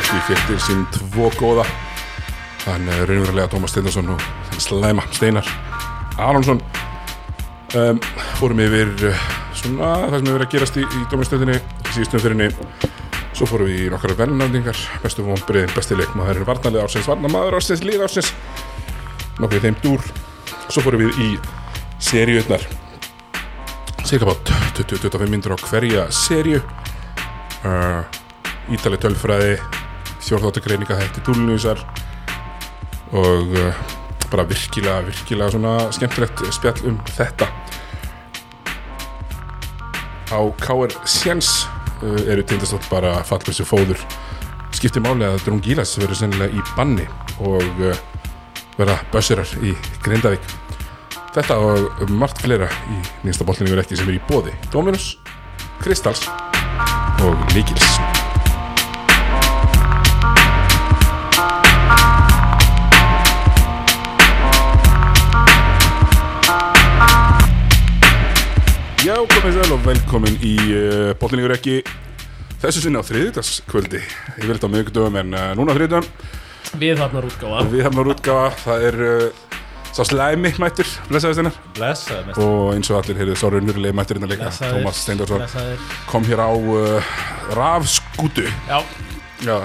ekki fyrtir sín tvo góða. Þann er raunverulega Tómas Steindorsson og slæma Steinar Aronsson um, Fórum yfir uh, svona það sem hefur verið að gerast í, í dómastöðinni síðustum fyrirni Svo fórum við í nokkara velnafningar Bestu vonbriðin, besti leikmaður Varnalið ársins, varnamaður ársins, líð ársins. Nokkuð í þeim dúr. Svo fórum við í seríutnar Cirka bát 20-25 myndir á hverja seríu. Uh, Ítalið tölfræði Fjórþáttakreininga hætti túlnusar Og uh, bara virkilega, virkilega svona skemmtilegt spjall um þetta. Á KR Sjens uh, eru tindastótt bara fallbessu fóður. Skiptir máli að Drún Gílas verður sennilega í banni og uh, verða bössurar í Grindavík. Þetta og margt fleira í nýnsta bóllinni verður ekki sem er í bóði Dominus, Kristals og Líkils komið sæl og velkomin í uh, bóllinni verður ekki þessu sinni á þriðdaskvöldi ég vil þetta á miðugdöfum en uh, núna á þriðdöfum Við hafnar útgáfa. Við hefum að útgáfa, það er uh, sá slæmi mættur, blessaðist hennar Blessaði mest. Og eins og allir heyrðu, sá raunurulegi mættur hérna líka, Blessaðir. Tómas Steindorsson kom hér á uh, rafskútu. Já, Já,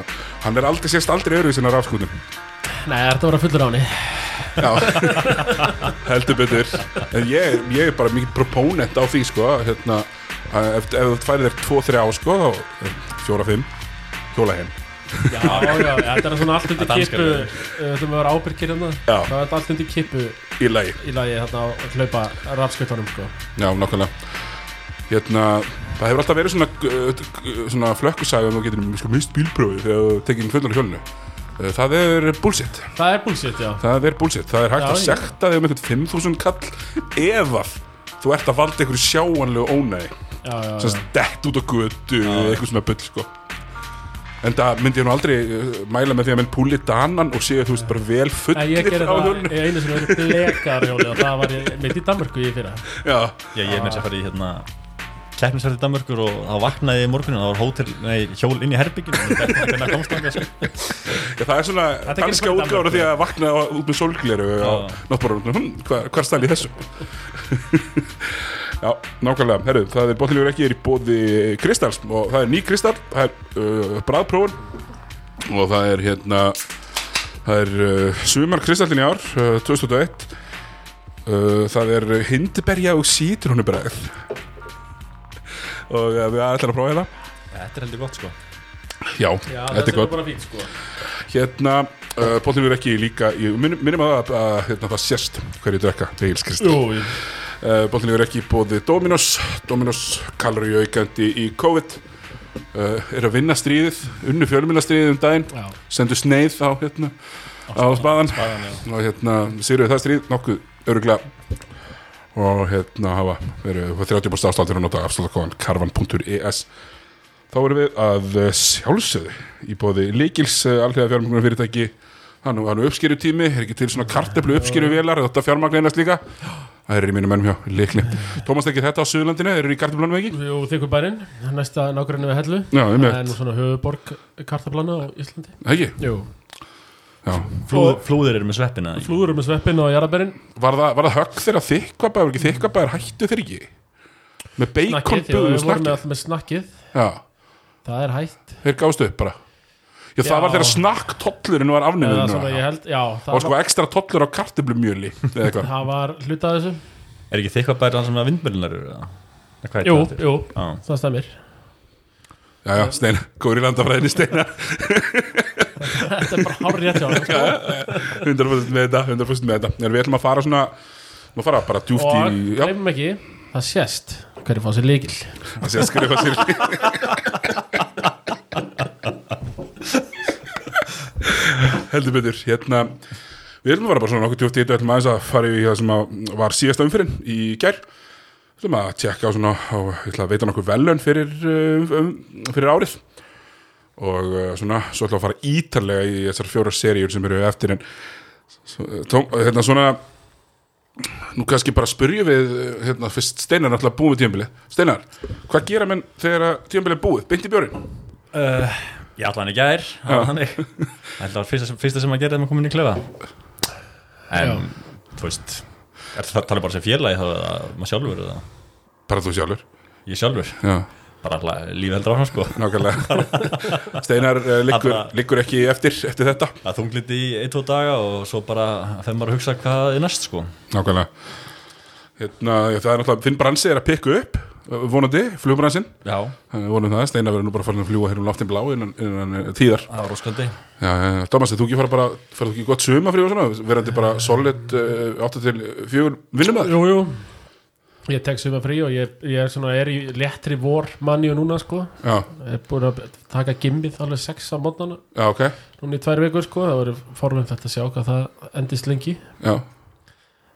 hann er aldrei sést aldrei öðru í sinna rafskútum nei, það er að vera fullur áni heldur betur en ég, ég er bara mikið proponent á því sko, hérna ef, ef þú færir þér 2-3 á sko, þá 4-5 hjóla heim Já, já, þetta er svona allt undir Það kippu við. Þú ætlum að vera ábyrgir hérna Já. Það er allt undir kippu í lagi í lagi hérna að hlaupa rafskautunum sko. Já, nákvæmlega Hérna, það hefur alltaf verið svona, uh, svona flökkusaga um þú getur sko, mist bílprófi þegar þú tekið fullan á hjólinu Uh, Það er bullshit. Það er bullshit, já. Það er bullshit, það er hægt Já, að sekta þig um einhvern 5000 kall ef að þú ert að valda einhverju sjáanlegu ónæði. Já, já, já. sem dett út á götu eða eitthvað svona bull sko. En það myndi ég nú aldrei uh, mæla með því að menn púli danan og séu þú veist bara vel Nei, fullir ég gerði á það hjólinu í einu sem verið blekar hjóli og það var ég mitt í Danmörku í fyrra. Já, Já, ég er með þess að fara í hérna keppnisverði Danmörkur og þá vaknaði ég í morgunin og það var hótel, nei, hjól inn í herbygginu og það er hvernig að komst þangað sko. Það er svona ekki útgáður því að vakna út með sólgleru Já. og náttúrulega, hm, hvað, stæl í þessu? Já, nákvæmlega, herru, það er bóttilegur ekki er í bóði Kristals og það er ný Kristall, það er uh, bræðprófun og það er hérna það er uh, sumar Kristallin í ár, uh, 2001 uh, það er hindberja og sítrónubræð og uh, við ætlum að prófa þetta Þetta er heldur gott sko. Já, Já, þetta er gott. bara fín sko. Hérna, uh, bóttin er ekki líka ég minnum, minnum að, að, að hérna, það sést hverju drekka, Jú, jú. uh, Bóttin er ekki bóði Dominos Dominos kalori aukandi í COVID. Uh, er að vinna stríðið unnu fjölmjöla stríðið um daginn. Já, sendu sneið á, hérna, á Spaðan, já. og hérna, sýrðu það stríð nokkuð öruglega og hérna hafa verið upp á 30% afstáttir að nota afstáttakóðan karvan.es þá erum við að eh, sjálfsögðu í bóði Líkils alþjóða fjármagnar fyrirtæki hann er uppskýru tími, er ekki til svona karteflu uppskýru velar, þetta fjármagnarnast líka? Það er í mínum mennum hjá Líkli Tómas ekki þetta á Suðurlandinu, eru í karteflunum ekki? jú þykkur bærin Næsta nákvæmni við hellu. Já, Það er nú svona höfuborg kartablana á Íslandi. Ekki? Jú Já. Flú, Flúðir eru með sveppina í. Flúður með sveppin og jarðabærin Var, það, var það högg þegar þykkvabæður, ekki þykkvabæður hættu þeir ekki? Með bacon Snakkið, með snakkið alltaf með snakkið Já, Það er hætt þeir gáðstu upp bara Já, það Já. var þegar snakk-tollurinn var held, já, og það, sko var, ekstra tollur á eitthvað það var hlutað þessu Er ekki þykvað bæri hann sem að vindmjölunar eru? eða? Eða Hvað Jú, það? jú, það stemmir Já, já, Steina, góður í landafræðinni Steina Þetta er bara hár rétt hjá hann sko. 100% með þetta, 100% með þetta. Við ætlum að fara svona Við fara bara djúft Og í Já, gleymum ekki, það sést hverju fá sér líkil það sé að skrifa sér Heldur betur Hérna Við ætlum að fara bara svona nokkuð djúft í þetta. Við ætlum aðeins að fara í það sem var síðasta umfyrin í Við ætlum að tjekka á svona og ég ætla að veita nokkuð velun fyrir, uh, um, fyrir árið og uh, svona, svo ætla að fara ítarlega í þessar fjóra seríur sem eru eftir en hérna svona nú kannski bara spyrja við hérna, fyrst Steinar er náttúrulega búið með tíðanbili Steinar, hvað gera menn þegar að tíðanbili er búið, beint í bjórin? Uh, Ég ætla hann það var þannig. Það var fyrsta, fyrsta sem að gera þegar maður komin í klefa. En, þú veist Er það talið bara sem félagi þá eða maður sjálfur eða? Bara þú sjálfur? Ég sjálfur? Já, bara lífið heldur áfram sko. Nákvæmlega. Steinar uh, liggur, liggur ekki eftir eftir þetta? Það þungliti í ein, tvo daga og svo bara þegar maður að hugsa hvað er næst sko. Nákvæmlega. Hérna, Það er náttúrulega, þinn bransi er að pikka upp uh, vonandi, flugbransin Já, vonum það, Steinar verður nú bara farin að fljúa hér um loftin blá innan, innan tíðar. Það var óskandi. Já. Thomas, þú ekki fara bara fara þú ekki gott sumafrí og svona? Verandi bara solid uh, 8 til 4 vinnumæður Jú, jú Ég tek suma frí og ég, ég er, svona, er í léttri vor manni og núna sko. Já, Ég er búin að taka gimmið alveg sex á mótnana já, ok. Núna í tvær vikur sko Það voru forvinn þetta að sjá hvað það endist lengi. Já,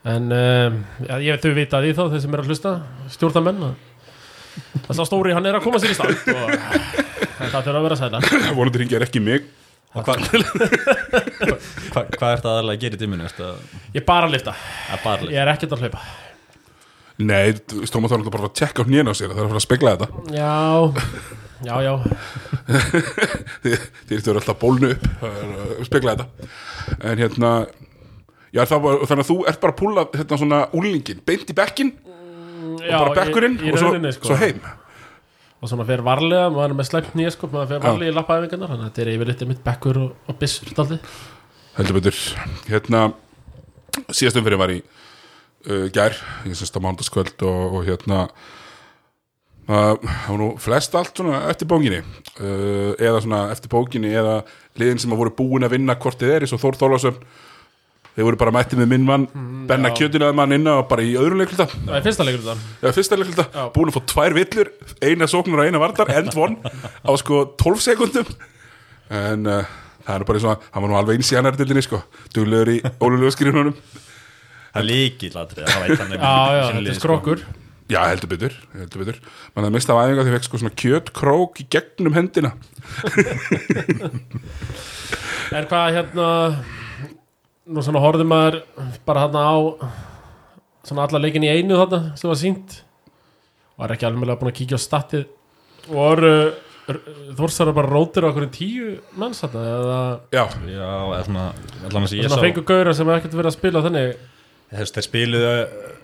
En um, já, ég þau vita því þá Þeir sem er að hlusta Stjórnamenn að Það sá stóri hann er að koma sér í stand og þetta þurfa að vera sæla. Vonandi ringir ekki mig. Hvað hva, hva er það aðalega að gera í að, Ég er bara að lifta Ég er ekkert að hlaupa Nei, Thomas var náttúrulega bara að tjekka á hnén á sér það er að fara að spegla þetta. Já, já, já. Þið þið eru alltaf bólnu upp spegla þetta. En hérna Já, var, þannig að þú ert bara að púla hérna svona úlingin, beint í bekkin og já, bara bekkurinn og svo, sko. svo heim. Og svona fer varlega, maður er með slæmt nýja sko Maður Já. varlega í lappaæfingarnar Þannig að þetta er yfirleitt mitt bekkur og, og daldi heldur betur. Hérna síðastum fyrir var í uh, gær, ég sérst á mándaskvöld og, og hérna það það var nú flest allt svona eftir bókinni. Uh, eða svona eftir bókinni eða liðin sem að voru búin að vinna hvort þið er eins og Þór Þórlásson þeir voru bara mættið með minn mann Benna já. Kjötinaði mann inna og bara í öðrum leikluta. Það er fyrsta þetta eða fyrsta leikluta, Já. búin að fá tvær villur eina sóknur og eina vartar, end one á sko 12 sekundum en uh, það er bara svona hann var nú alveg eins í annar dildinni sko. Duglegur í ólulegu skrifununum Það er líkil aðrið Það veit hann þetta er skrokkur já, heldur betur, heldur betur. Mann það mista af æfinga því fekk sko svona kjötkrók í gegnum hendina. En hvað hérna Nú svona horfði maður bara hérna á Svona alla leikin í einu þarna sem var sínt Var ekki alveg búin að kíkja á statið. Voru Þórsara bara rótir á okkur tíu manns þarna Eða? Já, Já, eða svona Allan að sé ég svona sá. fengu gauðra sem ekkert verið að spila þannig Þess, Þeir spiluðu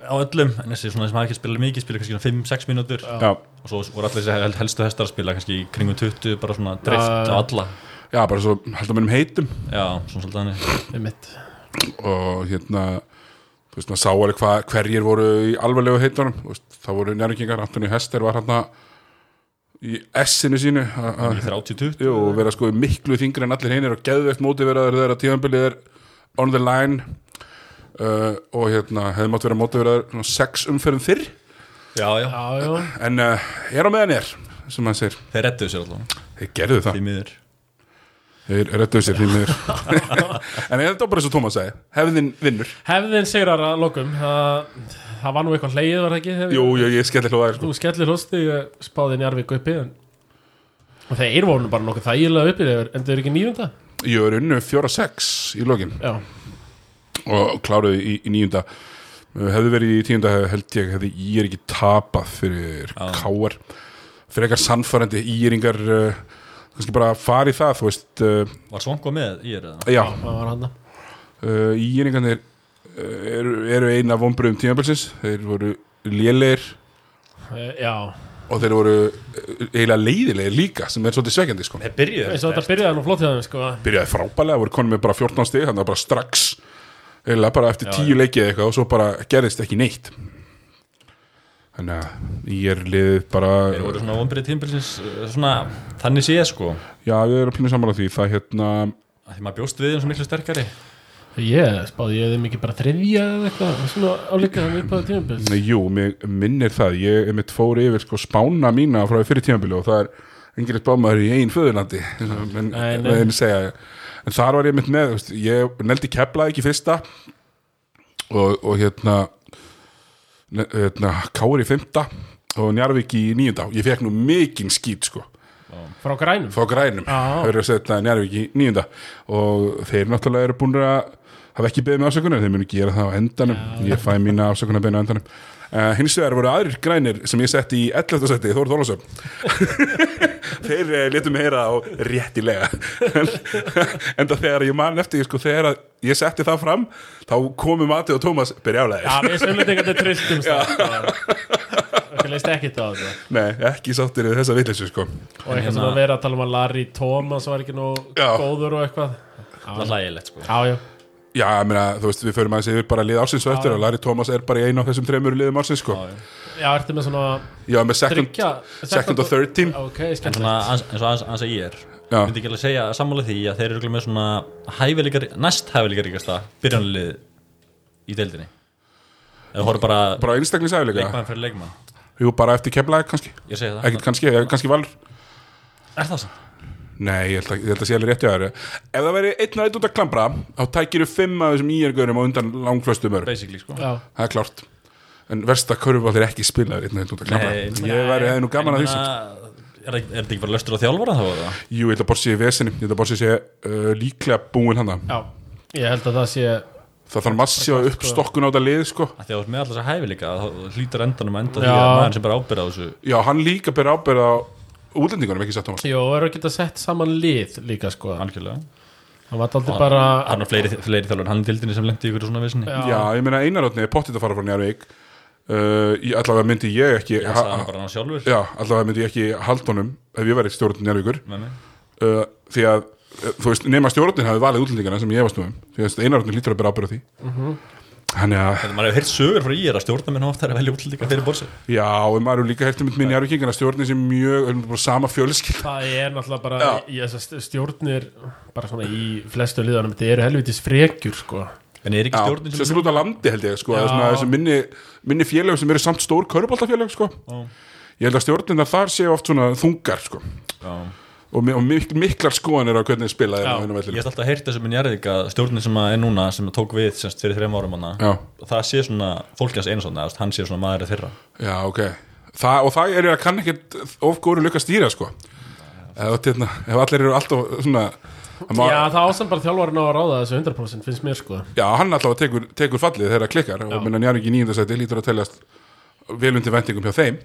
á öllum En þessi svona sem hafa ekki spilað mikið Spiluðu kannski svona 5-6 mínútur. Já, Og svo voru allir þessi hel- helstu hestar að spila Kannski kringum 20 Bara svona já. á alla. Já, bara svo heldur minnum heitum. Já, svona svolítið Með mitt og hérna þú veist, maður sá alveg hvað hverjir voru í alvarlegu heitunum, það voru njárvíkingar Antoni Hester var hérna í S-inu sínu. A- a- Í 30-20 Jú, og vera sko miklu þingri en allir hinir og geðveikt mótiveraður þegar tíðanbilið er on the line uh, og hérna hefði mátt vera mótiveraður svona sex umferðum fyrr. Já, já. Já, já. En uh, er á meðan er sem maður segir, Þeir rettuðu sér allan þeir gerðu það. Þeir rettuðu sér en er þetta bara eins og Tómas segi hefðin vinnur, Hefðin sigrar að lokum. Það, það var nú eitthvað hleið var það ekki? Hef- jú, jú, ég skelli hlóðaði sko. Þú skellir hlusti spáði Njarvík uppi en, og þeir voru nú bara nokkuð þægilega uppi þeir endur ekki nýjunda ég er unnu fjóra sex í lokin. Já, og kláruðu í, í níunda. Hefði verið í tíunda held ég hefði ég er ekki tapað fyrir Já. káar fyrir eitthvað sannfærandi íringar uh, kannski bara fara í það þú veist uh, Var Svonko með í er eða? já, það var hann uh, íringarnir eru, eru eina vonbröðum tímabilsins. Þeir voru lélegir. Já, og þeir voru eiginlega leiðilegir líka sem er svolítið svekkjandi sko. Þeir og þetta byrjaði nú flott hjá þeim sko. Byrjaði frábælega, voru konum með bara 14 stig þannig að bara strax eiginlega bara eftir tíu leikið eða eitthvað og svo bara gerðist ekki neitt. Þannig að ég er liðið bara Þeir voru svona vonbrið tímbilsins Svona, þannig séð sko. Já, við erum pínu sammála því. Það hérna, Af Því maður bjóst við þeim svo miklu sterkari. Ég spáði ég þeim ekki bara þriðja eða eitthvað svona álíka þannig upp á tímabils. Nei, jú, minnir það. Ég er mitt fór yfir sko spána mína frá fyrir tímabili og það er enginn spámaður í einn föðurlandi en, Nei, nei. en, segja, en þar var ég mitt með veist, ég neldi kepla ekki fyrsta og, og hérna hérna, Kári fymta og Njarvík í níunda. Ég fekk nú mikinn skít sko. Frá grænum? Frá grænum, Já. Njarvík í níunda? Og þeir náttúrulega eru búin að hafa ekki beðið með afsökunar, þeir munu gera það á endanum. Ég fæ mína afsökunar beðið á endanum uh, hins vegar voru aðrir grænir sem ég setti í 11. seti Þór Þólasöf þeir uh, letum heyra á réttilega. En það þegar ég man eftir sko, þegar að ég setti það fram þá komu Mati og Tómas byrjálega Já, við sömlendingarnir trilltum Það. Leist ekkit á þetta Nei, ekki sáttir við þessa vitleysu sko. Og eitthvað hérna- sem að vera að tala um að Larry Thomas var ekki nú góður og eitthvað. Það er hlægilegt sko. Já, já, Já, ég meina, þú veist, við förum aðeins yfir bara lið ársins og eftir og Larry Thomas er bara í einu af þessum þreymur liðum ársins sko. já, ertu með svona Já, með second, Tryggja second og third team. Ok, En svona skemmtilegt ans- eins og ans- ans að ég er Já. myndi ekki alveg segja sammála því að þeir eru örugglega með svona hæfileikar, næst hæfileikaríkasta byrjanlið í deildinni. Eða horfðu bara Bara einstaklingsæfilega leikmann fyrir leikmann. Jú, bara eftir kemlaði kannski. Ég segi það, Ekkert kannski, eða kannski valur. Er það sann? Nei, ég held að, ég held að sé alveg rétt hjá þér. Ef það væri einn og einn út að klambra þá tækiru fimm af þessum íergörum á undan langflöstum örum. Basically sko. Já, Það er klárt. En versta körfball er ekki spilaður einn og einn út að klambra. Nei, Ég væri hefði nú gaman að En því ég sem- meina, er, það- er þetta ekki bara löstur á þjálfara þá eða? Jú, ég held að Borsi sé í vesinni Ég held að Borsi sé uh, líklega búin hana. Já, ég held að það sé Það þarf massífa upp stokkun á þetta lið sko. að því að þú ert með alltaf þessa hæfileika þá hlýtur endanum að enda því Já. að maður sem bara ábyrða á þessu. Já, hann líka byrja ábyrða á útlendingunum, ekki Thomas? Jó, eru að geta sett saman lið líka sko. Algjörlega. Það var aldrei bara hann er fleiri, fleiri þjálfur hann í dildinni sem lendi ykkur svona vissinni Já. Já, ég meina einarótni er pottit að fara frá Njarvík uh, ég, Allavega myndi ég ekki ég sagði hann bara hann sjálfur. Já, allavega myndi ég ekki haldunum ef ég væri stjórn Njarvíkur með mig uh, Því að, uh, þú veist, nema stjórnin hafi valið útlendingana sem ég varst nú um. Því að einarótni lítur að byrja ábyrða því Þannig að, Þetta maður hefur heyrt sögur frá ég er að stjórna minn ofta er að velja útlendinga fyrir borsi já, og maður er líka hefði mynd minn Njarvíkingana stjórnin sem mjög, er bara sama fjölskyld Það er náttúrulega bara í þessar stjórnir bara svona í flestu liðanum þetta eru helvitis frekjur sko En er ekki Já, stjórnin sem sérstaklega út á landi held ég sko, Já. eða svona þessi minni, minni félög sem eru samt stór köruboltafélög sko. Já. ég held að stjórnina þar séu oft svona þungar sko. Já. Og, og mik miklar skoðanir á hvernig spila Já. þeirra á Ég hef alltaf heyrt þessum minn Jarðvík að stjórnin sem að er núna sem tók við semst fyrir þreim árum hana já, það sé svona fólkjans einu svona hann sé svona maður þeirra já, ok Þa, og það er að kann ekkert of góru lukka stýra sko. ef, hérna, ef allir eru alltaf svona að Já, það ásam bara þjálfarinn á að ráða þessu 100% finnst mér sko já, hann allavega tekur, tekur fallið þegar það klikkar Já. og minna Njarvík í nýjundasæti lítur að teljast vel undir vendingum hjá þeim.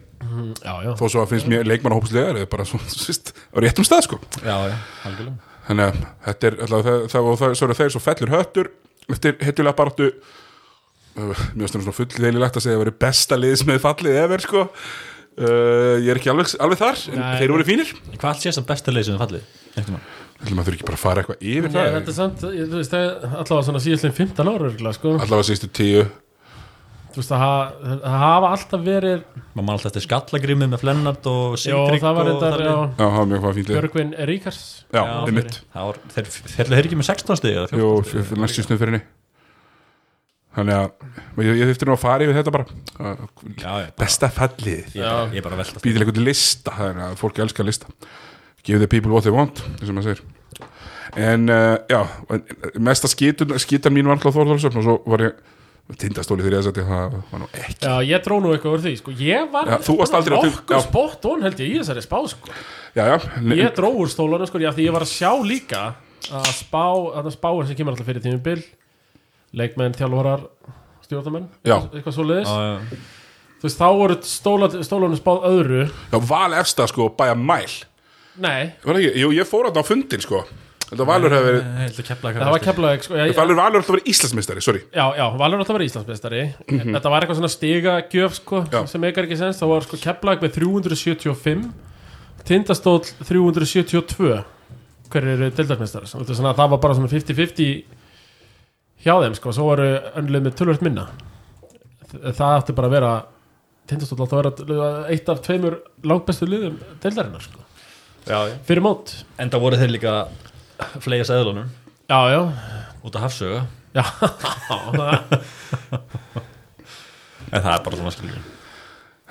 Já, já, þó svo að finnst mér leikmannahópslegar eða bara svo, svist, á réttum stað sko. Já, já, algjörlega. Þannig að þetta er alltaf það, það, og það, eru þeir svo fellur höttur eftir hittulega baráttu. Uh, mjög stundum svona fullveililegt að segja að það veri besta liðs með fallið efer sko. Uh, ég er ekki alveg, alveg þar en Nei. þeir voru fínir. Hvað allt sé sem besta leið sem þið fallið? Ætlum maður þurfi ekki bara að fara eitthvað yfir Nei, það. þetta er samt, ég, þú veist, það er allavega svona síðastlega 15 ára sko. allavega sístu tíu Þú veist, það, ha- það hafa alltaf verið, Maður mann alltaf eftir skallagrimið með Flennart og Sigtrygg það var þetta, Björgvin Ríkars. já, Já, einmitt. Það var, þeir, þeir þeir ekki með 16 stig eða jú, 14 stig? næstu snuð fyrir henni þannig að ég, ég þurfti nú að fara yfir þetta bara. Já, besta fallið ég, er bara, ég er bara að velta býðil einhvern lista er að fólk elskar lista. Give the people what they want en uh, já, mesta skítan, mín var alltaf Þórðarsöfn og svo var ég tindastóli þegar ég að setja það var nú ekki Já, ég dró nú eitthvað úr því, sko. Ég var Já, þú varst aldrei á- nokkuð já. spot on, held ég, í þessari spá, sko. já, já, ne- Ég dró úr stólanu, sko, já, því ég var að sjá líka að spá, að það spáir sem kemur alltaf fyrir tímum bil, leikmenn, þjálfarar, stjórnamenn, Já. eitthvað svo leiðis. Já, já. Þú veist, þá voru stóla- stólanu spáð öðru. já, val efsta sko bæja mæl Nei, var það ekki, jú, ég fór þarna á fundin sko þetta valur hefur verið held að það var keflaðið, sko. Valur, valur alltaf verið Íslandsmeistari, sorry. Já, já, Valur er alltaf verið Íslandsmeistari. Þetta var eitthvað svona stigagjöf sko. Já. sem meikar ekki sens, þá var sko Keflag með 375 Tindastóll 372 hver eru að það var bara svona 50-50 hjá þeim sko, svo voru önnlega með tölvöld minna. Það átti bara að vera Tindastóll átti að vera eitt af tveimur langbestu liðum deildarinnar sko. Já, já. Fyrir mót. Enda voru þeir líka flega sæðlunum Já, já, út af hafsöga já. En það er bara svona skiljum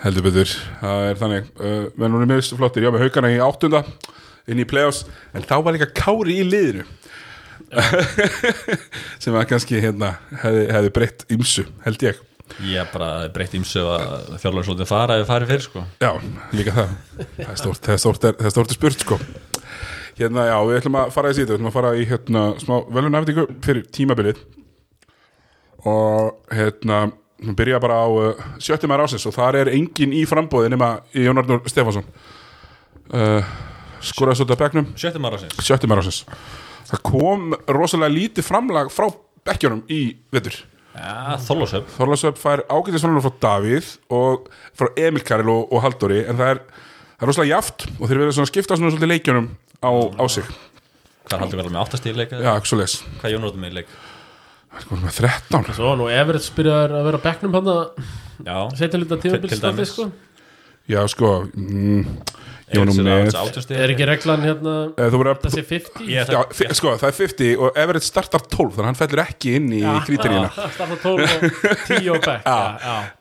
heldur betur, það er þannig. Uh, menn hún er mjög flottir, já með haugana í áttunda inn í play-offs, en þá var líka Kári í liðinu. Sem að kannski hérna hefði, hefði breytt ymsu, held ég. Ég bara breytt ímsu að svolítið fara ef farið fyrir sko. Já, líka það. Það er stórt, það er stórt, það er stórt spurt sko hérna, já, við ætlum að fara í síðu við ætlum að fara í hérna smá velunafningu fyrir tímabilið. Og hérna Hún byrja bara á uh, sjötti maður ásins og þar er engin í frambóði nema Jón Arnur Stefansson uh, skoraði svolítið að bekknum. Sjöttum ára sinns sjötti maður ásins það kom rosalega lítið framlag frá bekkjunum í vetur. Já, Þorlósöp Þorlarsöp fær ágætisframlag frá Davíð og frá Emil Karel og, og Halldóri en það er, það er rosalega jaft og þeir verða svona að skipta svona svolítið leikjunum á, á sig Hvað haldur við með áttastíð leik? já, ekki svo leis Hvað er Jónrótum með í leik? sko með 13 Svo nú Everett byrjar að vera bekknum hann að Já, setja lítið dæmis. sko já sko mm, nú með. Er ekki reglan hérna Eh, þú verður að þessi 50? Ég Já, fi- sko, það er 50 og Everett startar 12 þannig að hann fellur ekki inn í krítiríuna Starta 12 og 10 og Já, já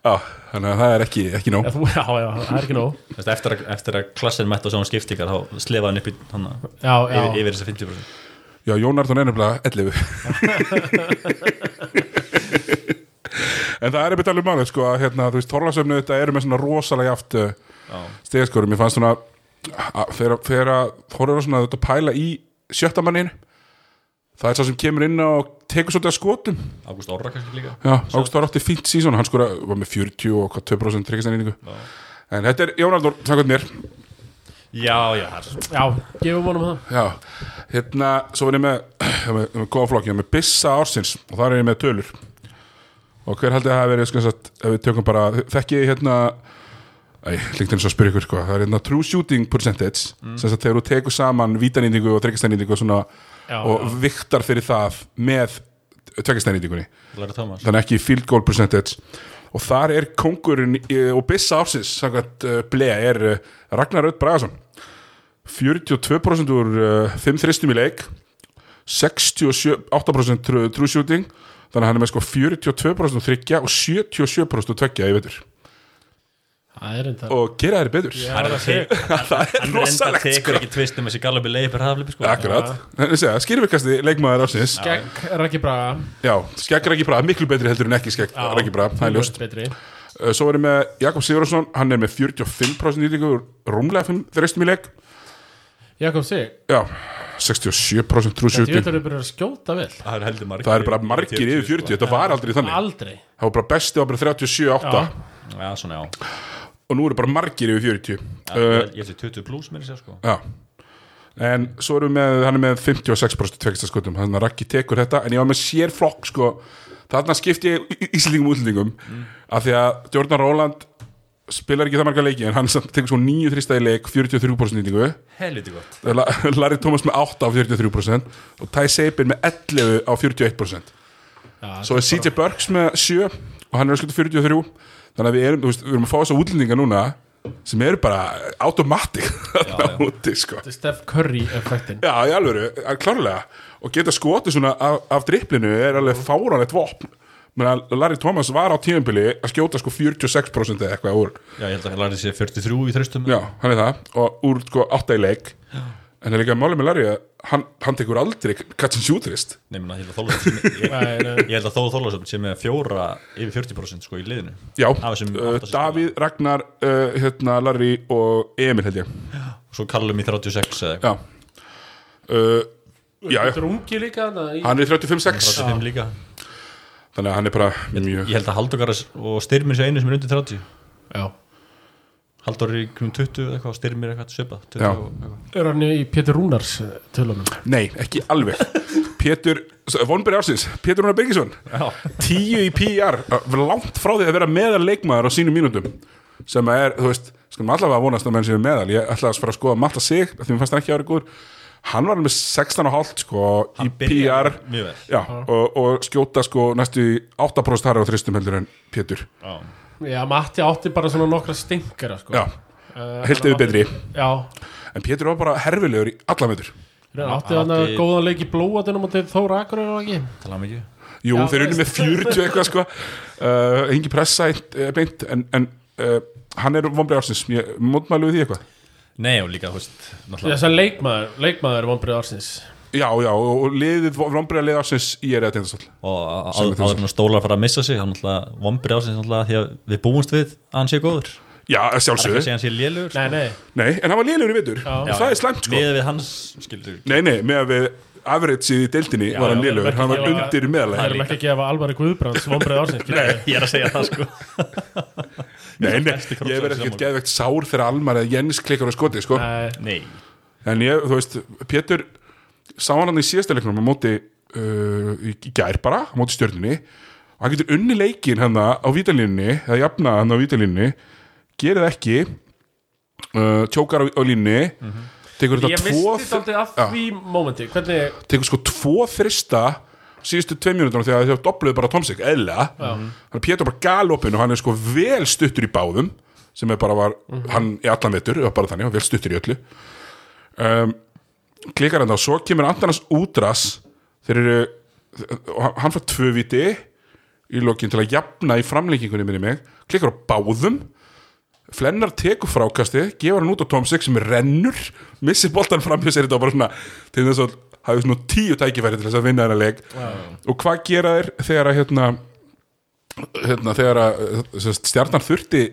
Já, þannig að það er ekki, ekki nóg. Já, já, já, það er ekki nóg. Eftir að, eftir að klassin mætt á svona skiptingar þá slefa hann upp í hann Já, já, yfir, þessi 50% Já, Jón Arnón er nefnilega 11 En það er eitthvað alveg málið sko að hérna, þú veist, Þorlasöfnu þetta eru með svona rosalega jaft uh, Já, stegaskorum, ég fannst svona að- þegar að Þorður svona þetta pæla í sjöttamannin það er sá sem kemur inn og tekur svolítið að skotum. Ágúst Orra kannski líka. Já, Ágúst var átti fínt sísón, hann skora var með 40 og hvað 2% tryggastæningu En þetta er Jón Arnór, samkvæmt mér. Já, já, það er svo. Já, gefum honum það. Já, hérna, svo er ég með, ég með, ég með góða flokk, ég er með Bissa ársins og þar er ég með tölur. Og hver haldið að það hafi verið, sko, ef við tökum bara, þekki ég hérna líkt eins og að spyrja ykkur, sko, það er hérna true shooting percentage, sem sagt þegar þú tekur saman vítanýtingu og tryggastæningu og svona Já, og já. viktar fyrir það með Thomas. Þannig ekki field goal percentage. Og þar er kongurinn í- og Bissa ársins, samkvæmt uh, ble, er uh, Ragnar Rödd Bragason. 42% úr uh, 5 þristum í leik 68% true, shooting. Þannig að hann er með sko 42% úr þryggja og 77% úr tveggja í enda og gera þær betur. Já, er það að sé- tek- það er rosalegt, tekur sko. ekki tvist um þessi gallubi leipir haflipi sko. Akkurat, skýrvirkasti leikmaður ásins Gegg Raki Braga. Já, skegg Raki Braga, miklu betri heldur en ekki skegg Raki Braga, það er ljóst. Uh, Svo er ég með Jakob Sigurðarsson, hann er með 45% nýtingu rúmlega 5 þristum í leik. Jakob Sig. Já, 67% true Þetta er að skjóta vel. Það er heldur margir Það er bara margir yfir 40, þetta var aldrei þannig. Aldrei. Það var bara besti var bara 37-8 Já. Já, svona já og nú eru bara margir yfir 40 Já, uh, Ég held því 20 pluss mér sér sko. Já. En svo erum við með, hann er með 56% tvekstaskotum, þannig að Raggi tekur þetta. En ég var með sér flokk sko. Þarna skipti ég í- Íslendingum og útlendingum. Af því að Jordan Roland spilar ekki það marga leiki en hann tekur svo 9 þrista í leik 43% nýtingu Helviti gott. La- Larry Thomas með 8 á 43% og Ty Sabin með 11 á 41% Já, Svo er CJ Burks með 7 og hann er að skuta 43 þannig að við erum, við erum að fá þessa útlendinga núna sem eru bara automatic þarna já. úti sko. Þetta er Steph Curry effektin. Já, í alvöru, klárlega. Og geta skotið svona af, af driplinu er alveg fáránlegt vopn. Menna, Larry Thomas var á tíðanbili að skjóta sko 46% eða eitthvað úr. Já, ég held að lærði sér 43 í þröstum Já, hann er það. Og úr sko 8 í leik en það er líka málið með Larry að hann, hann tekur aldrei catch and shoot rist Nei, menn að ég held að Þorlásson ég, Nei, nei. ég held að Þóð Þorlásson sé með fjóra yfir 40% sko í liðinu. Já, uh, sem Davíð, Ragnar, uh, hérna, Larry og Emil held ég. Svo kallum í 36 eða eitthvað. Já. Uh, Já, já, er líka þarna í- hann er 35-6 35 líka. Þannig að hann er bara mjög Ég held að Halldókaras og Styrmir sé einu sem er undir 30 Já Halldór er í krum 20 eða eitthvað og Styrmir eitthvað svipað 20 Já. og eitthvað. Er hann í Pétur Rúnars eh, tölunum? Nei, ekki alveg. Pétur, vonberi ársins, Pétur Rúnar Birgisson. Já, Tíu í PR uh, Langt frá því að vera meðal leikmaður á sínum mínútum Sem er, þú veist Skulum allavega vonast að menn séu meðal. Ég ætla að fara að skoða Matta sig af Því mér fannst hann ekki að vera góður Hann var með 16,5 sko í hann PR mjög vel. Já, og, og skjóta sko næstu í 8% harra á þristum heldur en Pétur. Já, Já, Matti átti bara svona nokkra stinkara sko. Já, uh, heilt yfir betri. Já, En Pétur var bara herfilegur í alla metur hann átti Hann að átti- góðan leik í blóatunum og til Þóra Akureyri og ekki? Tala mikið. Jú, Já, þeir unni með 40 eitthvað sko. Uh, Engi pressa eitt, eh, beint En, en uh, hann er vonbreið ársins. Mótmælu við því eitthvað Nei, og líka, þú veist, Þess að leikmaður, leikmaður er vonbrið ársins. Já, já, og liðið, vonbreiða liðið ársins Í er eða tindastól og er áður að stólar fara að missa sig hann náttúrulega vombri á sig náttúrulega því að við búumst við að hann sé góður. Já, það er að sé lélugur Nei, nei, Nei, en hann var liðlegur í Já. Og það er slæmt sko. Með við hans skildur Nei, nei, með að við average í deildinni var hann já, ekki hann var undir Það meðalega erum ekki að gefa alvari Ég Nei, nei, ég krossar verð í ekkert geðvegt sár þegar Almar eða Jens klikkar á skoti, sko. Nei, En ég, þú veist, Pétur sá hann í síðasta leiknum á móti uh, í, gær bara, á móti stjörnunni. Og hann getur unni leikin hann á vítalínni, eða jafna hann á vítalínni gerir það ekki uh, tjókar á, á línni tekur Ég þetta tvo misti þetta af Já. því mómenti Hvernig, tekur sko tvo þrista síðustu tvei mínútur þegar þau dobluðu bara Tomsik, eðla hann Pétur bara galopin og hann er sko vel stuttur í báðum sem er bara var, hann í allan vetur var bara þannig, vel stuttur í öllu. Um, klikkar hann þá svo kemur Andanas útras þeir eru og hann- fær tvö viti í lokin til að jafna í framlengingunni minni mig, klikkar á báðum Flennar tekur frákastið, gefur hann út á Tomsik sem er rennur, missir boltan fram hjá sér þetta var bara svona, til þess að hafi svona tíu tækifæri til þess að vinna þennan leik. Og hvað gera þeir þegar að hérna, hérna þegar að stjarnan þurfti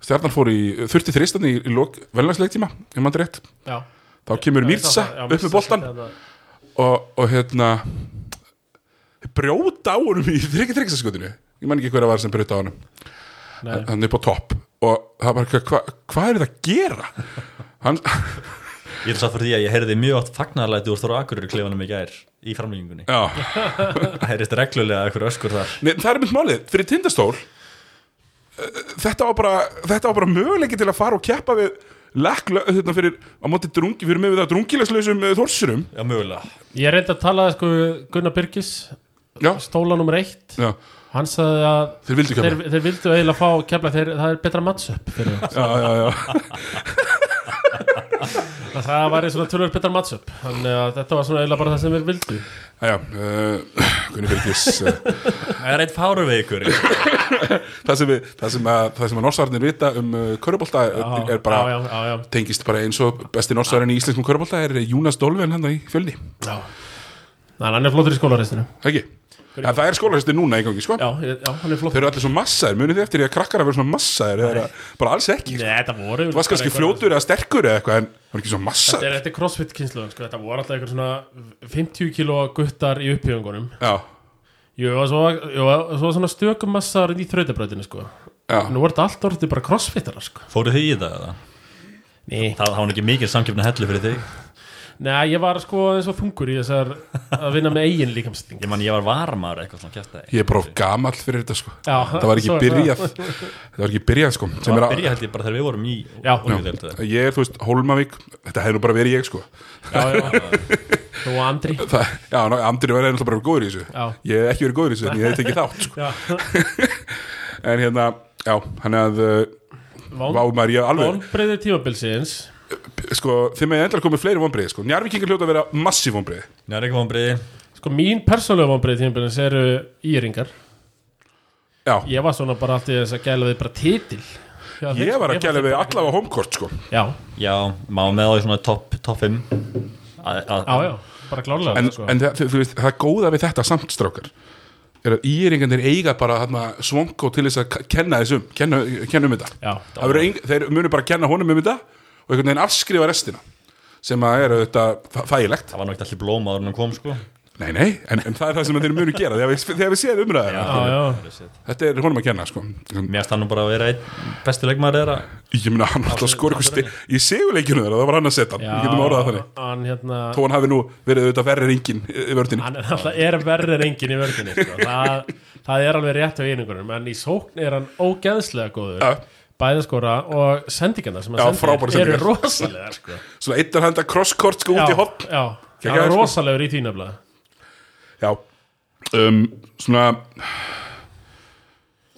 stjarnan fór í þurfti þristan í, í lok velnagsleiktíma, ef maður rétt. Já. Þá kemur Mirza upp með boltan og, og hérna brjóta á honum í þryggi þryggsaskotinu ég man ekki hver að var sem brjóta á honum. Nei. hann er upp á topp og það var hvað hva, hva er þetta að gera? Hann, Ég er satt fyrir því að ég heyrði mjög átt fagnarlæti úr Þóra Akureyri klefanum í gær í framlengingunni. Já. Það heyrist reglulega eitthvað öskur þar. Nei, það er mynd málið, fyrir tindastól eh, þetta var bara þetta var bara möguleiki til að fara og keppa við lekla, þetta fyrir á móti drungi, fyrir með við það drungilegslausum þórsurum Já, mögulega. Ég reyndi að tala sko við Gunnar Byrgis já, stóla nummer eitt. Já, hann sagði að þeir vildu þeir, þeir vildu eiginlega fá kefla þeir, það er betra það já, já, já, það var svona tölur betra matchup þannig að þetta var svona eiginlega bara það sem þeir vildu. Já, já uh, Gunni Birgis uh, Það er eitt fáruveikur það sem, við, það sem að, það sem að norsarnir vita um uh, körubólta er, bara já, já, já, já, tengist bara eins og besti norsarinn í íslenskum körubólta er Júnas Dolven hann í fjölni já. Næ, hann er flottur í skólaristinu ekki, en það er skólahestir núna í gangi sko. Já, já, hann er Þeir flottur eru allir svo massaðir, munið þið eftir því að krakkar að vera svona massaðir eða bara alls ekki sko. Nei, þetta voru Þú varst kannski fljótur eða sterkur eða eitthvað en það var ekki svo Þetta er, þetta er crossfit kynsluðan, sko, þetta voru alltaf eitthvað svona 50 kíló guttar í upphjöfungunum Já, Jú, og svo, jú, svo svona stökum massar í þrautabrautinu, sko. Já, Nú voru þetta allt orðið bara crossfitarar, sko. Fóruð þið í það? eða? Nei, Það hafa ekki mikið samkjöfni hellu fyrir þig Nei, ég var sko eins og þungur í þessar að vinna með eigin líkamsting Ég man ég var varmar eitthvað svona kjæft ég er bara of gamall fyrir þetta sko. Já, Það var ekki svo er byrjað. Það. Var ekki byrjað sko sem Það er var að, byrja held ég bara þegar við vorum í Já. Unglingadeildinni. Ég er, þú veist, Hólmavík. Þetta hefur nú bara verið ég sko. Já, já, þú og Andri. Það, Já, ná, Andri var náttúrulega bara góður í þessu. Já. Ég hef ekki verið góður í þessu en ég hef tekið þátt sko. Já, En hérna, já, hann að uh, Vá maður, ég alveg Sko, þeim er endala komið fleiri vonbreið sko. Njarvíkingar hljóta að vera massíf vonbreið Já, er ekki vonbriði Sko, mín persónulega vonbreiði tímabilsins eru íringar. Já, Ég var svona bara alltaf þess að gæla við bara titil. Já, ég var að gæla við allavega homekort sko. Já, Já, má með á í svona topp top 5 að, að, já, já, bara klárlega en, sko. en það, þú veist, það góða við þetta samt strákar er að íringarnir eiga bara svongo til þess að kenna þessum kenna, kenna um þetta. Já, Það verður ein, þeir munu bara kenna honum um þetta og einhvern veginn afskrifa restina sem að er auðvitað þægilegt. Það var náttúrulega ekki blóm áður en hann kom sko. Nei, nei, en, en það er það sem þeir munu gera þegar við, þegar við séð umræðina já, já. þetta er honum að kenna sko. Mér finnst hann nú bara að vera einn besti leikmaður þeirra. Ég meina hann alltaf skor ykkur sti í seguleikinu þeirra, það var hann að setja hann við getum orðað það þannig. Hann, hérna, þó hann hafi nú verið auðvitað verri ringin í vördinni. Hann er alltaf er verður en engin í vördinni sko. það, það er alveg rétt á einingunum en í sókn er hann ógeðslega góður. Já. Bæðaskora og sendingarna sem Já, frábærar sendir eru rosalega sko. svona eittar handa crosskort sko út í hopp já, hann er sko. rosalegur í þínafla já. Um, svona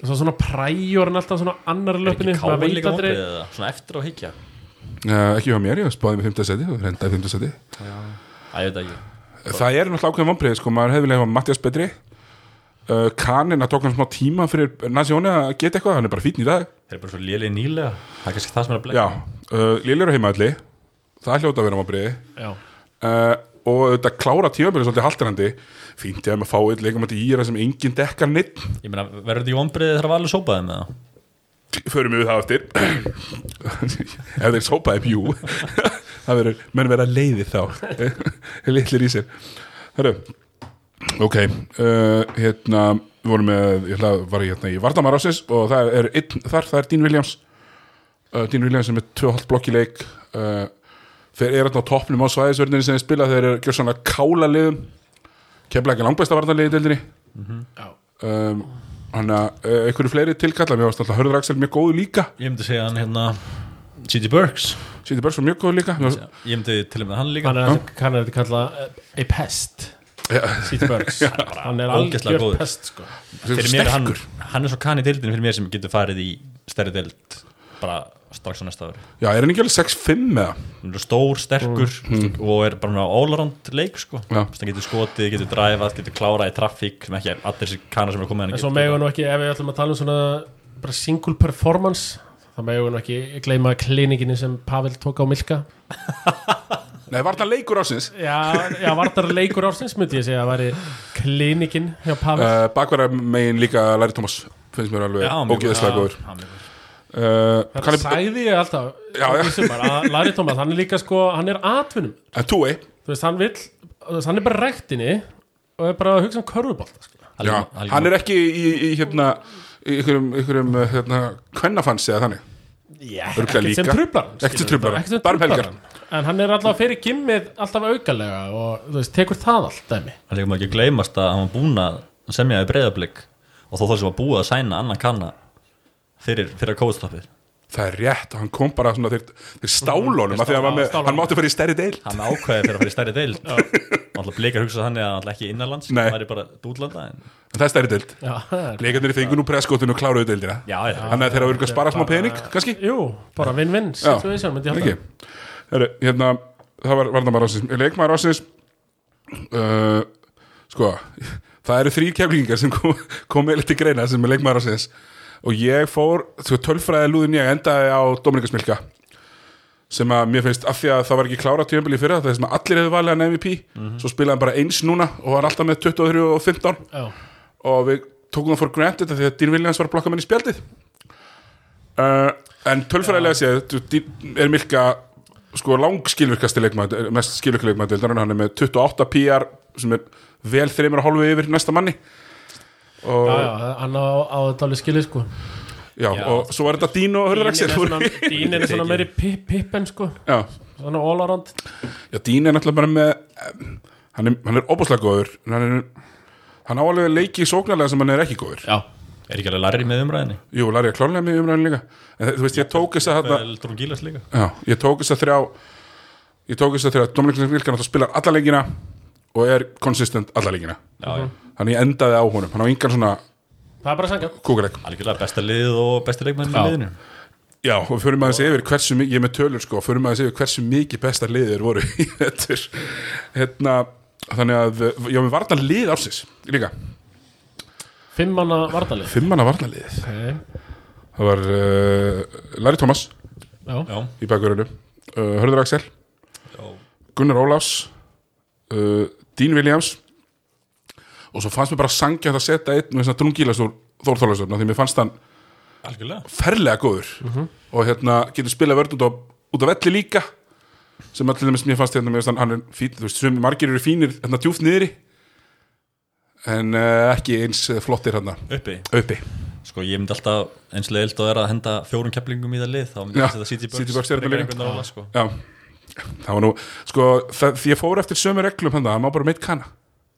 svo svona præjur hann alltaf svona annar löpinu ekki maður káin veit líka aldrei. vonbriði eða? Svona eftir á higgja uh, ekki hjá mér, ég spáði með 5. seti og rendaði 5. seti. Æ, ég veit ekki. Það er náttúrulega ákveðin vonbreið sko, maður hefði hafa Mattias betri uh, Kanin að tók hann smá tíma fyrir Nasjóni að geta eitthvað, hann er bara fítn í dag. Þeir eru bara svo lélega nýlega. Það er kannski það sem er að bleika já, uh, Liljar á heimaðalli það hljóta að vera vonbreiði já, uh, og þetta klára tímabilið svolítið haldarandi fínt ég að maður fá eitt leikamætti í það sem enginn dekkar neitt Ég meina, verður þetta í vonbriði þegar Valur sópaði með það? förum við það eftir. Ef þeir sópaði pjú það verður, menn vera leiði þá. Litlir í sér. Hörru, ok uh, hérna, við vorum með ég ætla að var hérna í Vardamar ásins og það er einn þar, það er Dean Williams. Uh, Dean Williams sem er 2,5 blokk í leik. Uh, þeir eru hérna á toppnum á svæðisverðinni sem þeir spila, þeir eru gjör svona kála liðum. Kemla ekki langbæsta varnarliði í deildinni. Já. um, hann að uh, einhverju fleiri tilkalla mér varst alltaf Hörður Axel mjög góðu líka. Ég myndi segja hann hérna C.G. Burks. Sýtti Börs var mjög góðu líka. Ég myndi til og með hann líka. Hann er hann er þetta kalla a pest Ja, City Burks hann er algjör góður. pest sko. Mér er hann, sterkur hann er svo kann í deildinu fyrir mér sem getur farið í stærri deild bara strax á næsta ári Já, er hann ekki alveg 6-5 með það? hann er stór, sterkur og er bara all-around leik sko. Já. hann getur skotið, getur dræfað, getur klárað í traffík sem ekki er allir þessi kanar sem er komið en svo megum við nú ekki, ef við ætlum að tala um svona bara single performance þá megum við nú ekki gleyma klinikinni sem Pavel tók á Milka Nei, var hann leikur ásins já, já var það leikur ársins myndi ég segja að væri klinikin hjá Pavel. Uh, Bakvara megin líka Larry Thomas finnst mér alveg ógeðslega góður. uh, það ég sagði ég alltaf Já, já. sumar að Larry Thomas, hann er líka sko hann er atvinnum, þú veist, hann vill hann er bara rektinni og er bara að hugsa um körfubolt sko. Já, hann er ekki í, í hérna í einhverjum uh, hérna, kvennafans eða þannig Örugglega ekkert sem trublar hann, um hann. en hann er alltaf fyrir gimmið alltaf aukalega og þú veist, tekur það allt dæmi. Hann líka maður ekki gleymast að hann var búin að semja í breyðablík og þó það sem var búið að sæna annan kanna fyrir, fyrir kóðstoppið Það er rétt, hann kom bara svona þeir, þeir stálunum af því að hann, var með, hann mátti fara í stærri deil hann ákveði fyrir að fara í stærri deild. Og alltaf blikar hugsa þannig að alltaf ekki innanlands Nei. það er bara dútlanda en... en það er stærri deild. Já, það er- Leikarnir fengur nú preskotinu og kláruðu deildina. Þannig að þeir hafa verið að spara smá pening, kannski? Jú, bara vinn-vinn hérna, það var varnamæður ásins leikmaður ásins uh, sko það eru þrý keflingar sem kom, kom til greina sem er leikmaður ásins og ég fór, sko, tölfræði lúðin ég endaði á Dominika Smilka sem að mér finnst af því að það var ekki klára tíðanbili fyrir það, sem að allir hefðu valið hann MVP, svo spilaði hann bara eins núna og var alltaf með 23 og 15 já, og við tókum það for granted af því að Dean Williams var að blokka menn í spjaldið. Uh, en tölfræðilega séð þú- Dean er Milka sko lang skilvirkasti leikmaður mest skilvirkasti leikmaður hann er með 28 PR sem er vel þreymur að hálfu yfir næsta manni já, já, já, hann á, á þetta alveg skilið sko. Já. og svo er þetta Dean og Hörður Dín er svona, Dín er meiri pip- pippen sko. Já, svona all around. Já, Dean er náttúrulega bara með um, hann er, hann er opaslega góður. En hann er hann á alveg leiki sóknarlega sem hann er ekki góður. Já, er ekki alveg larri með umræðinni jú, Larry að klárlega með umræðin líka. En þú veist, ég tók þess að þarna vel Drungilas líka. Já, ég tók þess að þrjá ég tók þess að þrjá Dominik Vilkan spilar alla leikina og er konsistent alla leikina. Já, já. þannig ég endaði á honum, hann á yngan svona það er bara sangja kúkuleik algjörlega besta lið og besti leikmann í Já. liðinu. Já, og við förum aðeins yfir hversu mikið, ég er með tölur sko, förum aðeins yfir hversu mikið besta liðir voru í þetta hérna, þannig að já, við varna lið ársins líka, fimm manna vardalið fimmana varna liðið okay. það var uh, Larry Thomas já, já, í bakverðinu uh, Hörður Axel, já, Gunnar Ólafs uh, Dean Williams. Og svo fannst mér bara sangjant að setja einn með þess að drungilas úr Þórþólasöfna því mér fannst hann algjörlega. ferlega góður. Og hérna getur spilað vörð út á, velli líka sem allir sem ég fannst hérna mér finnst hann, fín, þú veist, sem margir eru fínir hérna djúft niðri en uh, ekki eins eh, flottir hérna. Uppi. Uppi. Sko ég myndi alltaf eins leiðild að vera að henda fjórum keplingum í það lið þá myndi ég setja City Bucks Það var nú sko, það, því ég fór eftir sömu reglum hann það má bara meitt kanna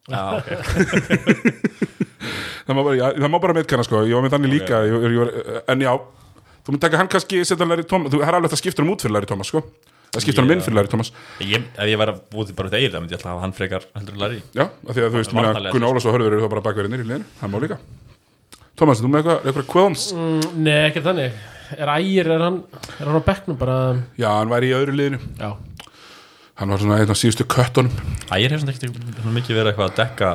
Já, ok. Það má bara, já, það má bara meitt kanna sko, ég var með þannig líka ég, ég, ég, en já, þú mynd taka hann kannski setja Larry Thomas, þú er alveg að það skiptur um út fyrir Larry Thomas sko, það skiptur um Já. inn fyrir Larry Thomas. Ég, Ef ég væri að búið bara út eigið þá myndi ég alltaf hafa hann frekar heldur Larry. Já, af því að þú veist, Gunnar Ólafs og Hörður eru þá bara bakverðinir í liðinu, það má líka. Thomas, þú með eitthvað, eitthvað qualms? mm, nei ekki þannig er ægir, er hann, er hann á bekknum bara, Já, hann væri í öðru liðinu. Já, hann var svona einn af síðustu köttunum. Ægir hefur svona ekkert mikið verið eitthvað að dekka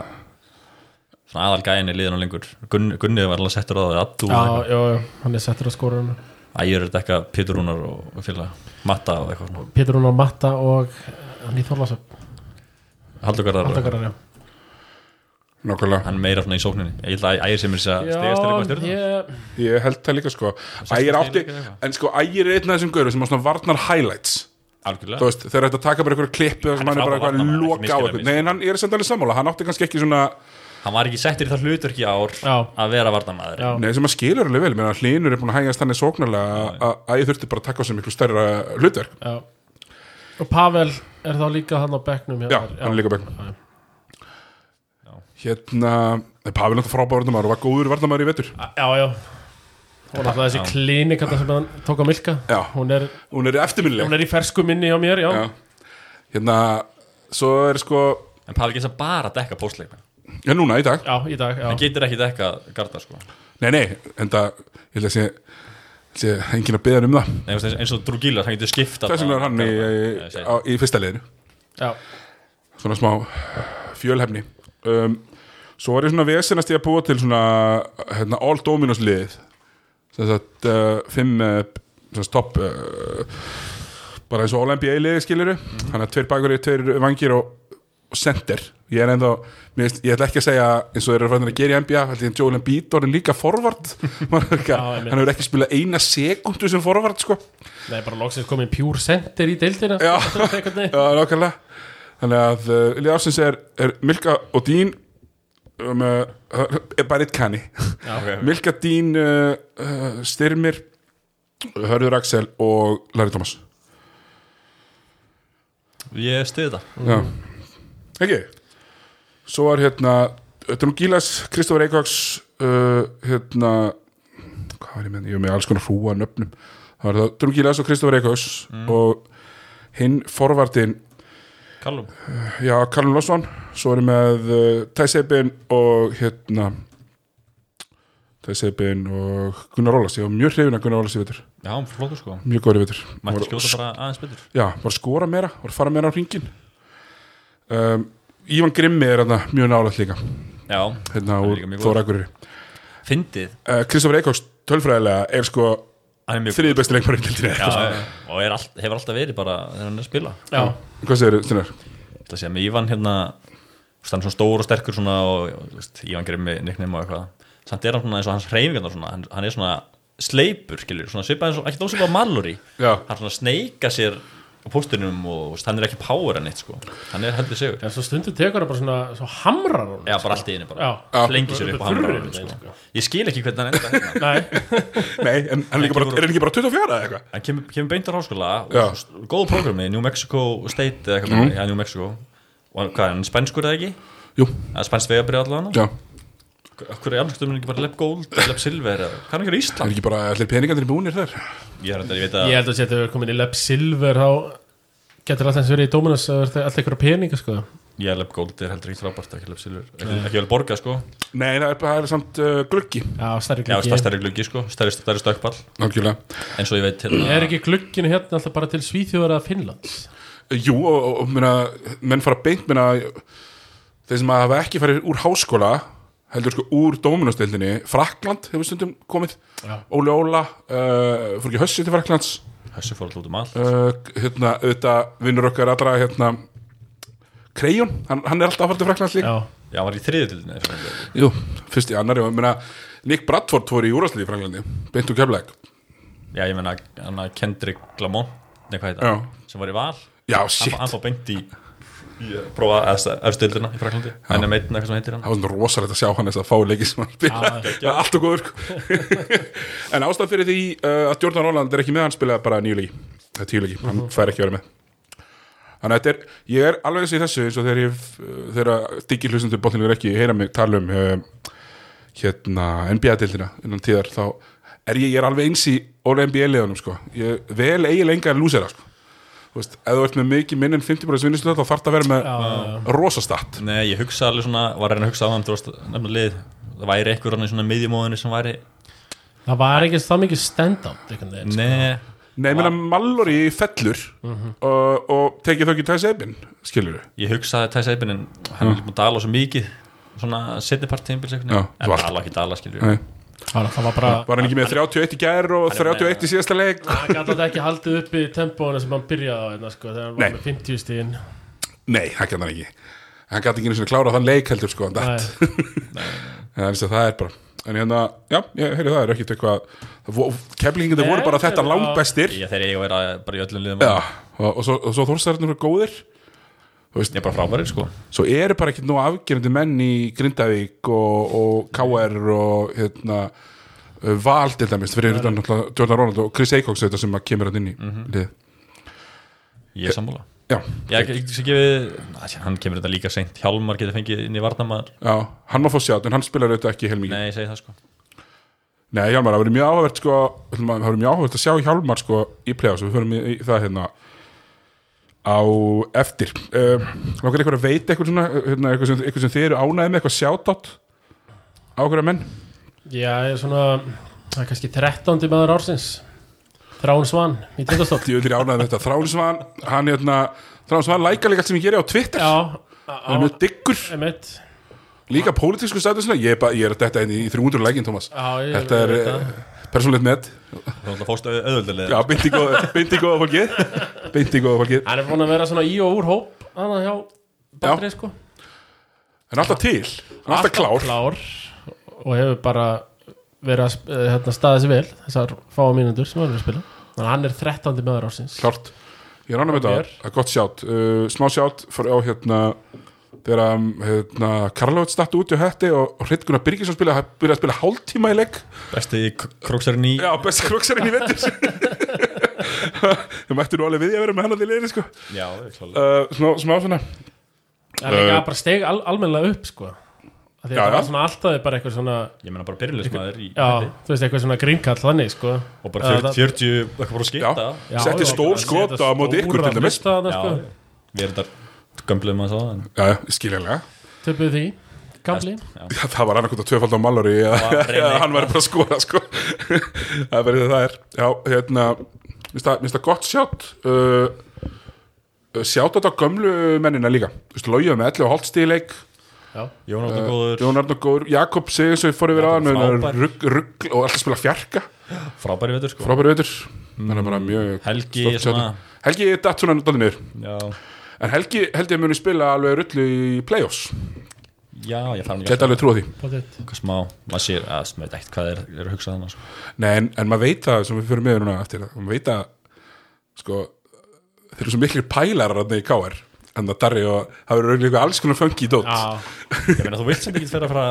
svona aðal gæin í liðinu lengur. Gunn, Gunnið var alveg settur á það já, já, já, hann er settur á skórun Ægir er að dekka Pétur Rúnar og, félag Matta og eitthvað svona. Pétur Rúnar Matta og hann í Þorlasöp Haldurgarðar, Haldakarar, já Nákvæmlega, hann meira svona í sókninni. Ég held að Ægir sem er þess að stegast til eitthvað stjórn ég, ég held það líka sko. Ægir átti, en sko Ægir er einn af þessum gauru sem á svona varnar highlights. Algjörlega. Þú veist, þeir ætti að taka bara einhverju klippu sem Hann hann er bara eitthvað að loka á eitthvað nei, en hann er samt alveg sammála, hann átti kannski ekki svona hann var ekki settur í það hlutverk í ár Já. að vera varnamaður Já. nei, sem hann skilur alveg vel, menn að hlínur er búin að hægast hann sóknarlega að- að ég þurfti bara að taka á sig miklu stærra hlutverk. Já. Og Pavel er þá líka hann á bekknum hjá já, þér? hann er líka bekk hérna, nei, Pavel er náttúrulega frábær varnamaður og var góður varnamaður í vetur. Já, já. Og náttúrulega þessi þarna sem hann tók á Milka. Já. Hún er, hún er eftirminnileg. hún er í fersku minni á mér, já, Já. hérna, svo er sko en Pavel getur bara að dekka póstleikna já, núna í dag, Já, í dag, já. Hann getur ekki dekka garda sko. Nei, nei en það, ég held að sé, sé enginn að beða um það. Nei, þú veist, eins og Drew Gillas, hann getur skipta þess vegna er hann í, á, í fyrsta liðinu. Já, svona smá fjölhefni um, svo var ég svona vesenast ég að búa til svona hérna, all dominos lið. Þess að uh, fimm uh, stopp uh, bara eins og all NBA liði skiliru hann er tveir bakur í tveir vangir og, og center. Ég er ennþá mér veist, ég ætla ekki að segja eins og þeir eru að gera í NBA held ég að Joel Embiid orðin líka forvart hann hefur ekki spilað eina sekundu sem forvart sko. Nei, bara loksins komin pure center í deildina Já. Já, nákvæmlega Þannig að uh, Ilja Ársins er, er Milka og Dín um, uh, er bara eitt kanni. Okay. Milka, Dín, uh, uh, Styrmir Hörður Axel og Larry Thomas. Ég stuði það. Já, ekki? Svo var hérna Drún Gílas, Kristofur Eikóks uh, hérna hvað var ég með, ég var með alls konar hrúa nöfnum. Það var það Drún Gílas og Kristofur Eikóks og hinn forvartin Kallum Já, Karlun Losson Svo er ég með uh, Tæsebin og hérna Tæsebin og Gunnar Rólas Ég var mjög hrifin að Gunnar Rólas í vetur. Já, hann flótur sko. Mjög góður í vetur. Mætti skjóta bara aðeins betur. Já, var að skora meira Var að fara meira á hringin um, Ívan Grimmi er hérna mjög nálægt líka. Já, Hérna úr góður. Þórakurri fyndið. Uh, Kristofur Eikóks tölfræðilega er sko þriði besti leikmarinn til já, já, og er all, hefur alltaf verið bara þegar hann er að spila. Já, Hvað segir þið, Stinnar? það sé að með Ívan hérna þú veist, hann er svona stór og sterkur svona og þú veist, Ívan Grimmi, nickname og eitthvað. Samt er hann svona eins og hans hreyfingarnar svona hann, hann er svona sleipur, skilur svona svipað eins og, ekki dósið bara Mallory. Já. hann svona sneika sér á póstunum og hann er ekki power en eitt sko hann er heldur sigur en svo stundu tekur það bara svona Svo hamrar hún já, bara allt í einu bara, Já. flengi sér upp á Þurrir hamra einhvern veginn, sko. sko. ég skil ekki hvernig hann enda hérna Nei, Nei, en hann er, líka bara, er hann ekki bara 24 eða eitthvað? hann kemur, kemur beint á háskóla Já. og s- góð programmi, New Mexico State eða eitthvað, mm. já, New Mexico og hann- hvað er hann, spænskur eða ekki? Jú, eða spænst vegabrið allavega já Akkur er alveg ekki bara lepp gold, lepp silver hvað er ekki í Það er Ísland? ekki bara allir peningarnir búinir þar? Ég, er, ég veit að ég held að þau er komin í Leb Silver þá getur alltaf eins verið í er alltaf ykkur peninga sko. Ég lepp gold er heldur ekki frábært ekki lepp silver, ekki, ekki vel borga sko. Nei, það er, það er samt uh, gluggi. Já, stærri Já, gluggi. það stærri gluggi sko, stærri, stærri stökkball Nákvæmlega eins og ég veit hérna Er ekki glugginu hérna alltaf bara til Svíþjóðar að Finnlands? Jú, og, og, og meina, menn fara beint meina, þeir sem hafa ekki farið úr háskóla heldur sko úr dóminustildinni Frakland hefur stundum komið. Já. Óli Óla, uh, fór ekki hössi til Fraklands Þessu fór alltaf út um allt. Uh, hérna, auðvitað vinnur okkar allra hérna Krejón, hann, hann er alltaf að fara til Fraklands líka. Já, Já, hann var í þriðutildinni Jú, fyrst í annari og meina, Nick Bradford fór í úrastlið í Fraklandi beint úr keflæk Já, ég menna hann að Kendrick Lamont Nei, hvað heit Já. Sem var í val. Já, shit, hann fór beint í prófa efstildina í Fraklandi Hann er meitin eitthvað sem heitir hann. Það var rosalegt að sjá hann þess að fá leiki sem hann spila það er allt og góður sko. en ástæð fyrir því uh, að Jordan Holland er ekki með hann spilaði bara nýju leiki. Það er tíu leiki, hann fær ekki að vera með. Þannig að er, ég er alveg þessi í þessu eins og þegar ég, þegar diggi hlustundu bóttinlegur ekki heyra mig tala um uh, hérna NBA-dildina innan tíðar, þá er ég, ég er alveg eins í All NBA-leðunum sko, ég vel eiginlega enga lúsera sko veist, ef þú ert með mikið minn en 50% vinnislu þá þarf það að vera með já, rosastatt Nei, ég hugsa alveg svona, var reyna að hugsa á lið, það væri hann í svona miðjumóðinu sem væri það var ekki það mikið veginn, sko. Nei, Nei, ég meina Mallory fellur og, og tekið þó ekki tæs eibin skilur við ég hugsaði Tæs Eibinin hann er líka búin að dala svo mikið svona Já, en þú dala ekki dala skilur Nei. Bara Var hann ekki með 31 í gær og Hann er 31 í síðasta leik? Hann gæti alltaf ekki haldið upp í tempóinu sem hann byrjaði á hérna, sko, þegar hann Nei. var með 50 stíðin Nei, það gæti hann ekki. Hann gæti ekki einu sinni klára þann leik heldur sko hann. Nei, það er bara en hérna, já, ég heyri það er ekkit eitthvað keflinginni Nei, voru bara þetta Ég þeir eiga að vera bara í öllum liðum. Já, og, og svo, og þórstarinn eru góðir Ég er bara frábærir sko. svo eru bara ekkit nú afgerandi menn í Grindavík og, og KR og hérna uh, Val til dæmis, fyrir utan náttúrulega Jordan Ronald og Chris Eikoks þetta sem kemur hann inn í lið Ég er sammála. Já, Ég ekki ekki gefið, Æ, hann kemur þetta líka seint. Hjálmar getur fengið inn í varnamaður já, hann má fá sjátt en hann spilar auðvitað ekki heilmikið Nei, ég segi það sko. Nei, Hjálmar, það verður mjög áhugavert sko, það verður mjög áhugavert að sjá Hjálmar sko í play-offs, við í það hérna á eftir. Uh, Lókar ykkur að veita eitthvað svona hérna, eitthvað, sem, eitthvað sem þið eru ánæðið með eitthvað sjátátt á að menn? Já, ég er svona Það er kannski 13. maður ársins. Þrán Svan í tindastótt Ég vil ánæðið þetta, Þráinsvan hann hérna, Þráinsvan læka líka allt sem ég geri á Twitter. Já, hann er mjög diggur, emitt líka pólitísku statusina. Ég, er ég er þetta í 300 lækin, Thomas. Já, ég Þetta er það. með Þú ætla að fóstu auðvöldulega Já, beinti góða, góða fólkið. Beinti góða fólkið, Hann er búin að vera svona í og úr hóp Þannig hjá Batri sko. En alltaf til. Er alltaf klár. klár Og hefur bara verið að eh, hérna, staðið sér vel Þessar fáa mínútur sem hann er að spila. Þannig að hann er 13. maður ársins. Klárt, ég er ánægð með mér. það er gott sjátt. Uh, smá sjátt fyrir á hérna þegar um, hérna, Karlovit statt út í hætti og, Hrytgunar Birgisson spila, byrjaði að spila hálftíma í leik. Besti króksarinn í Já, besti krokksarinn í vettur Það mættu nú alveg við ég að vera með hann að því liðinu sko. Já, það er klálega uh, smá, smá svona. Það er líka bara steg al almennilega upp sko. Af Því Já, að það já. var svona alltaf bara eitthvað svona Ég meina bara byrjulegsmaður þú veist eitthvað svona grínkall þannig sko. Og bara Já, 40, 40 eitthvað bara að skita Setti stór bara skot setja á móti ykkur til þarna, Já, sko. við erum þetta gömblum það en Já, skiljanlega Töpuðu því, gamli? Já, það var annarkot að tvöfald á Mallory var eða hann væri bara að skora sko. það er bara því það er. Já, hérna, minnst það, það gott sjátt uh, sjátt á þetta gömlu mennina líka. Þú veist, Lóið með 11 og hálft stíleik Já, Jón góður, Jón Arnór Góður, Jakob Sigursson fór yfir aðan frábær. rugg, rugg, og alltaf spila fjarka. Frábæri veitur sko. Frábæri veitur bara mjög Helgi sjátt. Helgi er datt svona náttúrulega Já, en Helgi held ég að muni spila alveg rullu í play-offs. Já, ég fara hann geta alveg trúið því. Potið Hvað smá, maður sér, að maður veit ekkert hvað er, er að hugsa þannig sko. Nei, en, en maður veit það sem við fyrir með núna eftir það, maður veit að sko, þeir eru svo miklir pælarar þarna í KR en það darri og það verður alls konar fengi í dót. Já, Ég meina þú vilt sem ekki fyrir að fara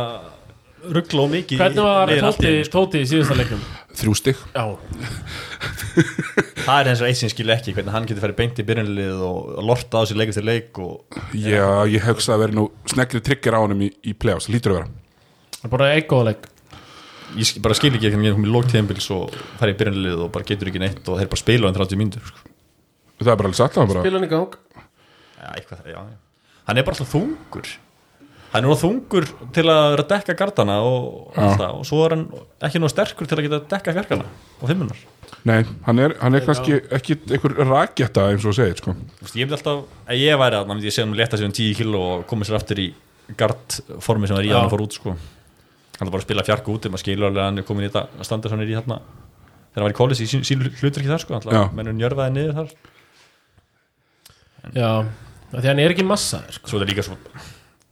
ruggla og mikið hvernig var í Tóti, sko. Tóti í síðasta leiknum? þrjú stig Já, Það er eins og eitt sem skilja ekki hvernig hann getur farið beint í byrjunlið og, lorta á sér leik eftir leik og Já, ég hugsa að verði nú snegli tryggir á honum í, í play-offs, lítur að vera það er bara eitt góða leik ég skil- bara skil ekki hvernig hann komið lók tíðanbils og farið í byrjunlið og bara getur ekki neitt og þeir bara spila hann 30 mínútur sko. Það er bara er bara, Spila hann í gang já, eitthvað, já, já. hann er bara alltaf þungur hann er of þungur til að vera að dekka gardana og, alltaf, og svo er hann ekki nú sterkur til að geta að dekka fjarkana og fimmunar Nei, hann er, hann er kannski ekki einhver rakjetta eins og þú segir sko. ég myndi alltaf, að ég væri að ég um að leta sér um 10 kilo og koma sér aftur í gardformi sem var í Já. að hann fór út sko. hann er bara að spila fjarku út maður skilur alveg að hann er komin í þetta að standa svona í þarna þegar hann var í kólis í sín, sín hlutur ekki þar sko, Já. mennur njörfaði niður þar Já, af því hann er ekki massaður sko. svo er það líka svo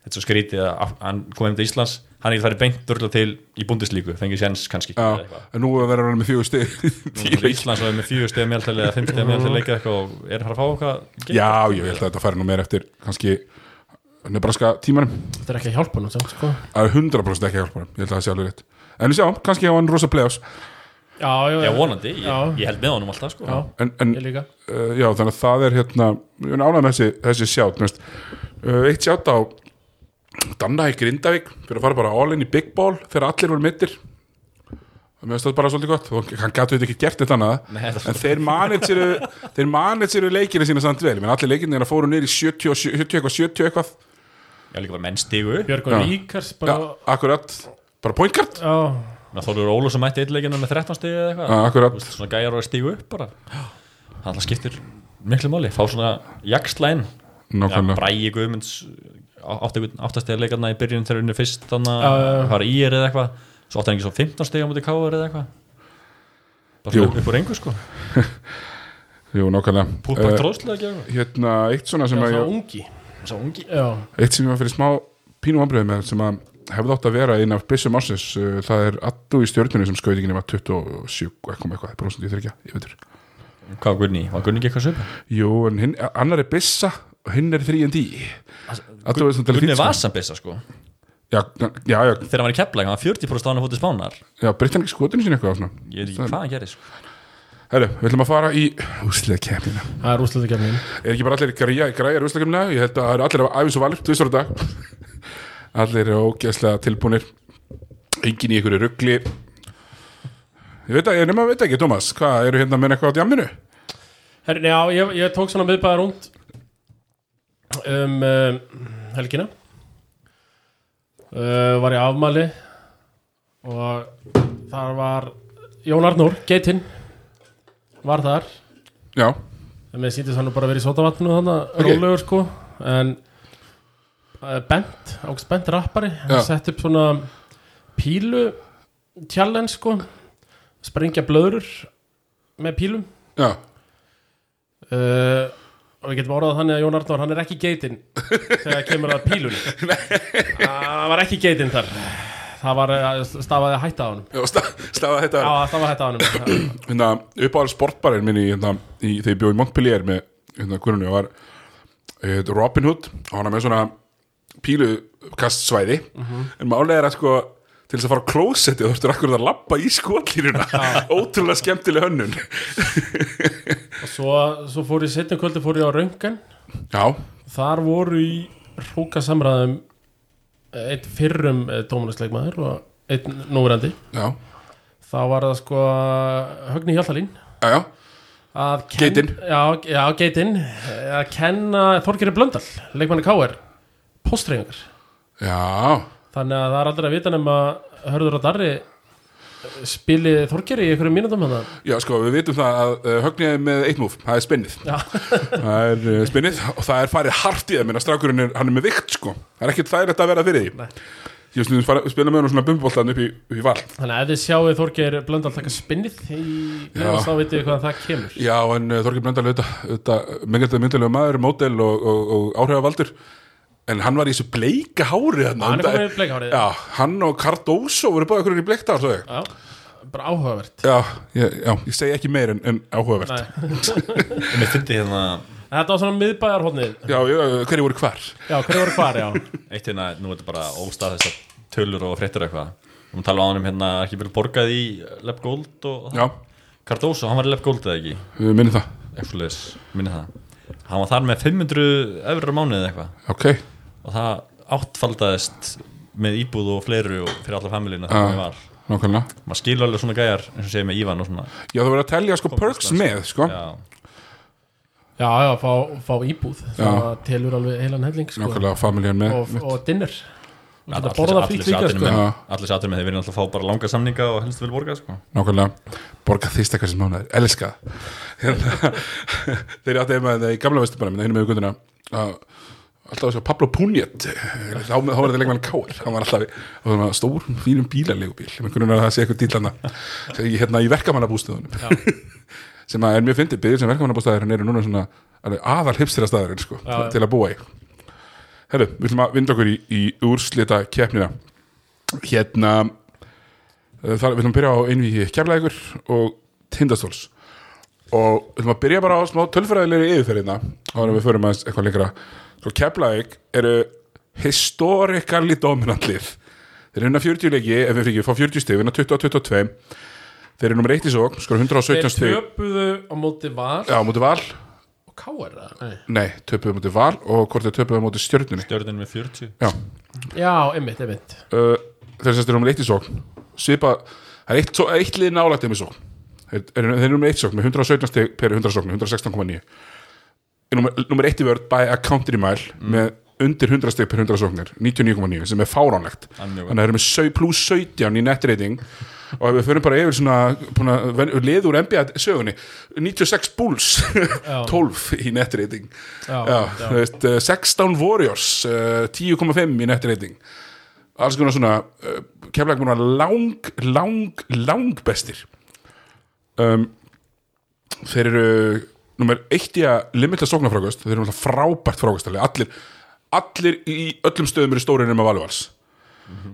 þetta er svo skrítið að að hann kom heim til Íslands hann er farið beint dörla til í búndislíku fengið séns kannski. Já, en nú verður hann með fjögur er það Íslands og er með fjögur steg meðaltali eða fimm steg meðaltali leikið eitthvað og er hann að fá eitthvað Já, ég held að þetta færi nú meir eftir kannski nebraska tímanum. Þetta er ekki að hjálpa hann samt, sko. Það er 100% ekki að hjálpa hann, ég held að það sé alveg rétt. En við sjáum, kannski á hann rosa play-offs. Já, já, Já, vonandi, ég, Já. ég held með honum alltaf sko. Já, en, en ég líka. uh, já, þannig að það er hérna ég er ánægð með þessi, þessi sjátt. Uh, eitt sjátt á Danna í Grindavík fyrir að fara bara all in í big ball þegar allir voru mittir það með þetta bara svolítið gott. Og hann gætu þetta ekki gert þetta annað. Nei, en þeir manitseru þeir manitseru leikina sína samt vel. Meina, allir leikinni er að fóru niður í 70, og 70 eitthvað 70 eitthvað. Já, líka bara menn Björgun Já. Líkars já, bara akkurat, bara point guard. Já, Þóður Ólu sem mætti eitthleikinu með 13 stigi eða eitthvað. Já, akkurat. Þú veist, Svona gæjar og að stigu upp bara. Það skiptir miklu máli. Fá svona jakslæn Bræi Guðmunds áttastega leikarna í byrjun þegar unni fyrst þannig að fara í er eða eitthvað. Svo átti hann ekki svo 15 stega á mútið káður eða eitthvað. Bara Jú. upp úr engu sko. Jú, nákvæmlega. Púpak Eh, tróðslega ekki eitthvað Hérna, eitt svona sem já að svo ég, ungi. Svo ungi. Já, eitt sem ég var fyrir smá pínu ámbröðu með sem að hefði átt að vera einn af byssum ársins uh, það er Addu í stjörnunni sem skautingin var 27 eitthvað eitthvað, Hvað var Gunni? Var Gunni ekki eitthvað söpa? Jú, en hinn, annar er byssa hinn er 3D Addu er svona Gunni var sko. samt sko. Já, já, já, Þegar hann var í kepla, hann var 40% á hann að fótið spánar. Já breytti hann ekki skotinu sín eitthvað og svona. Ég veit ekki hvað hann gerir sko. Herru, við ætlum að fara í úslega kemina Það er úrslutu kemnin Er ekki bara allir græja, græjar úslega kemina Ég held að það eru allir að æfis og valur, tvisar á dag Allir eru ógeðslega tilbúnir. Engin í einhverju ruggli Ég veit að, ég nema veit ekki, Thomas. Hvað, eru hérna með eitthvað á djamminu? Herri, já, ég, ég tók svona miðbæðar rúnd um uh, helgina. Uh, var í afmæli og þar var Jón Arnór, geitinn var þar. Já, mér sýndist hann bara verið í sótavatnu þannig Ok. rólegur sko. En uh, Bent, Águst Bent rappari hann sett upp svona pílu challenge sko. Sprengja blöður með pílum. Já, uh, og við getum orðað þannig að Jón Arnór hann er ekki geitinn þegar kemur að pílunni. Það var ekki geitinn þar. Það var uh, stafaði hætta á honum. Já stað, staða þetta já, stafaði hætta á honum. Hérna, uppáhald sportbarinn minni hérna, í, þegar ég bjóð í Montpellier með hérna, hvernig var uh, Robin Hood. Og hann er með svona pílukastsvæði en málega er að sko til þess að fara á klósetti þú þurftur akkur að lappa í skotlínuna. Ótrúlega skemmtileg hönnun. Og svo, svo fór ég setjum kvöldi fór ég á röngan já, þar voru í hróka samræðum einn fyrrum dómunasleikmaður og einn núverandi. Já, þá var það sko Högni Hjaltalín. Já, Geitinn. já, geitinn. Að kenna Þorgeri Blöndal leikmanni K.R. postreifingar já, þannig að það er aldrei að vita nema Hörður og Darri spili Þorgeri í einhverjum mínútum hann já sko við vitum það að uh, högniði með eitt múf, það er spinnið. Það er uh, spinnið og það er farið hart í það. Minna strákurinn er, hann er með vikt sko. Það er ekkert þægilegt að vera fyrir því. Nei. ég við spila með hann svona bumboltan upp upp í val. Þannig að ef þið sjáu Þorgeri Blöndal taka spinnið í meðan þá vitið þið hvað það kemur. Já, en uh, Þorgir Blöndal auðvitað, auðvitað myndilega myndilegu maður, mótel og, og, og áhrifavaldur en hann var í þessu bleika hári hann er bleika hárið. Já, hann og Cardoso voru báða hvernig í bleikta ég. Bara áhugavert. Já, ég, já, ég segi ekki meir en, en áhugavert. Mér fyndi hérna þetta var svona miðbæjarhóðnið Já, hverju voru hvar? já, hverju voru hvar, já. Eitt hérna, nú er þetta bara óstað þessar tölur og fréttur eitthvað. Við erum tala á hann um hérna ekki vel borgað í Leb Gold og Já, Cardoso, hann var í Leb Gold eða ekki? Minnum það. Eitthvað minni það. Hann var þar með 500 eurur á mánuði eða eitthvað. Ok, og það áttfaldaðist með íbúð og fleiru og fyrir alla familíuna þegar hann var. nákvæmlega. Maður skilur alveg svona gæjar eins og segir með Ívan og svona. Já, það voru að telja sko perks með, sko. Já, já, já, fá, fá íbúð. Það telur alveg heilan helling sko. Nákvæmlega familjan með og, og dinner. Allir, Geta borðað allir, frítt líka, allir, sko. sattur með þeir vilja alltaf fá bara langa samninga og helst vil borga sko. Nákvæmlega, borga þýsta hversin mánuður, elska. Hérna, Þeir áttu með það í gamla vestu bara, með einu með gundina að alltaf þessi Pablo Punjet þá var þetta leikmann Káir hann var alltaf stór, fínum bílalegubíl. Með grunnar að það sé eitthvað dýlana hérna í verkamannabústöðunum sem að er mjög fyndið, byggðir sem verkamannabústöðar eru núna svona aðal hipstira staðurinn sko, Já, til að búa í. Herru, við ætlum að vinda okkur í, í úrslita keppnina. Hérna uh, þar, við ætlum að byrja á einví keflægur og tindastóls. Og við ætlum að byrja bara á smá tölfræðilegri yfirferðina áður en við förum að eitthvað lengra svo keflæg eru historically dominant lið. Þeir eru unna 40 leiki ef við fyrir fá 40 stig, vinna 20-22 þeir eru nummer 1 í svo, skor 117 þeir stig. töpuðu á móti var já, á móti val, og káar það nei, töpuðu á móti val og hvort þeir töpuðu á móti stjörnunni. Stjörnin með 40 já, já, einmitt, einmitt. Uh, þeir sérst eru nummer 1 í svo svipa, það er eitt, svo- eitt lið nálægt um í svo þeir, þeir eru nummer 1 sókn með 117 stig per 100 sókn, 116,9 nummer, nummer 1 í vörð by a country mile með undir 100 stig per 100 sóknir 99,9 sem er fáránlegt. Það er þannig að þeir eru með sau- plus 17 í net rating. Og ef við förum bara yfir svona, úr NBA sögunni 96 Bulls 12 í net rating. Já, já, já. þú Veist, eh, 16 Warriors eh, 10,5 í net rating. Alls konar svona kemlega múin að lang, lang, lang bestir. Um, þeir eru nummer eitt í að limita sóknarfrákast þeir eru náttúrulega frábært frákastalið allir, allir í öllum stöðum eru stórir nema valuvals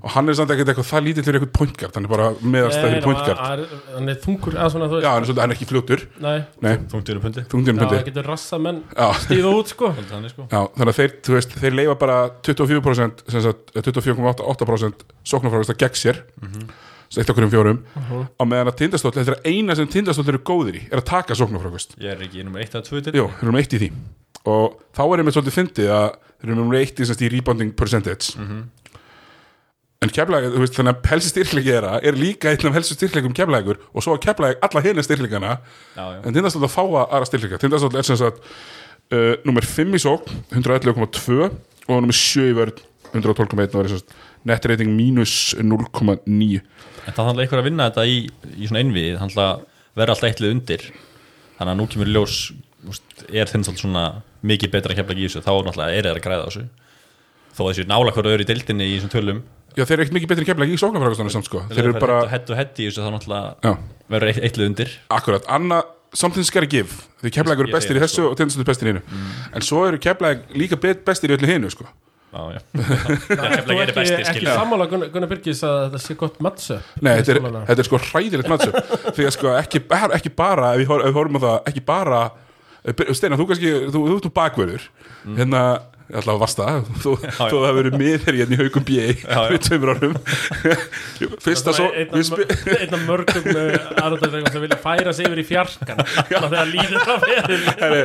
og hann er samt ekkert eitthvað það lítið fyrir eitthvað pointgard hann er bara meðalstæð fyrir pointgard hann er- hann er þungur eða svona þú já, hann er, svolítið, hann er ekki fljótur. Nei, nei, Þungtur um pundi. Það getur rassa menn stíða út sko. Sko. Já, þannig að þeir, þú veist, þeir leifa bara 24% sem sagt, 24,8% sóknarfrákast að gegn sér. Mm -hmm. Eitt okkur um fjórum á meðan að tindastóll, þetta er eina sem tindastóll eru góðir í, er að taka sóknarfrákast Ég er ekki nummer 1 að 2 til Jú, þeir eru með eitt í því. Og þá er einmitt svolítið fyndið að þeir eru með eitt í, semst, í rebounding percentage. En keflæg, þú veist, þannig að helsi styrklegi þeirra er líka einn af helsi styrklegum keflægur og svo að keflæg alla hérna styrklegana Já, já. En tindastóll að fáa aðra styrklega tindastóll er sem sagt uh, nummer 5 í sókn 111,2 og nummer 7 í vörð 112,1 og er sem sagt net rating mínus 0,9 En það handla eitthvað að vinna þetta í, í svona einvið Það handla að vera alltaf eittlið undir. Þannig að nú kemur ljós Er þinn svolítið svona mikið betra að kemla í þessu Þá náttúrulega er það að græða þessu. Þó þessi nála hverju öðru í deildinni í þessum tölum. Já, þeir eru ekkert mikið betri keflæg í sóknarfrákastanum samt sko. Þeir eru bara, Hett og hett í þessu þá náttúrulega verður eitt, eittlið undir. Akkurat, Anna, something's gotta give. Því keflægur eru bestir í þessu og tindastóll er bestir í hinu Já, já. Þú eru ekki, ekki sammála Gunnar Gunnar Birgis að þetta sé gott matchup Nei, þetta er, þetta er sko hræðilegt matchup. Því að sko ekki, bara- ekki bara Ef við horfum á það, ekki bara Steina, þú kannski, þú, þú ert nú bakverður Hérna, alltaf varsta Þú, þú það verið með þér hérna í haugum bjei Fyrir tveimur árum. Fyrsta svo einn við af, mörgum aðröndarlegum sem vilja færa sig yfir í fjarkan þegar líður það fyrir Herri,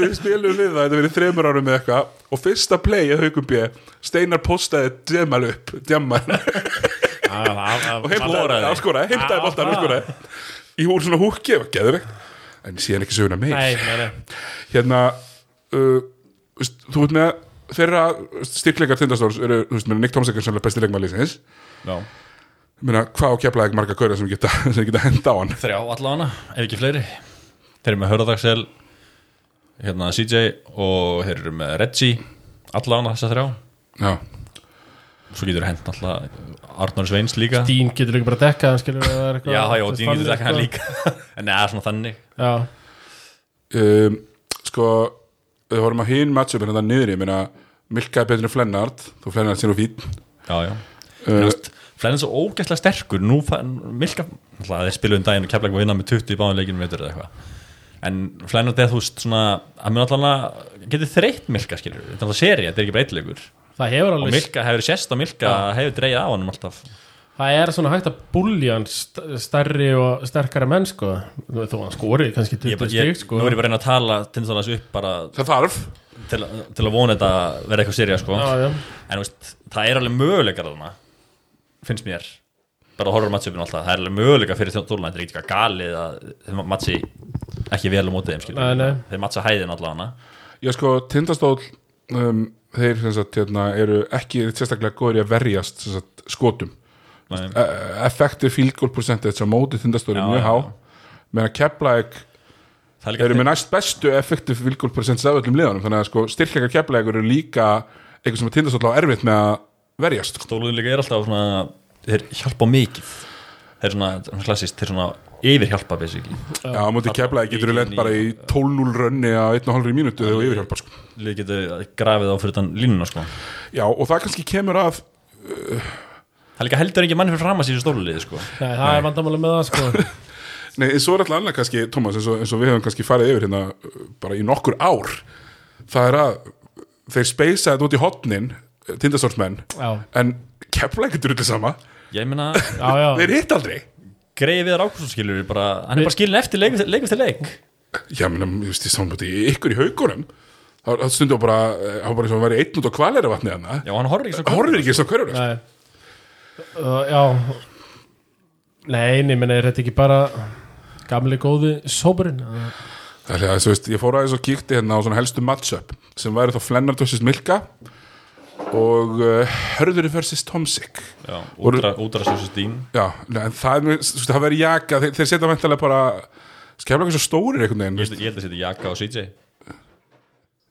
við spilum við það, þetta verið þreymur árum með eitthvað. Og fyrsta play að haugum bjei Steinar postaði djemal upp djemal og heimtaði, Skoraði. já, skoraði, heimtaði Ah, boltan og ah. skoraði í úr svona húkki, geðvegt en síðan ekki söguna meir. Hérna uh, veist, þú veit með þeirra styrkleikar tindastóls eru, þú veist, með Nick Tomsek er sannlega besti leikmæliðsins Já. Meina, hvað á keflaði ekki marga kaurar sem geta, sem geta henda á hann? Þrjá allavega, ef ekki fleiri. Þeir eru með Hörðarsel Hérna CJ og þeir eru með Reggie Allavega þessa þrjá. Já, Svo getur hent alltaf Arnór Sveins líka. Dín getur líka bara að dekka hann skilur það er eitthvað- Já, já, Dín getur ekki hann líka. En neða, svona þannig. Já, um, sko við vorum að hinn matchupin þetta niður ég meina Milka er betur en Flennard þú Flennard sér og fín. Já, já. Uh, Flenn er svo ógæslega sterkur. Nú fann Milka þeir spiluðu um daginn og kemla ekki að vinna með 20 í báðum leikinu veitur eða eitthvað. En Flenn er þú veist svona Hann mun alltaf Getur þreytt Milka skilur Þetta er alltaf seri, þetta er ekki breytilegur. Það hefur Og alveg Milka hefur sérst á Milka Hefur dreigið á hann alltaf Það er svona hægt að búlja stærri og sterkari menn sko. Þó hann skori kannski ég, 20 ég, stík sko. Nú er ég bara að reyna að tala Tindastólas upp bara það þarf. til, til að vona þetta verða eitthvað serið sko. Já, já, En þú veist, það er alveg möguleikar þarna Finnst mér. Bara að horfa á matchupinu alltaf Það. Er alveg möguleikar fyrir þjóluna Þetta er ekki eitthvað galið að þeir matchi ekki vel á mótið þeim matcha hæðin allavega. Já sko, tindastól um, þeir sem sagt, hérna, eru ekki sérstaklega góður í að verjast sem sagt, skotum Nei. uh, effective field goal percentage á móti tindastól er Já, mjög há meðan að Keflæk er eru með næst bestu goal percentage af öllum liðanum þannig að sko, styrkleikar Keflæk eru líka eitthvað sem að tindastól á erfitt með að verjast. Stóluðin líka er alltaf svona Þeir hjálpa mikið Þeir er svona, klassist, þeir svona yfirhjálpa basically Já, á móti Keflæk getur þú lent bara í 12-0 rönni á 1,5 mínútu þegar þú yfirhjálpar sko. Lið getur grafið á fyrir þann línuna sko. Já, og það kannski kemur að Það er líka heldur ekki manni fyrir fram að síðu stólulið sko. Nei, það er vandamáli með það sko. Nei, en svo er alltaf annað kannski, Tómas, eins og, eins og við höfum kannski farið yfir hérna bara í nokkur ár það er að þeir speysa þetta út í hotnin tindastólsmenn, Já, en Keflæk getur þetta sama, Ég meina, já, já. Þeir hitt aldrei. Greið viðar ákvæmst skilur bara, Hann er bara skilin eftir leikast leik, leik. Já, menn, ég veist, ég sá múti ykkur í haugunum. Það það stundu bara, eh, það var bara eins og að vera einn út á kvalera vatni hann horfir ekki svo hverjur Nei uh, Já. Nei, nei, menn er þetta ekki bara gamli góði sóburinn Það er að, þú veist, ég fór aðeins og kíkti hérna á svona helstu matchup sem væri þá Flennard vs. Milka og uh, Hörður vs. Tomsik Já, útra, útra svo stín Já, en það, er það verður jaka þeir, þeir setja vantilega bara skefla ekki svo stórir einhvern veginn held ég held að setja Jaka og CJ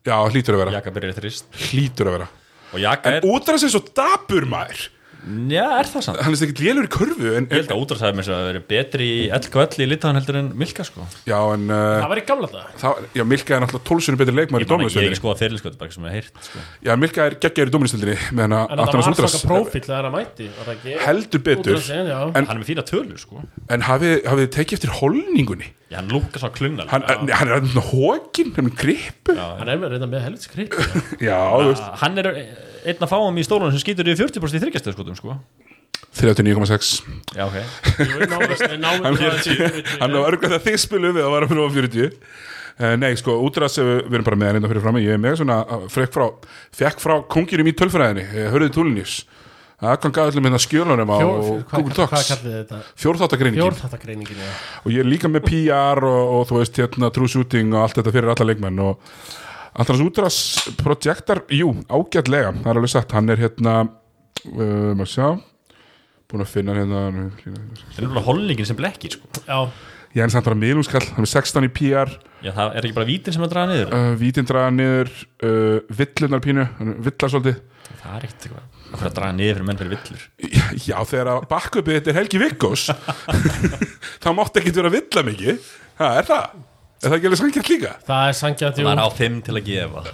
Já, hlýtur að vera. Jaka byrjar þrist. Hlýtur að vera. Og Jaka En er útræðs er svo dapur maður Já, er það samt? hann er ekkert lélur í körfu en, Ég held að útrásæði mér að vera betri í LKL í litaðan heldur en Milka sko. Já, en uh, Það var í gamla það það, já, Milka er náttúrulega tólsunum betri leikmaður í Ég man ekki- ég er ekki dómlistöldinni sko að fyrirliskot bara ekki sem ég hef heyrt sko. Já, Milka er geggjaður í dómlistöldinni meðan að En það Antanas var Útras svaka prófíl þegar hann mætti var það ekki? heldur betur. Útrásin, já. En- Hann er með fína tölur sko. En hafið hafið þið tekið eftir holningunni? Já, hann lúkar svona klungal hann, hann, hann er hókin, hann er grippu já, Hann er með reynda með helvits grip þú veist. Hann er einn að fáum í stólunum sem skýtur í 40% í þryggjastöð skotum sko 39,6 Já, ok. Hann hann var örgulega þegar þið spilum við að vara fyrir 40 Uh, nei, sko, útras, uh, við erum bara með hann hérna fyrir fram ég er með svona, uh, frekk frá fekk frá kongirum í tölfræðinni, hörðið túlinnís það kom gæði allir með það skjölunum á Google Hvað Docs. kallið þetta? fjórþáttagreiningin. Fjórþáttagreiningin, já. Og ég er líka með PR og, og þú veist, hérna, true shooting og allt þetta fyrir alla leikmenn og Antons Útras projektar, jú, ágætlega það er alveg sagt, hann er hérna uh, maður sjá búin að finna hérna Það er bara holningin sem blekkir sko. Já, er samt bara miðlungskall, hann er 16 í PR Já, það er ekki bara vítin sem að draga niður? Uh, vítin draga niður uh, villunar pínu, villar svolítið. Það er ekkert eitthvað. Hvað er að draga niður fyrir menn fyrir villur? Já, já þegar að backupið þetta er Helgi Vikkos þá mátti ekki vera að villa mikið. Það er það, er það ekki alveg sannkjært líka? Það er sangjant Það er á fimm til að gefa.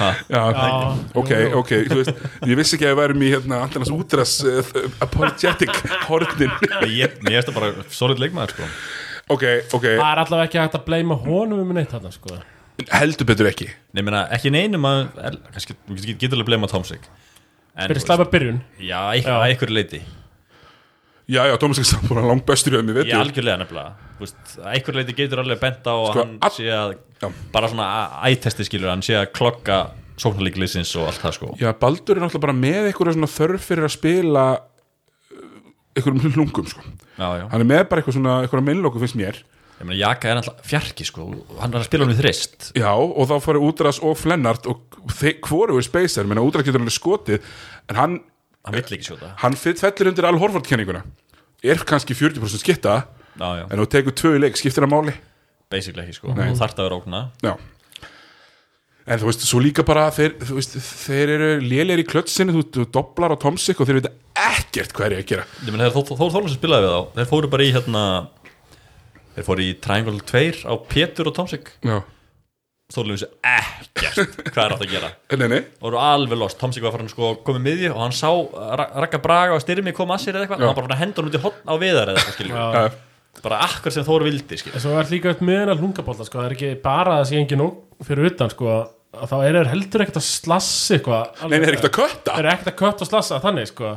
Ha, já, Já, ok, ok, þú veist ég vissi ekki að við værum í hérna Antanas Útras uh, apologetic hornin. Ég, mér finnst það bara solid leikmaður sko. Ok, ok, Það er allavega ekki hægt að bleima honum um neitt þarna, sko. Heldur betur ekki. Nei, meina, ekki neinum að er, kannski, getur- getur alveg blema Tomsik. En, Fyrir þú slæma byrjun. Já, eitthvað, Já. að einhverju leiti já, já, ekki samt búin að langt bestur í öðum í Ég vetur algjörlega nefnilega. Einhverju leiti getur alveg bent á að Sko, hann sé að Já. bara svona ættesti skilur hann sé að klokka sóknarleiklisins og allt það sko. Já, Baldur er náttúrulega bara með eitthvað svona þörf fyrir að spila einhverjum hlungum sko. Já, já, hann er með bara eitthvað svona, eitthvað minnlóku finnst mér. Ég meina Jaka er alltaf fjarki sko. Og hann er að spila hann við þrist. Já, og þá farið Útras og Flennart og hvoru er spacer, menna Útras getur alveg skotið en hann, Hann vill ekki skjóta. Hann fellur undir Al Horford kenninguna. Er kannski 40% skitta Já, já, en þú tekur tvö í leik, skiptir það máli? Basically ekki sko. Þú þarft að vera ógna Já. En þú veist, svo líka bara þeir, veist, þeir eru lélegir í klötsinu, þú, þú doblar á Tomsik og þeir veit ekkert hvað er ég að gera. Ég meina þegar Þór Þór sem spilaði við þá. Þeir fóru bara í hérna þeir fóru í Triangle 2 á Pétur og Tomsik Já, Þórlum vissi ekkert. Hvað er átt að gera? Nei, nei, og voru alveg lost, Tomsik var farin sko komið miðju og hann sá Ra- Ragga Braga og Styrmi koma að sér eða eitthvað. Og hann bara hendur hann út í hotn á viðar eða eitthvað skilur Já. bara akkur sem Þór vildi En svo er líka upp með hennar hlungabólta sko, það er ekki bara að það sé engin ógn fyrir utan sko, að þá er heldur ekkert að slassa eitthvað. Nei, nei, er ekkert að kötta? Þeir eru ekkert að kött og slassa þannig sko.